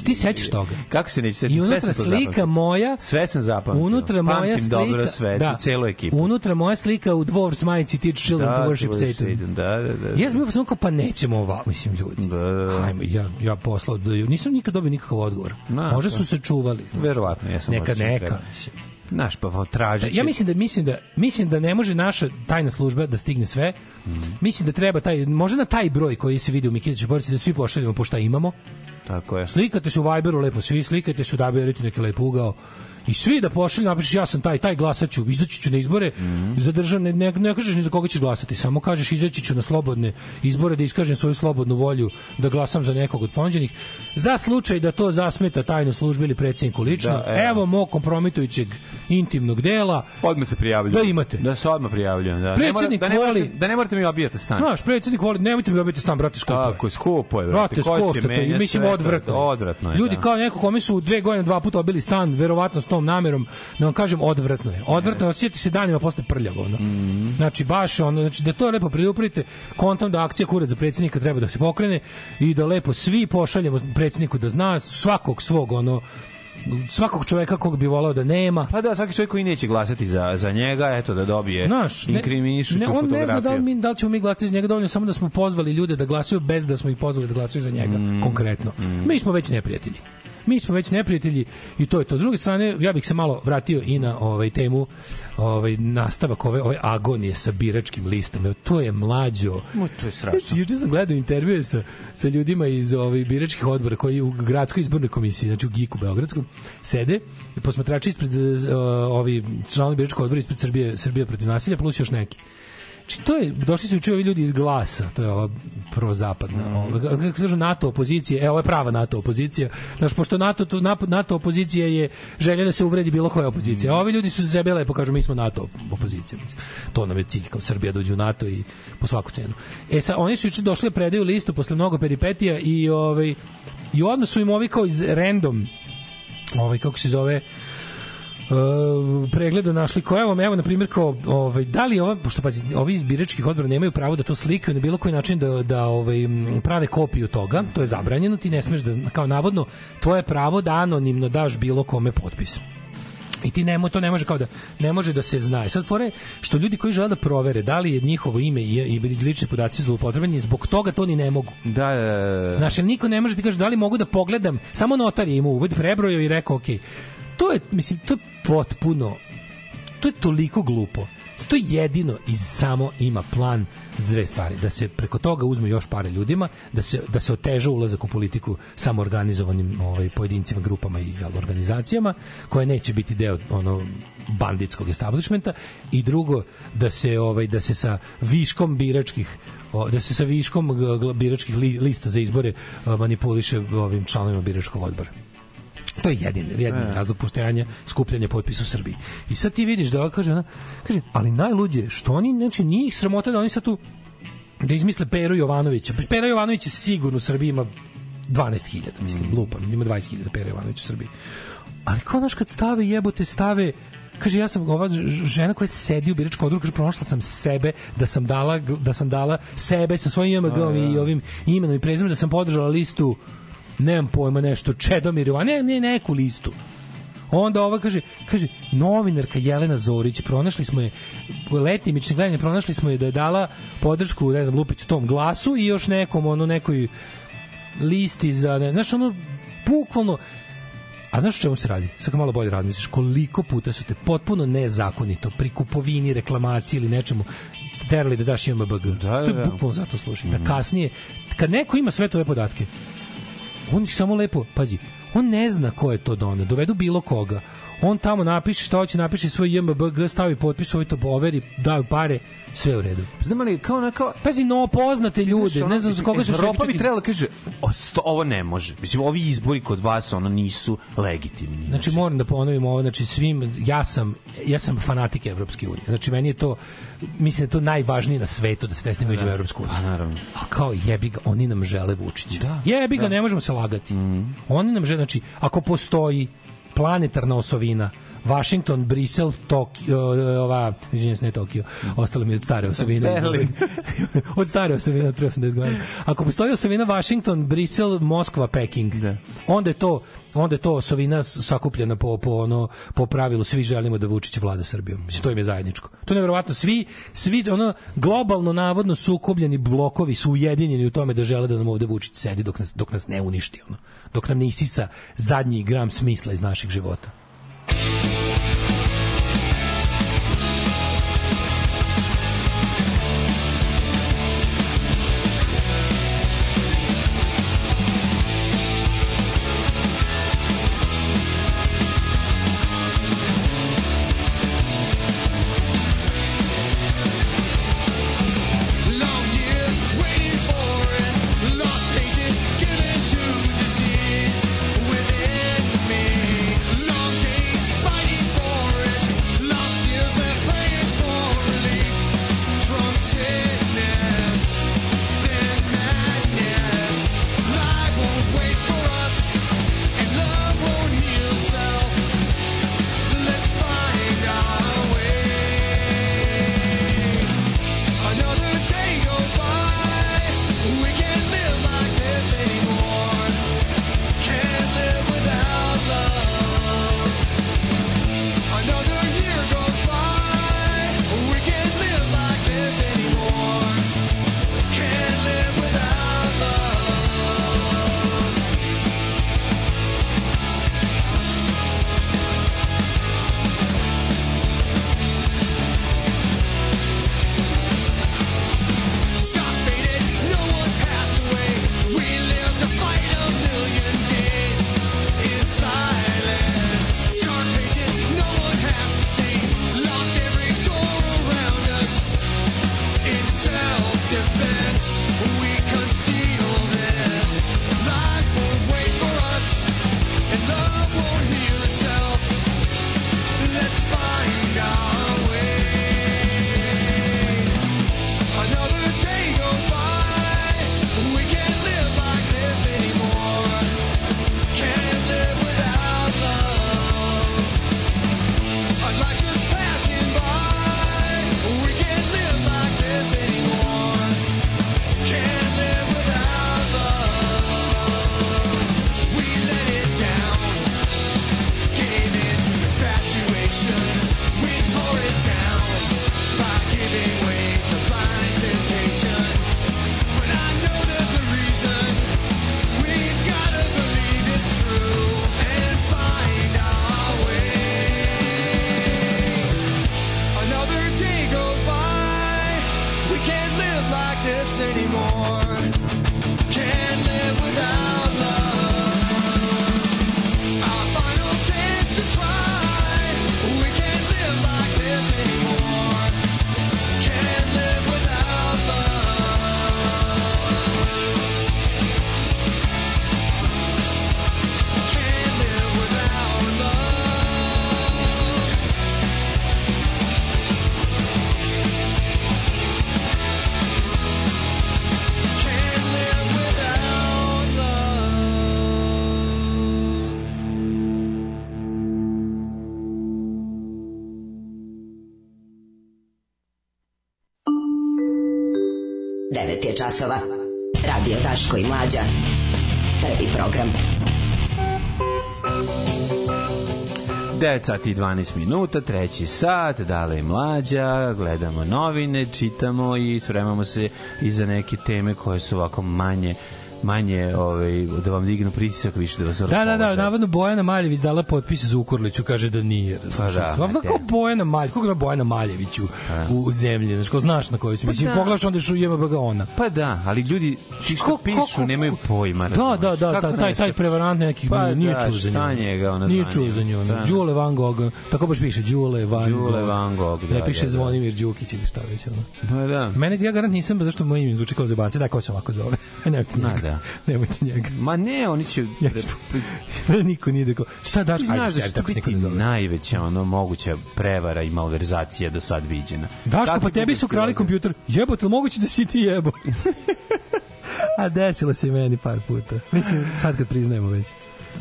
Ti sećaš toga? Kako se neće setiti? I Sve unutra sam to slika zapamtio. moja Sve sam zapamtio. Unutra moja Pamtim slika, dobro sve, da, celu ekipu. Unutra moja slika u Dwarfs majici Teach Children to Worship Satan. Da, da, da. Ja sam bio fazon kao, pa nećemo ova, mislim ljudi. Da, da, da. Ajmo, ja, ja poslao, da, nisam nikad dobio nikakav odgovor. Na, Možda to. su se čuvali. Verovatno, ja sam Neka, neka. treba. Znaš, pa tražit će. Ja mislim da mislim da mislim da ne može naša tajna služba da stigne sve. Mislim da treba taj možda na taj broj koji se vidi u Mikitićevoj porodici da svi pošaljemo po šta imamo. Tako je. Slikate se u Viberu lepo svi, slikate se u WRT neki lep ugao. I svi da pošalju, napišeš ja sam taj, taj glasaću, izaći ću na izbore, Mhm. za državne, ne, ne kažeš ni za koga ćeš glasati, samo kažeš izaći ću na slobodne izbore da iskažem svoju slobodnu volju da glasam za nekog od ponuđenih. Za slučaj da to zasmeta tajnu službu ili predsjedniku lično, Da, evo. evo mog kompromitujućeg intimnog dela, Odmah se prijavljujem. Da imate. Da se odmah prijavljujem, da. Mora, da, ne voli- morate, da ne morate mi obijati stan. Znaš, predsjednik voli, nemojte mi obiti stan, brate, skupo je. Tako je, skupo je, Brate, brate. I menjati mislim, odvratno. je. Odvratno je, Ljudi da. kao neko kome su dve godine dva puta obili stan, verovatno tom namerom, da vam kažem, odvratno je. Odvratno je, osjeti se danima posle prljavo. Ono. Mhm. Znači, baš ono, znači, da to lepo preduprite, kontam da akcija kurac za predsjednika treba da se pokrene i da lepo svi pošaljemo predsjedniku da zna svakog svog, ono, svakog čoveka kog bi volao da nema. Pa da, svaki čovjek koji neće glasati za, za njega, eto da dobije Znaš, ne, ne, on fotografiju. ne zna da li, mi, da li ćemo mi glasati za njega dovoljno, samo da smo pozvali ljude da glasaju bez da smo ih pozvali da glasaju za njega, Mm. konkretno. Mi smo već neprijatelji. Mi smo već neprijatelji i to je to. S druge strane, ja bih se malo vratio i na ovaj temu ovaj nastavak ove ove agonije sa biračkim listama. Evo, To je mlađo. Mo, to je strašno. Znači, juče sam gledao intervjue sa, sa ljudima iz ovih biračkih odbora koji u gradskoj izbornoj komisiji, znači u GIK-u Beogradskom, sede i posmatrači ispred uh, ovi članovi biračkog odbora ispred Srbije, Srbije protiv nasilja, plus još neki. Znači, to je, došli su juče ovi ljudi iz glasa, to je ova prozapadna, Mm. ova, kako se kažu, NATO opozicija, e, ovo je prava NATO opozicija, znaš, pošto NATO, tu, NATO, opozicija je želja da se uvredi bilo koja opozicija, a ovi ljudi su sebe lepo kažu, mi smo NATO opozicija, mislim. to nam je cilj, kao Srbija dođe u NATO i po svaku cenu. E, sad, oni su juče došli da predaju listu posle mnogo peripetija i, ovaj, i odmah su im ovi kao iz random, ovaj, kako se zove, uh, pregleda našli ko evo evo na primjer kao ovaj da li ova pošto pazi ovi iz biračkih odbora nemaju pravo da to slikaju na bilo koji način da da ovaj prave kopiju toga to je zabranjeno ti ne smeš da kao navodno tvoje pravo da anonimno daš bilo kome potpis I ti nemo to ne može kao da ne može da se zna. I Sad fore što ljudi koji žele da provere da li je njihovo ime i, i lični podaci zloupotrebljeni, zbog toga to ni ne mogu. Da, da, da, da. Znaš, jer niko ne može ti kaže da li mogu da pogledam, samo notar je imao uvod, prebrojao i rekao, ok, to je, mislim, to je potpuno, to je toliko glupo. To jedino i samo ima plan za dve stvari. Da se preko toga uzme još pare ljudima, da se, da se oteža ulazak u politiku samo organizovanim ovaj, pojedincima, grupama i jel, organizacijama, koje neće biti deo ono banditskog establishmenta i drugo da se ovaj da se sa viškom biračkih da se sa viškom biračkih li, lista za izbore a, manipuliše ovim članovima biračkog odbora. To je jedini, jedini E. razlog postojanja skupljanja potpisa u Srbiji. I sad ti vidiš da ova kaže, ona, kaže, ali najluđe, što oni, znači, nije ih sramota da oni sad tu da izmisle Peru Jovanovića. Pera Jovanović je sigurno u Srbiji ima 12.000, mislim, Mm. lupam, ima 20.000 Pera Jovanović u Srbiji. Ali kao, znaš, kad stave jebote, stave kaže ja sam ova žena koja sedi u biračkom odboru kaže pronašla sam sebe da sam dala da sam dala sebe sa svojim JMG-om i ovim imenom i prezimenom da sam podržala listu nemam pojma nešto Čedomir Jovan- ne, ne neku listu Onda ova kaže, kaže, novinarka Jelena Zorić, pronašli smo je, letimične gledanje, pronašli smo je da je dala podršku, ne znam, Lupiću tom glasu i još nekom, ono, nekoj listi za, ne, znaš, ono, bukvalno, A znaš o čemu se radi? Sad malo bolje razmisliš, koliko puta su te potpuno nezakonito pri kupovini, reklamaciji ili nečemu terali da daš IMBG. Da, to je da. bukvalno zato služi. Da kasnije, kad neko ima sve tvoje podatke, on samo lepo, pazi, on ne zna ko je to doneo, dovedu bilo koga, On tamo napiše šta hoće, napiše svoj JMBG, stavi potpis, ovaj to overi, daju pare, sve u redu. Znam li, kao na kao... Pazi, no poznate ljude, Znaš, ono, ne znam za koga su Evropa bi trebala da kaže, "O, sto, ovo ne može. Mislim, ovi izbori kod vas, ono, nisu legitimni. Znači moram da ponovim ovo, znači svim ja sam ja sam fanatik Evropske unije. Znači meni je to mislim da je to najvažnije na svetu da se ne snime uđe u Evropsku uniju. Pa naravno. A kao jebi ga, oni nam žele Vučića. Da, jebi ga, ne možemo se lagati. Oni nam žele, znači ako postoji planetarna osovina Washington, Brisel, Tokio, ova, izvinjam se, ne Tokio, ostalo mi je od stare osovine. Berlin. od stare osovine, od pre 80 godina. Ako postoji osovina Washington, Brisel, Moskva, Peking, onda je to onda je to osovina sakupljena po, po, ono, po pravilu svi želimo da Vučić vlada Srbijom. Mislim, to im je zajedničko. To je nevjerovatno. Svi, svi ono, globalno navodno sukobljeni blokovi su ujedinjeni u tome da žele da nam ovde Vučić sedi dok nas, dok nas ne uništi. Ono. Dok nam ne isisa zadnji gram smisla iz naših života. 9 sati i 12 minuta, treći sat, dale je mlađa, gledamo novine, čitamo i spremamo se i za neke teme koje su ovako manje manje ovaj, da vam dignu pritisak više da vas Da, da, da, navodno Bojana Maljević dala potpis za Ukurliću, kaže da nije. Pa da, Pa da, kao Bojana Maljević, koga Bojana Maljević u, u, zemlji, znaš, ko znaš na kojoj si, mislim, da. pogledaš onda što ima ga ona. Pa da, ali ljudi ti što Ko- pišu ko- nemaju pojma. Da, da, da, ta, taj, ne taj prevarant neki, Pa nije, da, čuo za nju. šta njega ona Nije čuo za nju. ono. Da. Đule Van Gogh, tako baš piše, Đule Van Đule Gogh. Van Gogh, da, Ne piše da, da. Zvonimir Đukić ili šta već. Ono. Pa da. Mene, ja garant nisam, pa zašto moj ime zvuči kao zebanci, da, ko se ovako zove. Ma njega. Da. Nemojte njega. Ma ne, oni će... Ja Mene niko nije rekao, šta daš? Ti Ajde, znaš da će to biti najveća ono moguća prevara i malverzacija do sad viđena. Daško, pa tebi su krali kompjuter. Jebote, moguće da si ti jebo? A desilo se i meni par puta. Mislim, sad kad priznajemo već.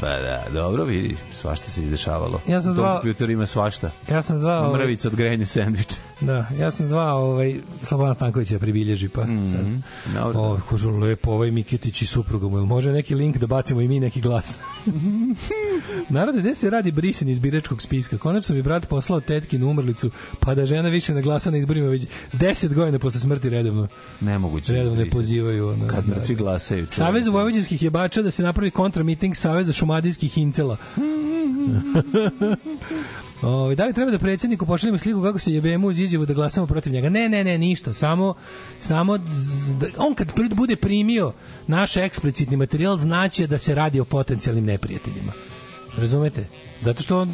Pa da, dobro, vidi, svašta se izdešavalo. Ja sam zvao- kompjuter ima svašta. Ja sam zvao... ovaj, Mrvica od grenja sendviča. Da, ja sam zvao ovaj Slobodan Stankovića pribilježi pa sad. Dobro. O, kažu lepo ovaj Miketić i supruga mu. Može neki link da bacimo i mi neki glas? Narode, gde se radi brisanje iz biračkog spiska? Konačno bi brat poslao tetkinu umrlicu, pa da žena više ne glasa na izborima već 10 godina posle smrti redovno. Nemoguće. Redovno ne brisati. pozivaju. Ono, Kad da, mrtvi da. glasaju. Savez vojvođanskih jebača da se napravi kontramiting Saveza šumadijskih hincela. O, da li treba da predsjedniku pošaljemo sliku kako se jebemo uz izjavu da glasamo protiv njega? Ne, ne, ne, ništa. Samo, samo da, on kad bude primio naš eksplicitni materijal znaće da se radi o potencijalnim neprijateljima. Razumete? Zato što on,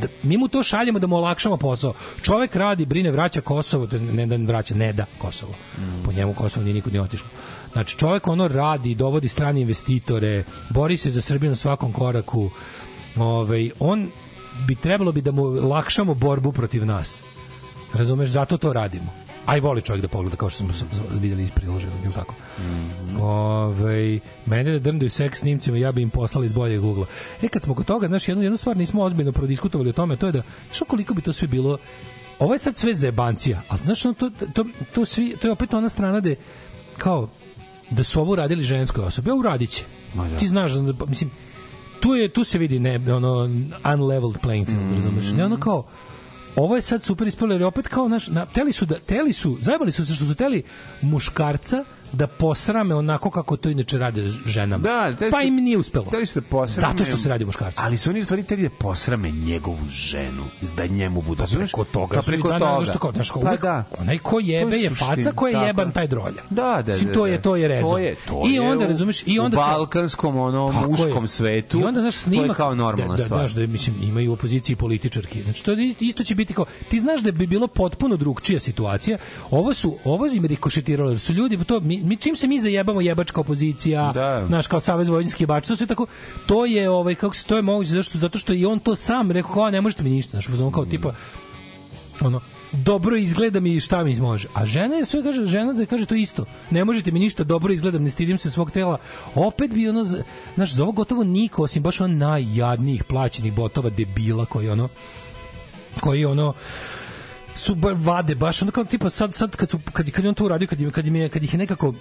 da, mi mu to šaljemo da mu olakšamo posao. Čovek radi, brine, vraća Kosovo, ne da vraća, ne da Kosovo. Po njemu Kosovo nije nikud ni otišlo. Znači, čovek ono radi, dovodi strane investitore, bori se za Srbiju na svakom koraku. Ovaj, on bi trebalo bi da mu lakšamo borbu protiv nas. Razumeš, zato to radimo. Aj voli čovjek da pogleda kao što smo videli iz priloženog, ili tako? Ovaj mene da drndaju seks snimcima, ja bi im poslali iz boljeg ugla. E, kad smo kod toga, znaš, jednu, jednu stvar nismo ozbiljno prodiskutovali o tome, to je da, znaš koliko bi to sve bilo, ovo je sad sve zebancija, ali znaš, ono, to, to, to, svi, to je opet ona strana da kao, da su ovo uradili ženskoj osobi, a uradit će. da. Ti znaš, da, pa, mislim, tu je tu se vidi ne ono unleveled playing field, mm razumeš? Ne ono kao ovo je sad super ispalo jer je opet kao naš na, teli su da teli su zajebali su se što su teli muškarca da posrame onako kako to inače rade ženama. Da, pa su- im nije uspelo. Hteli su da posrame... Zato što se radi o muškarcu. Ali su oni stvari hteli da posrame njegovu ženu, da njemu bude. Pa preko toga Pa su i preko da, toga. da, zašto kao, znaš, kao pa da. onaj ko jebe To je faca ko je tako. jeban taj drolja. Da, da, Mislim, da, to da. je to je rezon. To je, to I onda razumeš i onda u balkanskom onom muškom svetu. I onda znaš to snimak je kao normalna da, da, stvar. Znaš da mislim imaju u opoziciji političarki. Znači to isto će biti kao ti znaš da bi bilo potpuno drugčija situacija. Ovo su ovo im rikošetiralo jer su ljudi to mi, mi čim se mi zajebamo jebačka opozicija, Da. naš kao savez vojvođanskih jebača, to sve tako to je ovaj kako se to je moguće zato što zato što i on to sam rekao kao ne možete mi ništa, znači kao tipa ono dobro izgledam i šta mi može. A žena je sve kaže, žena da kaže to isto. Ne možete mi ništa, dobro izgledam, ne stidim se svog tela. Opet bi ono, znaš, za ovo gotovo niko, osim baš on najjadnijih plaćenih botova debila koji ono, koji ono, su ba- vade baš onda kao tipa sad sad kad su kad kad on to uradio kad im kad im je kad ih je nekako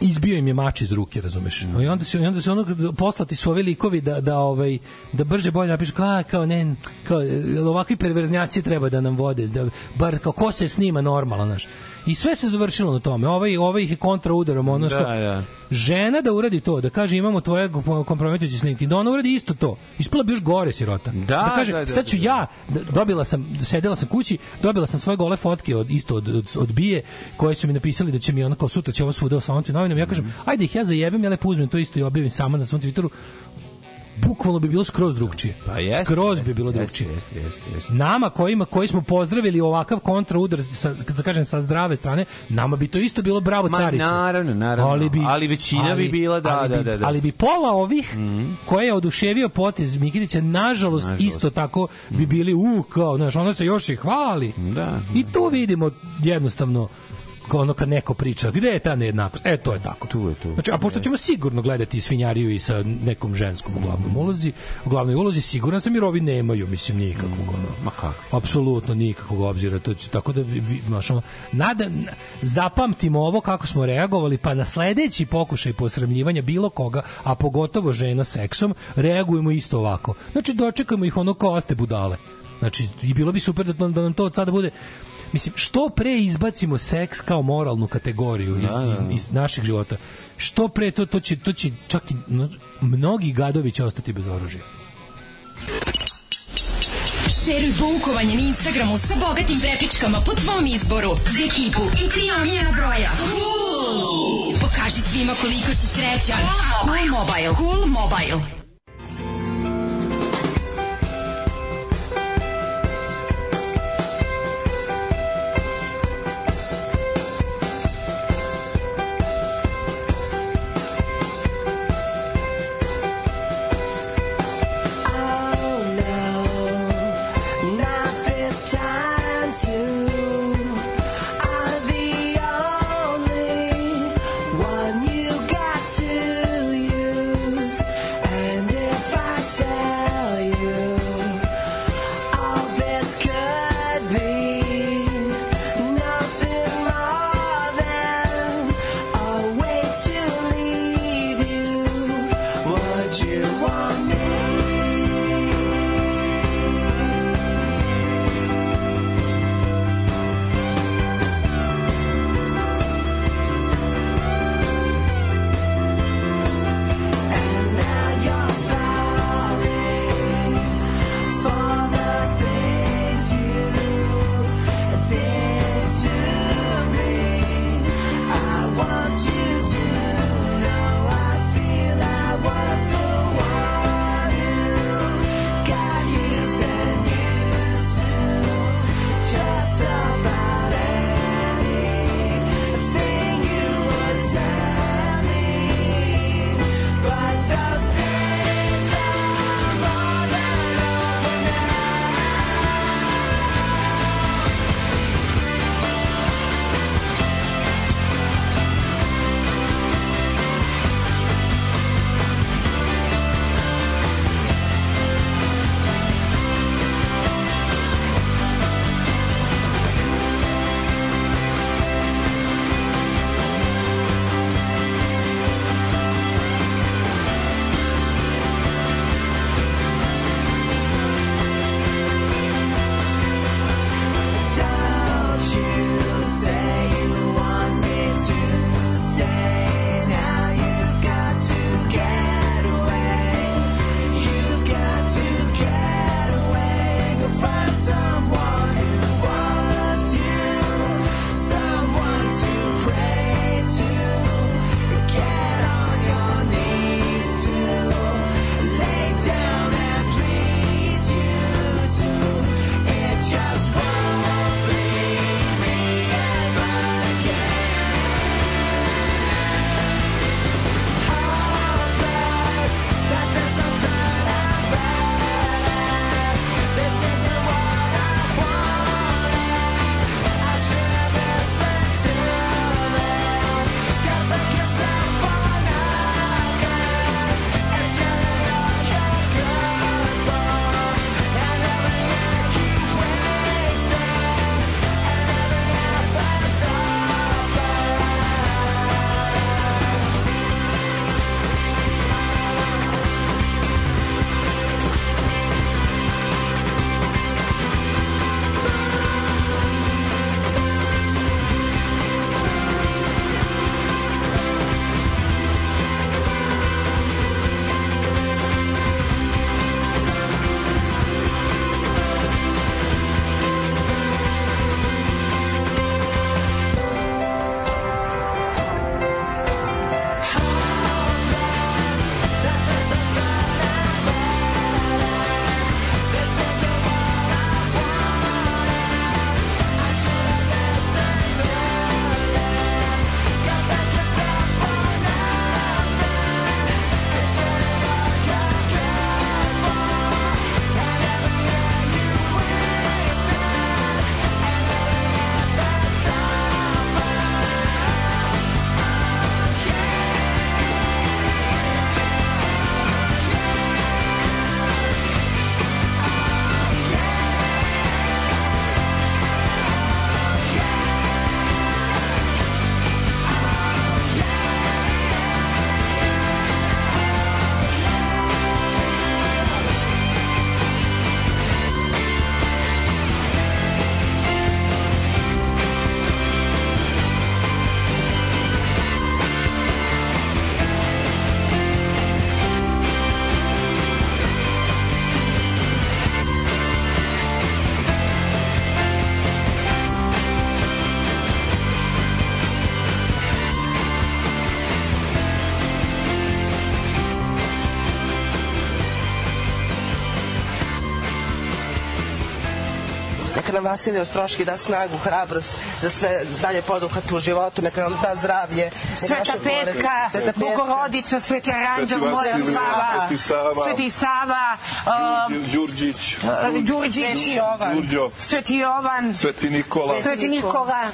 izbio im je mač iz ruke, razumeš? No i onda se onda se ono poslati su ovi da da ovaj da brže bolje napišu kao kao ne kao ovakvi perverznjaci treba da nam vode, da bar kao ko se snima normalno, znaš. I sve se završilo na tome. Ovaj ovaj ih je kontra udarom, ono što Da, da. žena da uradi to, da kaže imamo tvoje kompromitujuće snimke, da ona uradi isto to. Ispala bi još gore sirota. Da, kaže, da, da, sad ću da. ja, d- dobila sam, sedela sam kući, dobila sam svoje gole fotke od isto od, od, od bije, koje su mi napisali da će mi ono kao sutra će ovo svuda osvanuti u novinama. Ja kažem, ajde ih ja zajebem, ja lepo uzmem to isto i objavim sama na svom Twitteru. Bukvalno bi bilo skroz drugčije. Pa jeste, skroz jeste, bi bilo drugčije. Jeste, jeste, jeste. Nama kojima koji smo pozdravili ovakav kontraudar sa da kažem sa zdrave strane, nama bi to isto bilo bravo Ma, carice. naravno, naravno. Ali većina bi bila, da, ali da, bi- da, da. Ali bi pola ovih koje je oduševio potez Mikitića nažalost, Nažalost. isto tako bi bili uh kao, znaš, ono se još i hvali. Da. I tu vidimo jednostavno ono kad neko priča, gde je ta nejednakost? E, to je tako. Tu je tu. Znači, a pošto ćemo sigurno gledati svinjariju i sa nekom ženskom u glavnom ulozi, u glavnoj ulozi, siguran sam jer ovi nemaju, mislim, nikakvog ono. Ma kako? Apsolutno nikakvog obzira. To, će- tako da, znaš, ono, nada, zapamtimo ovo kako smo reagovali, pa na sledeći pokušaj posramljivanja bilo koga, a pogotovo žena seksom, reagujemo isto ovako. Znači, dočekamo ih ono kao ste budale. Znači, i bilo bi super da, da nam to od sada bude mislim, što pre izbacimo seks kao moralnu kategoriju iz, iz, iz naših života, što pre to, to će, to će čak i no, mnogi gadovi će ostati bez oružja. Šeruj baukovanje na Instagramu sa bogatim prepičkama po tvom izboru. Za ekipu i tri omiljena broja. Cool! Pokaži svima koliko si srećan. Cool Mobile. Cool Mobile. Oh Neka nam Vasilij Ostroški da snagu, hrabrost za sve dalje poduhvat u životu, neka nam da zdravlje. Sveta Petka, Sveta Petka. Bogorodica, Sveti Aranđel, Sveti Moja Vasilij, Sava, Sveti Sava, Sveti Sava, um, Đurđić, Đurđić, Sveti Jovan. Đurđo, Sveti Jovan, Sveti Nikola. Sveti Nikola.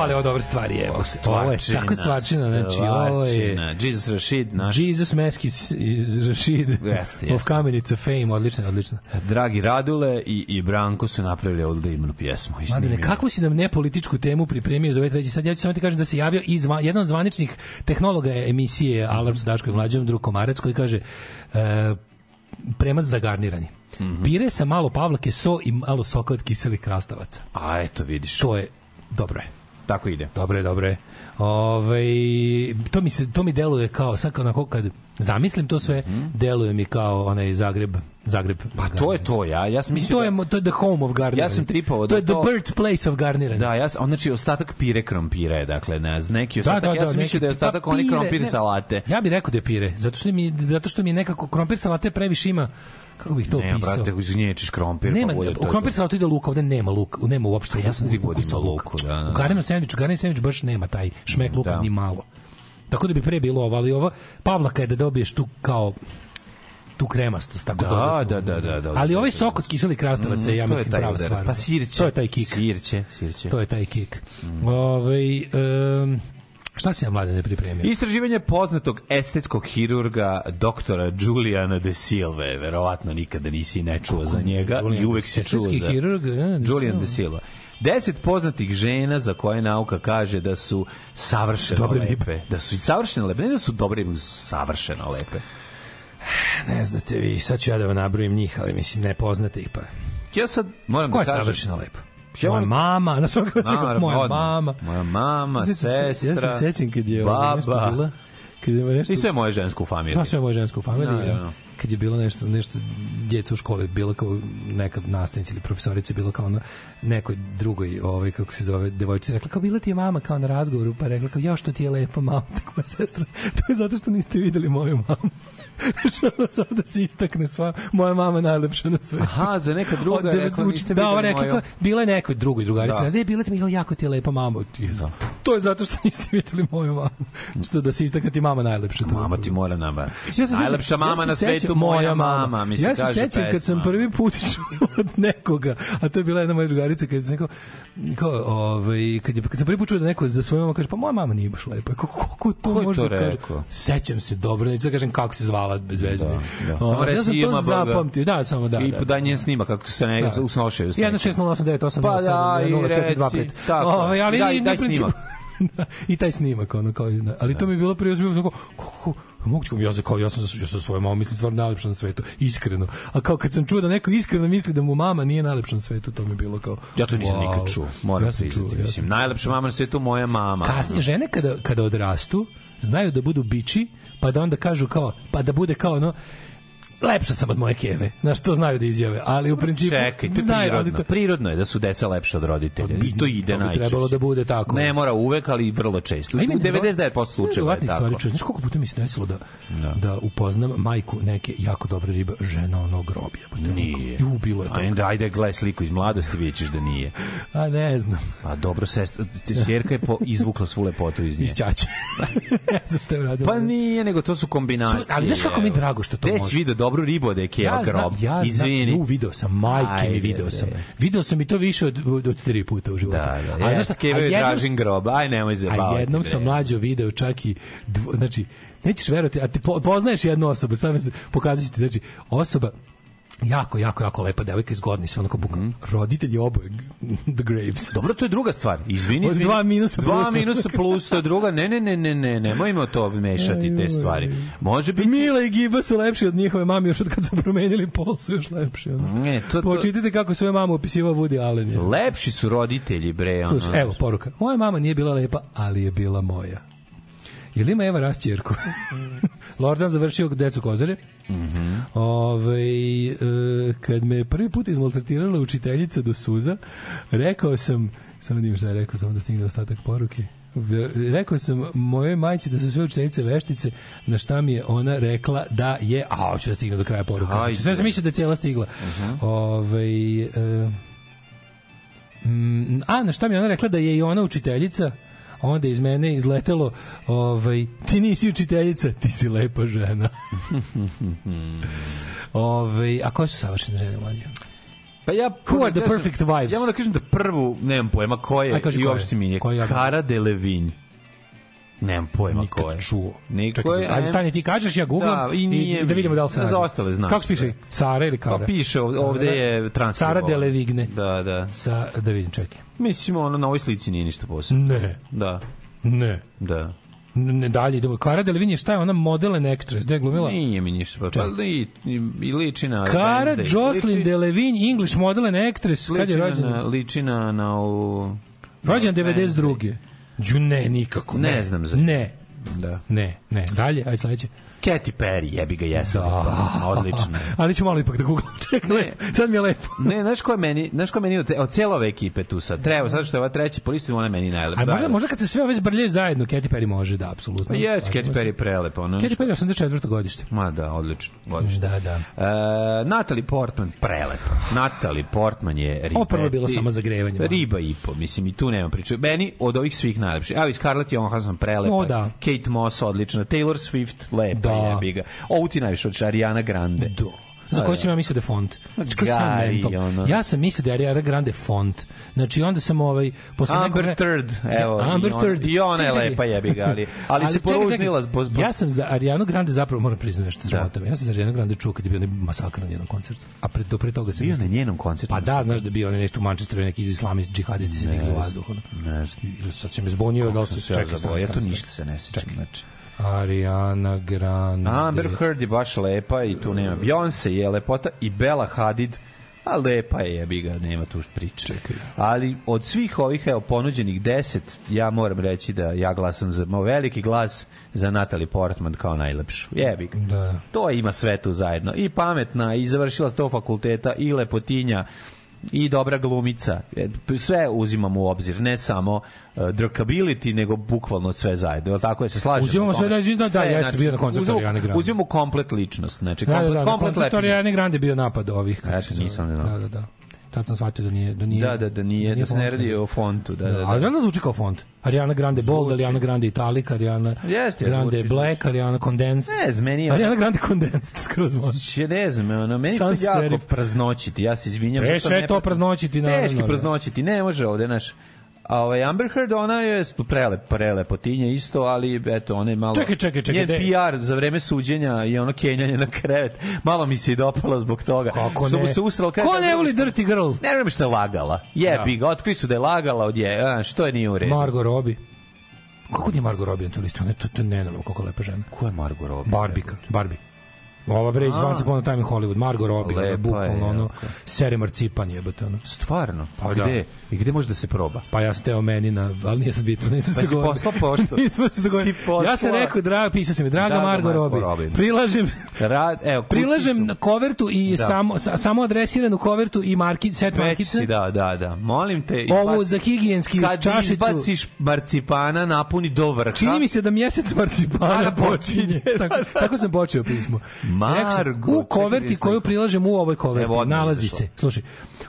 Ali ovo dobra stvar je. Ovo je tako stvarčina, znači ovo je... Jesus Rashid, naš Jesus Meskis iz Rashid Jeste, of jeste. Kamenica Fame, odlično, odlično. Dragi Radule i, i Branko su napravili ovdje divnu pjesmu. snimili. kakvu si nam nepolitičku temu pripremio za ovaj treći sad? Ja ću samo ti kažem da se javio i zva, jedan od zvaničnih tehnologa emisije Alarm sa Daškom i Mlađom, drug Komarac, koji kaže e, premac za garniranje. Pire sa malo pavlake, so i malo soka od kiselih krastavaca. A eto, vidiš. To je, dobro je. Tako ide. Dobro je, dobro je. Ove, to mi se to mi deluje kao sad kao onako kad zamislim to sve, deluje mi kao onaj Zagreb, Zagreb. Pa to je to, ja, ja sam mislio to je, da- to je the home of garniranje. Ja sam tripovao To da je the to- birthplace of garniranje. Da, ja sam, on, znači ostatak pire krompira je, dakle, ne, znam, neki Da, ostatak, da, ja da, sam mislio da je ostatak pa oni krompir ne. salate. Ja bih rekao da je pire, zato što mi, zato što mi nekako krompir salate previše ima, kako bih to Ne, opisao? brate, uznječiš krompir, Nema, pa bude to. u krompir salatu ide luk, ovde nema luk, nema uopšte ja sam da ukusa luka. da, da, da. U garnenom sendviču, garneni sendvič baš nema taj šmek luka Da. ni malo. Tako da bi pre bilo ovo, ali ova Pavlaka je da dobiješ tu kao tu kremastost tako Da, da, da, da, da. Ali ovaj sok od krastavaca je, ja Mm, je mislim prava stvar. Pa sirće. To je taj kik. Sirće, sirće. To je taj kik. Ovaj em, šta si nam mlade ne pripremio? Istraživanje poznatog estetskog hirurga doktora Juliana de Silve, verovatno nikada nisi ne čuo za njega Julian i uvek si čuo za hirurg, ne, ne, Julian de Silva. Deset poznatih žena za koje nauka kaže da su savršeno Dobre lepe. Da su savršeno lepe. Ne da su dobre, nego su savršeno lepe. Ne znate vi, sad ću ja da vam nabrojim njih, ali mislim ne poznate ih pa. Ja sad moram Ko da je kažem... savršeno lepo? Ja moja mama, na svakom Naravno, moja mama. Moja mama, sestra, Ja se sećam kad je ovo nešto baba. bila, kad je nešto I sve moje žensko u familiji. Da, sve moje žensko u familiji. Da, da, da. Kad je bilo nešto, nešto djeca u školi, bilo kao neka nastavnica ili profesorica, bilo kao na nekoj drugoj, ovaj, kako se zove, devojčica, rekla kao, bila ti je mama kao na razgovoru, pa rekla kao, ja što ti je lepa mama, tako moja sestra, to je zato što niste videli moju mamu. Što samo da se istakne sva, moja mama je najlepša na svetu. Aha, za neka druga Od je rekla, niste da, ova rekla, moju- bila je nekoj drugoj drugarici. Da. Da. bila ti mi jako ti je lepa mama. Ti je- To je zato što niste videli moju mamu. Što da se istakne ti mama najlepša. To Mama ti mora nama. Ja se Najlepša mama ja na svetu, moja mama. Mi se ja se sećam kad sam prvi put čuo od nekoga, a to je bila jedna moja drugarica, kad sam rekao, kao, ovaj, kad, je, kad sam prvi put čuo da neko za svoju mamu kaže, pa moja mama nije baš lepa. Kako, kako to je može to da kaže? Sećam se dobro, neću da kažem kako se zvala bez veze. Da, da. O, Samo ja sam to zapamtio, da, samo da. I da. njen snima kako se ne Da. usnošaju. 16089 Pa da, i 0425. reci, tako. Ovaj, ali I daj- snimak. Da, I taj snimak, ono, kao, da. ali to mi je bilo prije, kako, moguće kao ja za kao ja sam ja sam svoje mama mislim stvarno najlepša na svetu iskreno a kao kad sam čuo da neko iskreno misli da mu mama nije najlepša na svetu to mi je bilo kao Ja to nisam wow. nikad čuo. Moram ja priznati. ja Mislim, najlepša mama na svetu moja mama. kasnije žene kada kada odrastu znaju da budu bići pa da onda kažu kao pa da bude kao ono lepša sam od moje keve. Znaš, to znaju da izjave, ali u principu... Čekaj, to je znaju, prirodno. to- Prirodno je da su deca lepša od roditelja. I to ide to bi najčešće. trebalo da bude tako. Ne mora uvek, ali vrlo često. U A ima 99% slučajeva je tako. stvari, čovječe. Znaš koliko puta mi se desilo da, da. upoznam majku neke jako dobre ribe, žena ono grobija. Nije. Ju, bilo je toga. Ajde, ajde, gledaj sliku iz mladosti, vidjet ćeš da nije. A ne znam. Pa dobro, sestra, ćerka je po, izvukla svu lepotu iz nje. Iz ćaće. ne znam šta je uradila. Pa nije, nego to su kombinacije. Ali znaš kako mi je drago što to Gde može? si vidio dobru ribu je keva ja grob? ja Izvini. znam, ju, video sam, majke mi Ajde, video bre. sam. Video sam i to više od, od, od tri puta u životu. Da, da. A Ja, znaš Keva a je jednom- Dražin grob. Aj, nemoj A zabavati. jednom bre. sam mlađo video čak i, dvo, znači, nećeš verovati, a ti po- poznaješ jednu osobu, mi se pokazat ću ti, znači, osoba, jako, jako, jako lepa devojka iz Godni, sve onako bukvalno, Mhm. roditelji oboje, The Graves. Dobro, to je druga stvar. Izvini, izvini. dva minusa Dva plusa. minusa plus, to je druga. Ne, ne, ne, ne, ne, nemojmo to mešati te stvari. Može biti... Mila i Giba su lepši od njihove mame, još od kad su promenili pol su još lepši. Ono. Ne, to, to, Počitajte kako svoje mama opisivao Woody Allen. Je. lepši su roditelji, bre. ono. Slušaj, evo poruka. Moja mama nije bila lepa, ali je bila moja. Jel ima Eva rast ćerku? Lordan završio decu kozare. Mhm. Ovaj, e, kad me prvi put izmaltretirala učiteljica do suza, rekao sam, samo da im šta je rekao, samo da stigne ostatak poruke. Rekao sam mojoj majci da su sve učiteljice veštice, na šta mi je ona rekla da je, a hoću da stigne do kraja poruka. Ajde. Znači, sve sam mislio da je cijela stigla. Mhm. Ovaj, e, Mm, a, na šta mi je ona rekla da je i ona učiteljica, onda iz mene izletelo, ovaj, ti nisi učiteljica, ti si lepa žena. ovaj, a koje su savršene žene mlađe? Pa ja Who are the kažem- perfect wives? Ja moram da kažem da prvu, nemam pojma ko je, Aj, kaži i uopšte mi je ja? Cara Delevingne. Nemam pojma Nikad ko je. čuo. Niko Čekaj, je. ajde, stani ti kažeš, ja googlam Da, i nije i, da vidimo da li se nađe. Za ostale znam Kako se piše? Cara ili Kara? Pa piše, ovde, je transkribovano. Cara Delevigne. Da, da. Sa, da vidim, čekaj. Mislim, ono, na ovoj slici nije ništa posebno. Ne. Da, Ne. da. Ne, dalje idemo. Kara Delevingne, šta je ona model and actress? Gde je glumila? Nije mi ništa. Pa, pa i, i, liči na... Cara Wednesday. Jocelyn Liči- Delevingne, English model and actress. Kad je liči na- rođena? na- Liči na, na ovu... Rođen na 92. Đu ne, nikako. Ne znam za- Ne. Da. Ne, ne. Dalje, ajde sledeće. Katy Perry, jebi ga jesam. Da. Odlično. Ali ću malo ipak da googlam. Čekaj, lepo. sad mi je lepo. Ne, znaš ko je meni, znaš ko je meni od, od cijele ove ekipe tu sad? Treba, sad što je ova treća po listu, ona meni najlepša. A možda, možda kad se sve ove zbrljaju zajedno, Katy Perry može, da, apsolutno. Pa jes, Katy Perry je prelepa. Ona, Katy Perry 84. godište. Ma da, odlično. odlično. Da, da. E, Natalie Portman, prelepa. Natalie Portman je riba. Ovo prvo je bilo samo zagrevanje. Riba i po, mislim, i tu nema priče. Meni od ovih svih najlepši. Evo i Scarlett Johansson, prelepa. O, da. Kate Moss, odlična. Taylor Swift, lepa, Da. Jebi ga. Ovu ti najviše od Ariana Grande. Do. Za koju sam ja mislio da je font. Znači, koji sam mental. ono. Ja sam mislio da je Ariana Grande font. Znači, onda sam ovaj... Posle nekog Amber vre- Third, evo. Da, Amber i ona, Third. I ona je lepa jebi ga, ali, ali, se čekaj, poružnila zbog... zbog- Ja sam za Arianu Grande zapravo moram priznati nešto Da. sramota. me. Ja sam za Arianu Grande čuo kad je bio onaj masakr na njenom koncertu. A pre, do pre toga sam Bio na njenom koncertu. Pa da, znaš da bio onaj nešto u Manchesteru neki islamist džihadisti se digli u vazduh. Ne znam. Sad se me zbunio da se se čekaj, ja to ništa se ne sećam. Znači. Ariana Grande. Amber Heard je baš lepa i tu nema. Beyoncé je lepota i Bella Hadid a lepa je, jebi ga, nema tu priče. Čekaj. Ali od svih ovih evo, ponuđenih deset, ja moram reći da ja glasam za moj veliki glas za Natalie Portman kao najlepšu. Jebi ga. Da. To ima sve tu zajedno. I pametna, i završila sto fakulteta, i lepotinja, i dobra glumica. E, Sve uzimamo u obzir, ne samo uh, drkability, nego bukvalno sve zajedno. Jel tako je se slažemo? Uzimamo sve da, izvini, da, da, Sve, jeste bio na koncertu Ariane Grande. Uzimamo komplet ličnost, znači Da, da, komplet, da, na komplet koncertu lepi. Ariane Grande je bio napad ovih. zove. nisam znao. Da, da, da. Tad sam shvatio da nije... Da, nije, Da, da, da nije, da se ne radi o fontu, da, da, da. A znam da zvuči kao font. Ariana Grande Bold, Ariana Grande Italic, Ariana Jeste, Grande zvuči, Black, Ariana Condensed. Ne znam, meni je... Ariana Grande Condensed, skroz može. Ne znam, ono, meni je to jako serif. praznoćiti, ja se izvinjam. E, što sve ne- to praznoćiti, naravno, Teški da. praznoćiti, ne može ovde, naš... A ovaj Amber Heard, ona je prelep, prelepotinja isto, ali eto, ona je malo... Čekaj, čekaj, čekaj, Njen de- PR za vreme suđenja i ono kenjanje na krevet, malo mi se i dopalo zbog toga. Kako Što ne? mu se usralo krevet, Ko ne druga voli Dirty Girl? Ne vjerujem što je lagala. Jebi ga, otkri su da je lagala od je, a, što je nije u redu. Margot Robbie. Kako nije Margot Robbie na toj listi? Ona je to, to nenormalno kako lepa žena. Ko je Margot Robbie? Barbika, Barbie. Ova bre iz. Once Upon a Time in Hollywood, Margot Robbie, Lepa bukvalno ono, sere marcipan jebate ono. Stvarno? Pa Pa da. gde? I gde može da se proba? Pa ja sam teo meni na, ali nije sad bitno, nismo se Pa si poslao poštu? nismo se poslao- Ja sam rekao, draga, pisao sam mi, draga Draga Margot Margot Robbie, Robbie. prilažem, Rad, evo, prilažem na kovertu i Da. samo, sa, samo adresiranu kovertu i marki, set Već markice. si, da, da, da. Molim te, izbaci- za higijenski kad čašicu. izbaciš marcipana, napuni do vrha. Čini mi se da mjesec marcipana Da, počinje. počinje. tako, tako sam počeo pismo. Margo, u koverti koju prilažem u ovoj koverti Evo, nalazi se, slušaj,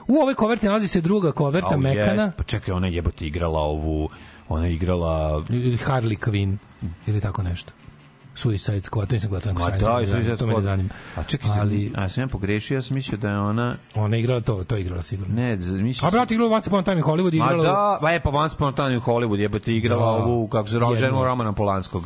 u ovoj koverti nalazi se druga koverta Au, mekana, jes, Pa čekaj, ona je jebote igrala ovu, ona je igrala... Harley Quinn ili tako nešto. Suicide Squad, to nisam gledao Ma da, i Suicide to me Squad. zanima. A čekaj, ali... A sam ja pogrešio, ja sam mislio da je ona... ona je igrala to, to je igrala sigurno. Ne, mislio A brate, igrala Once Upon a Time in Hollywood, Ma igrala... da, ba je pa Once Upon a Time in Hollywood jebote igrala Da. ovu, kako se zove, ženu Romana Polanskog.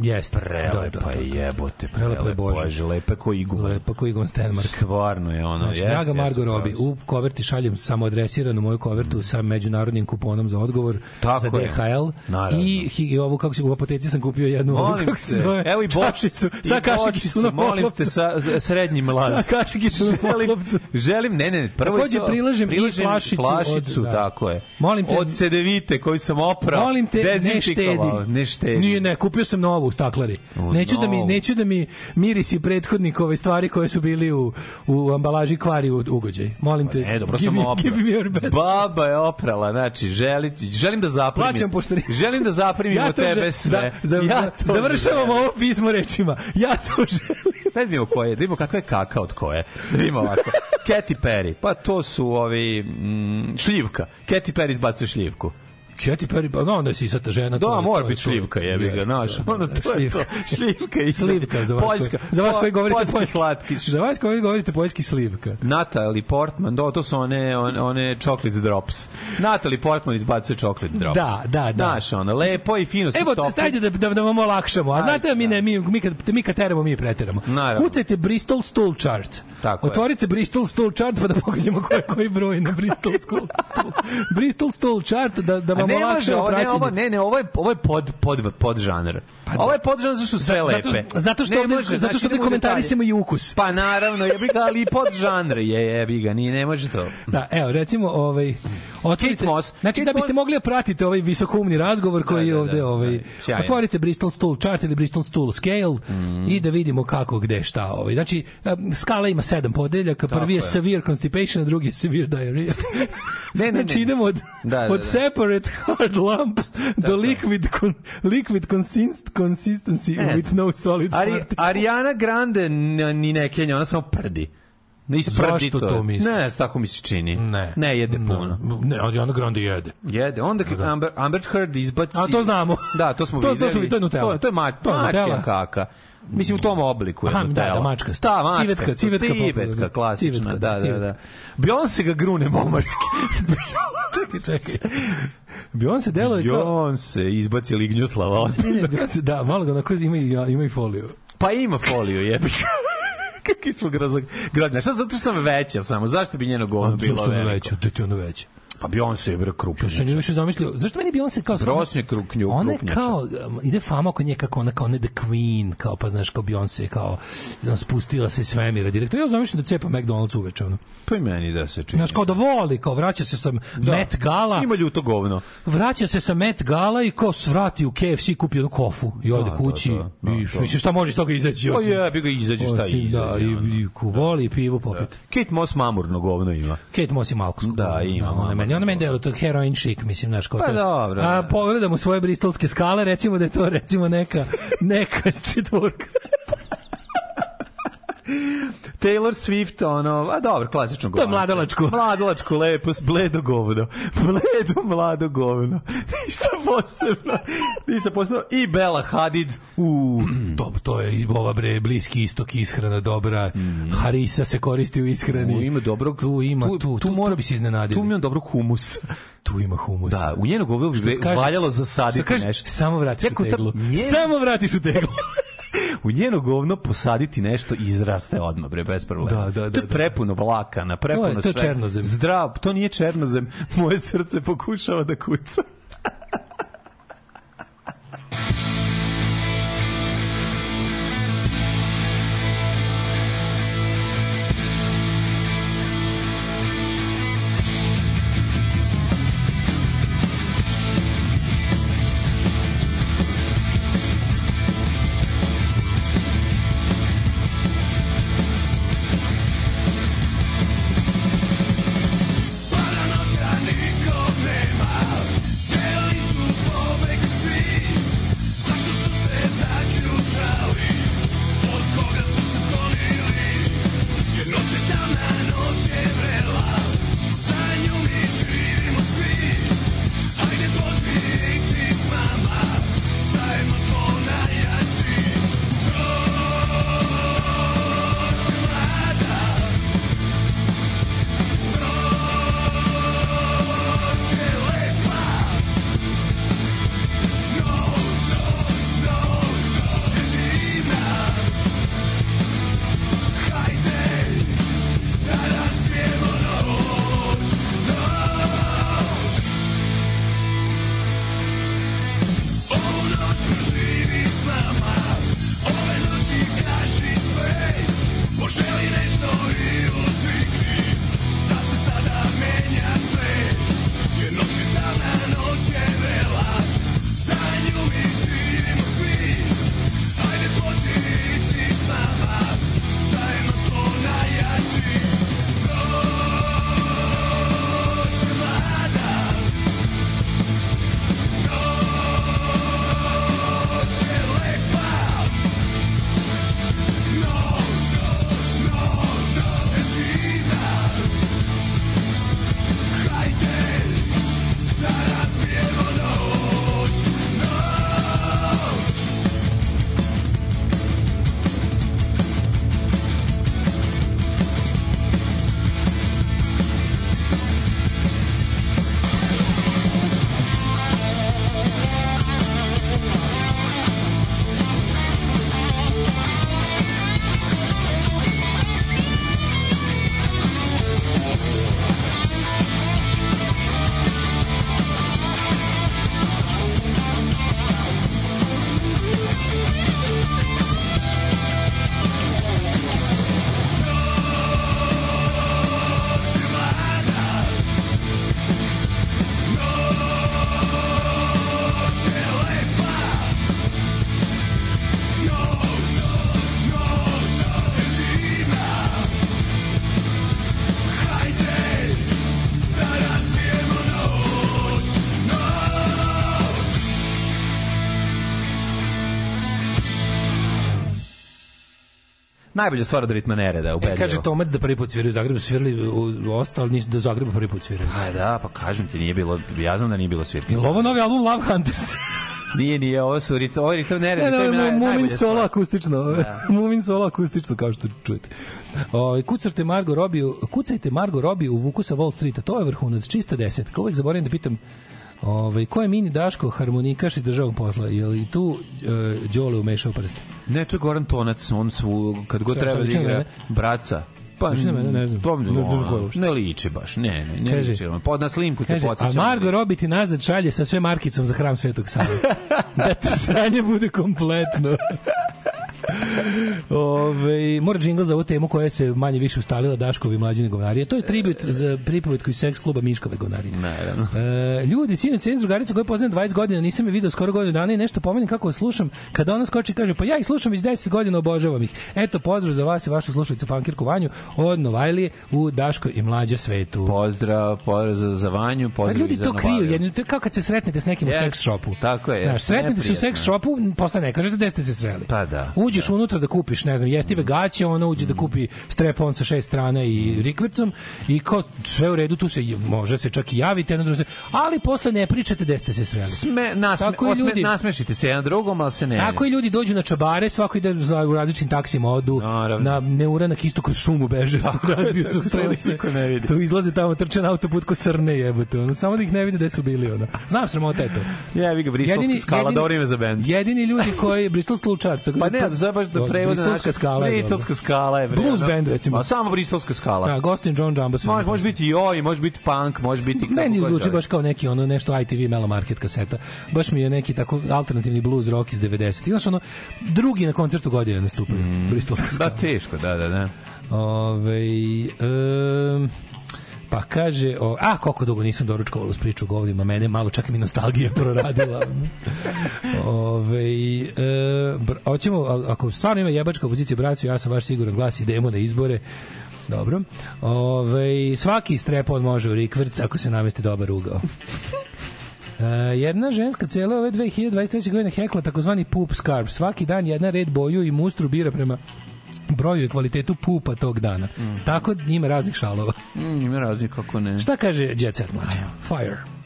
Jeste. Prelepa je jebote, Prelepa je Bože. lepa ko iguma. Lepa ko Igon Stenmark. Stvarno je ona. Znači, jeste, draga Margo Robi, u koverti šaljem samo adresiranu moju kovertu sa međunarodnim kuponom za odgovor Tako za je. DHL Naravno. i, i ovu kako se u apoteci sam kupio jednu ovu, kako se zove, evo i bočicu, sa i kašikicom na molim te sa srednjim laz. Sa kašikicom na želim, poklopcu. želim, ne, ne, prvo je Takođe to- prilažem i flašicu od- flašicu, da. tako je. Molim te- od sedevite koju sam oprao, Molim te, ne štedi. ne štedi. Nije, ne, kupio sam novu u staklari. U, neću da mi novu. neću da mi mirisi prethodnik ove stvari koje su bili u u ambalaži kvari u ugođaj. Molim te. E, dobro sam oprao. Baba je oprala, znači, želi, želim da zaprimim. Plaćam poštari. Želim da zaprimim od tebe želim. sve. Za, želim. ovo pismo rečima. Ja to želim. Da vidimo koje, da vidimo kakva je kaka od koje. Da vidimo ovako. Katy Perry, pa to su ovi mm, šljivka. Katy Perry izbacuje šljivku. Katy Perry, pa no, onda je sisata žena. Da, to je- mora je biti šljivka, jebi ga, znaš. da, Ono, da, to je to. šljivka. I Slivka za vas, Poljska. koji, za vas koji govorite Poljski poljski. slatkiš. Za vas koji govorite poljski slivka. Natalie Portman, do, to su one, one, one chocolate drops. Natalie Portman izbacuje chocolate drops. Da, da, da. Znaš, ono, lepo i fino se Evo, topi. stajte da, da, da vam olakšamo. A znate da mi, ne, mi, mi, kad, mi kad teramo, mi preteramo. Naravno. Kucajte Bristol Stool Chart. Tako je. Otvorite Bristol Stool Chart pa da pokažemo ko je koji broj na Bristol Stool. Bristol Stool Chart da, da vam ne može, ovo, ne, ovo, ne, ne, ovo je, ovo je pod, pod, pod žanr. ovo je pod žanr zato što su sve Zato- lepe. zato što Ne ovde- može, zato znači, što komentarisamo detalje. i ukus. Pa naravno, jebi ga, ali pod žanr je, jebi ga, nije, ne može to. Da, evo, recimo, ovaj, Otvorite, Moss. Znači, da biste mogli da pratite ovaj visokoumni razgovor koji Da, je da, ovde, da, ovaj, da, sjajno. otvorite Bristol Stool chart ili Bristol Stool scale i da vidimo kako, gde, šta. Ovaj. Znači, skala ima sedam podeljaka, prvi je je. severe constipation, a drugi je severe diarrhea. Ne, ne, znači, ne. idemo od, Da, da, od separate hard lumps do liquid, con, liquid consist, consistency Ne with no solid Ari. Ariana Grande ni ne Kenja, ona samo prdi. Ne isprdi to misliš? Ne, tako mi se čini. Ne. Ne jede puno. Ne, Ariana Grande jede. Jede. Onda kad Amber, Amber Heard izbaci... A to znamo. Da, to smo To- to videli. smo- to je Nutella. To, to je, ma, To je mačija kaka. Mislim, u tom obliku je Aha, da, Nutella. da, mačkast. Da, mačkast. Civetka, civetka civetka, popularna. klasična, Civetka, da, da, civetka. da. Beyoncé ga grune momački. čekaj, čekaj. Beyoncé deluje kao... Beyoncé izbaci lignjuslava Ne, ne, Beyoncé, da, malo ga onako ima ima i foliju. Pa ima foliju, jebi. Kakvi smo grozak građani. Šta zato što sam veća samo? Zašto bi njeno govno bilo zašto ono veće? To ti ono veće. Pa Beyoncé je bre krupnjača. Ja sam nju više zamislio. Zašto meni Beyoncé kao... Grosnje krupnju, Ona je kao, um, ide fama oko nje kako ona kao ne the queen, kao pa znaš kao Beyoncé, kao ono, spustila se svemira direktno. Ja zamišljam da cepa McDonald's uveče, ono. To i meni da se čini. Znaš, kao da voli, kao vraća se sa Met Gala, Ima ljuto govno. vraća se sa Met Gala i kao svrati u KFC, kupi jednu kofu i ode Da, kući. da, da, I da. mislim, šta može iz toga izaći? Pa osim- jebi ga izađe šta osim, izađe. Da, i, i voli i pivo popit. Kate Moss mamurno govno ima. Kate Moss i Malkovsko. Da, ima, mama. Meni, ona meni deluje to heroin chic, mislim, znaš, kao Pa to. dobro, A da. pogledamo svoje bristolske skale, recimo da je to recimo neka neka četvorka. Taylor Swift, ono, a dobro, klasično govno. To je mladalačko. Mladalačko, lepo, bledo govno. Bledo, mlado govno. Ništa posebno. Ništa posebno. I Bella Hadid. U, to, to je ova bre, bliski istok, ishrana dobra. Harisa se koristi u ishrani. Mm. U, ima dobrog... Tu ima, tu, tu, tu, mora bi se iznenadili. Tu ima dobrog humusa. Tu ima humus. Da, u njeno govno bi Što se kaže, valjalo zasaditi nešto. Samo vratiš u teglu. Samo vratiš u teglu. u njeno govno posaditi nešto i izraste odmah, bre, bez problema. Da, da, da, to je da. prepuno vlakana, prepuno To je- to je sve. černozem. Zdrav, to nije černozem. Moje srce pokušava da kuca. Najbolja stvar od ritma nereda, E, ubedljivo. kaže Tomac da prvi put sviraju u Zagrebu, svirali u, u ostalo, nisu da u Zagrebu prvi put sviraju. Pa da, pa kažem ti, nije bilo, ja znam da nije bilo svirke. Je ovo novi album Love Hunters? Nije, nije, ovo su rit, ovo ritam nereda. Ne, ne, naj- ne, Mumin solo akustično. Mumin solo akustično, kao što čujete. O, kucajte Margo Robiju, kucajte Margo Robiju u Vuku sa Wall Streeta, to je vrhunac, čista desetka. Uvijek zaboravim da pitam Ovaj ko je mini Daško harmonikaš iz državnog posla? Je li tu uh, Đole umešao prste? Ne, to je Goran Tonac, on svu, kad god treba da igra, braca. Pa, ne znam. To, Ne- ne znam ko je ne, uopšte. ne liči baš, ne, ne, ne Kaže- liči. Pod na slimku te Kaže, a. Margo Robi ti nazad šalje sa sve markicom za hram Svetog Save. da ti sranje bude kompletno. Ove, mora džingl za ovu temu koja se manje više ustalila Daškovi mlađine govnarije. To je tribut za pripovetku iz seks kluba Miškove govnarije. Naravno. E, ljudi, sinoć ceniz drugarica koju poznajem 20 godina, nisam je video skoro godinu dana i nešto pomenem kako vas slušam. Kada ona skoči kaže, pa ja ih slušam iz 10 godina, obožavam ih. Eto, pozdrav za vas i vašu slušalicu Pankirku Vanju od Novajlije u Daško i mlađe svetu. Pozdrav, pozdrav za, Vanju, Pa pozdrav ljudi i za to kriju, jedni, to je kao kad se sretnete s nekim u Jest, seks shopu. tako je, Znaš, sretnete se u seks shopu, posle ne kažete gde ste se sreli. Pa da. Uđeš unutra da kupiš, ne znam, jestive gaće, ona uđe da kupi strep-on sa šest strana i rikvrcom i kao sve u redu, tu se može se čak i javiti, jedno drugo ali posle ne pričate gde ste se sreli. Sme, nasme, Tako osme, ljudi- nasmešite se jedan drugom, ali se ne. Tako i ljudi dođu na čabare, svako ide u različitim taksima, odu na neuranak isto kroz šumu beže, razbiju se u to strelice. To izlaze tamo, trče na autoput ko srne jebote, ono, samo da ih ne vide gde su bili, ono. Znam sramota je to. Ja vi ga Bristolska skala, dobro ime za bend. Jedini ljudi koji Bristol slučar, tako Pa ne, za baš da prevode Bristolska skala. je. Bristolska skala je bre. Blues band recimo. Ma samo Bristolska skala. Da, Gostin John Jumbo. Može, može biti joj, može biti punk, može biti kako Meni zvuči baš kao neki ono nešto ITV Melo Market kaseta. Baš mi je neki tako alternativni blues rock iz 90. Znaš ono drugi na koncertu godine nastupaju. Bristolska Da, skala. teško, da, da, da. Ove, um, pa kaže, o, a koliko dugo nisam doručkovala uz priču govnima, mene malo čak mi nostalgija proradila. Ove, e, br, hoćemo, ako stvarno ima jebačka opozicija braću, ja sam baš siguran glas, idemo na izbore. Dobro. Ove, svaki strepon može u rikvrc ako se namesti dobar ugao. E, jedna ženska cele ove 2023. godine hekla takozvani poop scarp. Svaki dan jedna red boju i mustru bira prema broju i kvalitetu pupa tog dana. Tako ima raznih šalova. Mm, ima raznih kako ne. Šta kaže Jet Set mlađe? Fire.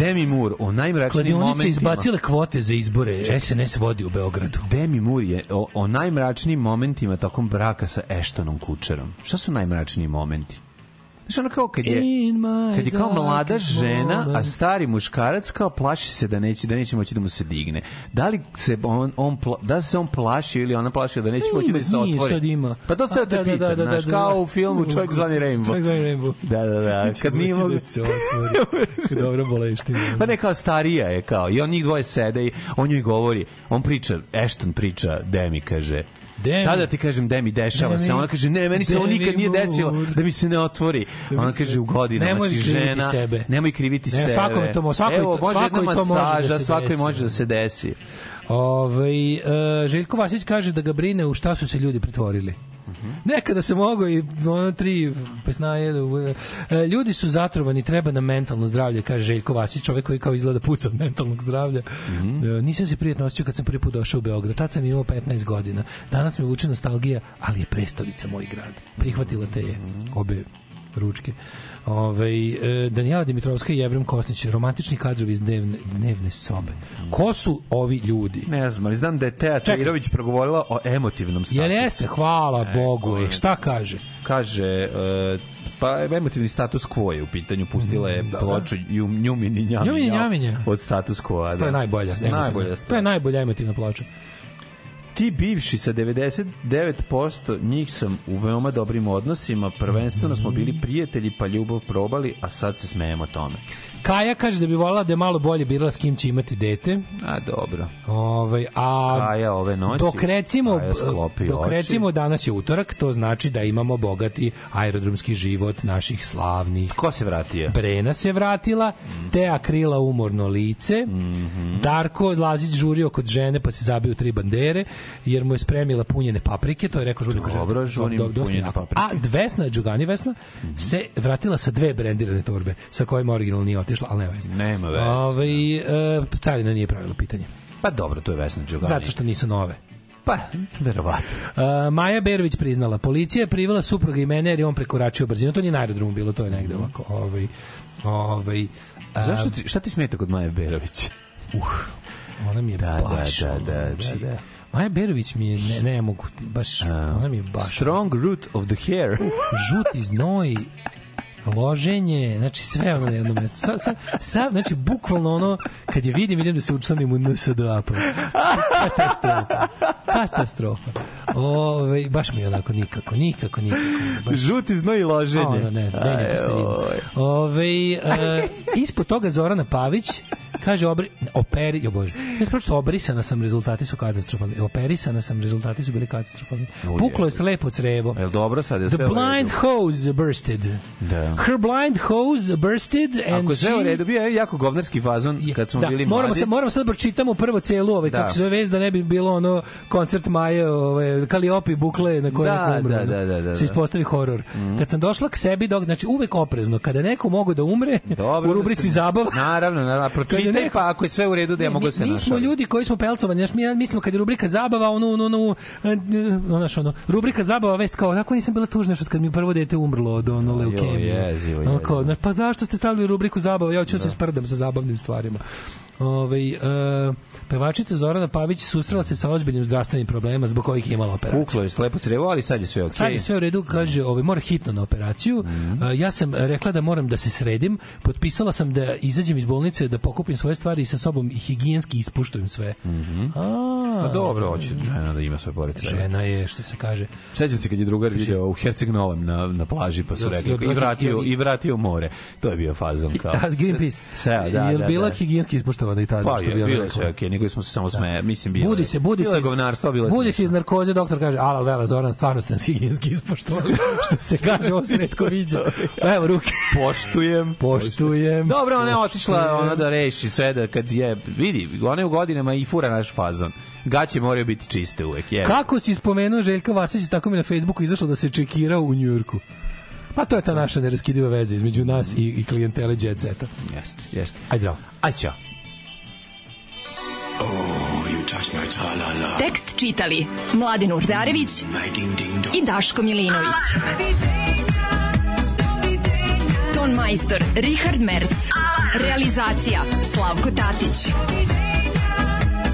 Demi Moore o najmračnijim Kladionice momentima. izbacile kvote za izbore. SNS vodi u Beogradu. Demi Moore je o, o najmračnijim momentima tokom braka sa Ashtonom Kutcherom. Šta su najmračniji momenti? Znaš, ono kao kad je, kad je kao mlada žena, a stari muškarac kao plaši se da neće da neće moći da mu se digne. Da li se on, on pla, da se on plaši ili ona plaši da neće moći da se otvori? sad ima. Pa to ste da te da, da, pitam, da, znaš, da, kao da. u filmu Čovjek zvani Rainbow. Čovjek zvani Rainbow. Da, da, da. Kad nije mogu... da se otvori. Se dobro boleština. Pa ne kao starija je kao i on njih dvoje sede i on njoj govori, on priča, Ashton priča, Demi kaže, Demi. Šta da ti kažem, Demi, dešava se. Ona kaže, ne, meni se ovo nikad nije desilo da mi se ne otvori. Da mi Ona kaže, u godinama Nemoj si žena. sebe. Nemoj kriviti Ne, sebe. svakome to svakoj Evo, može svakoj to može da svakoj može da se desi. Ove, e, Željko Vasić kaže da ga brine u šta su se ljudi pretvorili. Nekada se mogo i ono tri pesnaje. E, ljudi su zatrovani, treba na mentalno zdravlje, kaže Željko Vasić, čovjek koji kao izgleda puca od mentalnog zdravlja. E, nisam se prijatno osjećao kad sam prvi put došao u Beograd. Tad sam imao 15 godina. Danas me vuče nostalgija, ali je prestolica moj grad. Prihvatila te je obe ručke. Ove, e, Danijela Dimitrovska i Jevrem Kosnić, romantični kadrovi iz dnevne, dnevne sobe. Ko su ovi ljudi? Ne znam, ali znam da je Teja Tajirović progovorila o emotivnom statusu. Jer jeste, hvala Bogu. E, šta kaže? Kaže, e, pa emotivni status quo je u pitanju, pustila je ploču Jum, Njumini Njaminja od status quo. Da. To je najbolja. emotivna. Najbolja To je najbolja emotivna ploča. Ti bivši sa 99% njih sam u veoma dobrim odnosima, prvenstveno smo bili prijatelji pa ljubav probali, a sad se smejemo tome. Kaja kaže da bi volila da je malo bolje birala s kim će imati dete. A dobro. Ovaj a Kaja ove noći. Dok recimo dok oči. recimo danas je utorak, to znači da imamo bogati aerodromski život naših slavnih. Ko se vratio? Brena se vratila, Teja krila umorno lice, Mhm. Darko Lazić žurio kod žene pa se zabio tri bandere jer mu je spremila punjene paprike, to je rekao Žuni Koželjak. Dobro, Žuni Do- do- punjene paprike. A Vesna Đugani Vesna se vratila sa dve brendirane torbe sa kojima originalno nije otišla, ali nema veze. Nema veze. Ovaj e, carina nije pravila pitanje. Pa dobro, to je Vesna Đugani. Zato što nisu nove. Pa, verovatno. Uh, Maja Berović priznala. Policija je privela supruga i mene jer je on prekoračio brzinu. To nije na aerodromu bilo, to je negde ovako. Ovaj, ovaj, a, Zašto ti, šta ti smeta kod Maje Berović? Uh, ona mi je Da, baš... da, da, da, da, da. Maja Berović mi je, ne, ne mogu, baš, ona mi je baš... Strong root of the hair. žuti znoj, loženje, znači sve ono na jednom mestu. Sa, sa, sa, znači, bukvalno ono, kad je vidim, idem da se učlanim u NSDA. Pa. Katastrofa. Katastrofa. Ove, baš mi je onako nikako, nikako, nikako. Baš, Žuti znoj i loženje. Ono, ne znam, posteljina. oj. Ove, e, ispod toga Zorana Pavić kaže obri, operi, jo bože, ja sam pročito obrisana sam, rezultati su katastrofalni. Operisana sam, rezultati su bili katastrofalni. Puklo je slepo crevo. Jel dobro sad? Je The blind hose bursted. Da. Her blind hose bursted and Ako sve u redu, bio je jako govnarski fazon kad smo da, bili moramo mladi. sad moramo sad pročitamo prvo celu ovaj Da. kako se zove vez da ne bi bilo ono koncert Maje ovaj Kaliopi bukle na koje Da, neko umre. da, ono. da, da, da, Se da. ispostavi horor. Kad sam došla k sebi dok znači uvek oprezno kada neko mogu da umre Dobro, u rubrici da zabava Naravno, naravno, pročitaj neko- pa ako je sve u redu da ja Ne, mogu da se Mi smo ljudi koji smo pelcovani, znaš, mi mislimo kad je rubrika zabava, ono, ono, ono, ono, znaš, ono, rubrika zabava, vest kao, tako nisam bila tužna što kad mi prvo dete umrlo od ono leukemije. Ono kao, pa zašto ste stavili rubriku zabava? Ja ću se sprdam sa zabavnim stvarima. Ove, e, pevačica Zorana Pavić susrela se sa ozbiljnim zdravstvenim problemima zbog kojih je imala operaciju. Puklo je slepo crevo, ali sad je sve okej. Sad je sve u redu, kaže, ovaj mora hitno na operaciju. Mhm. A, ja sam rekla da moram da se sredim. Potpisala sam da izađem iz bolnice, da pokupim svoje stvari i sa sobom i higijenski ispuštujem sve. A, Pa dobro, hoće žena da ima sve pored sebe. Žena je, što se kaže, Sećam se kad je drugar video u Herceg Novom na, na plaži, pa su rekli, i vratio, i vratio more. To je bio fazon kao. Da, Greenpeace. Sve, da, je da, bila da. higijenski ispuštovana i tada? Pa je, bilo se, okej, nego smo se samo sme, mislim, bilo Budi se, budi se. govnarstvo, bilo Budi se iz narkoze, doktor kaže, ala vela Zoran, stvarno ste higijenski ispoštovali. što se kaže, ovo se redko viđa. Evo ruke. Poštujem. Poštujem. Dobro, ona je otišla ona da reši sve da kad je vidi, ona je u godinama i fura naš fazon. Gaće moraju biti čiste uvek, je. Kako si spomenuo Željka Vasića, tako mi na Facebooku izašlo da se čekirao u Njujorku. Pa to je ta naša neraskidiva veza između nas i, i klijentele Jet Seta. Jeste, jeste. Aj zdravo. Aj ćao. Tekst čitali Mladin Urdarević i Daško Milinović. Ton majstor Richard Merc. Realizacija Slavko Tatić.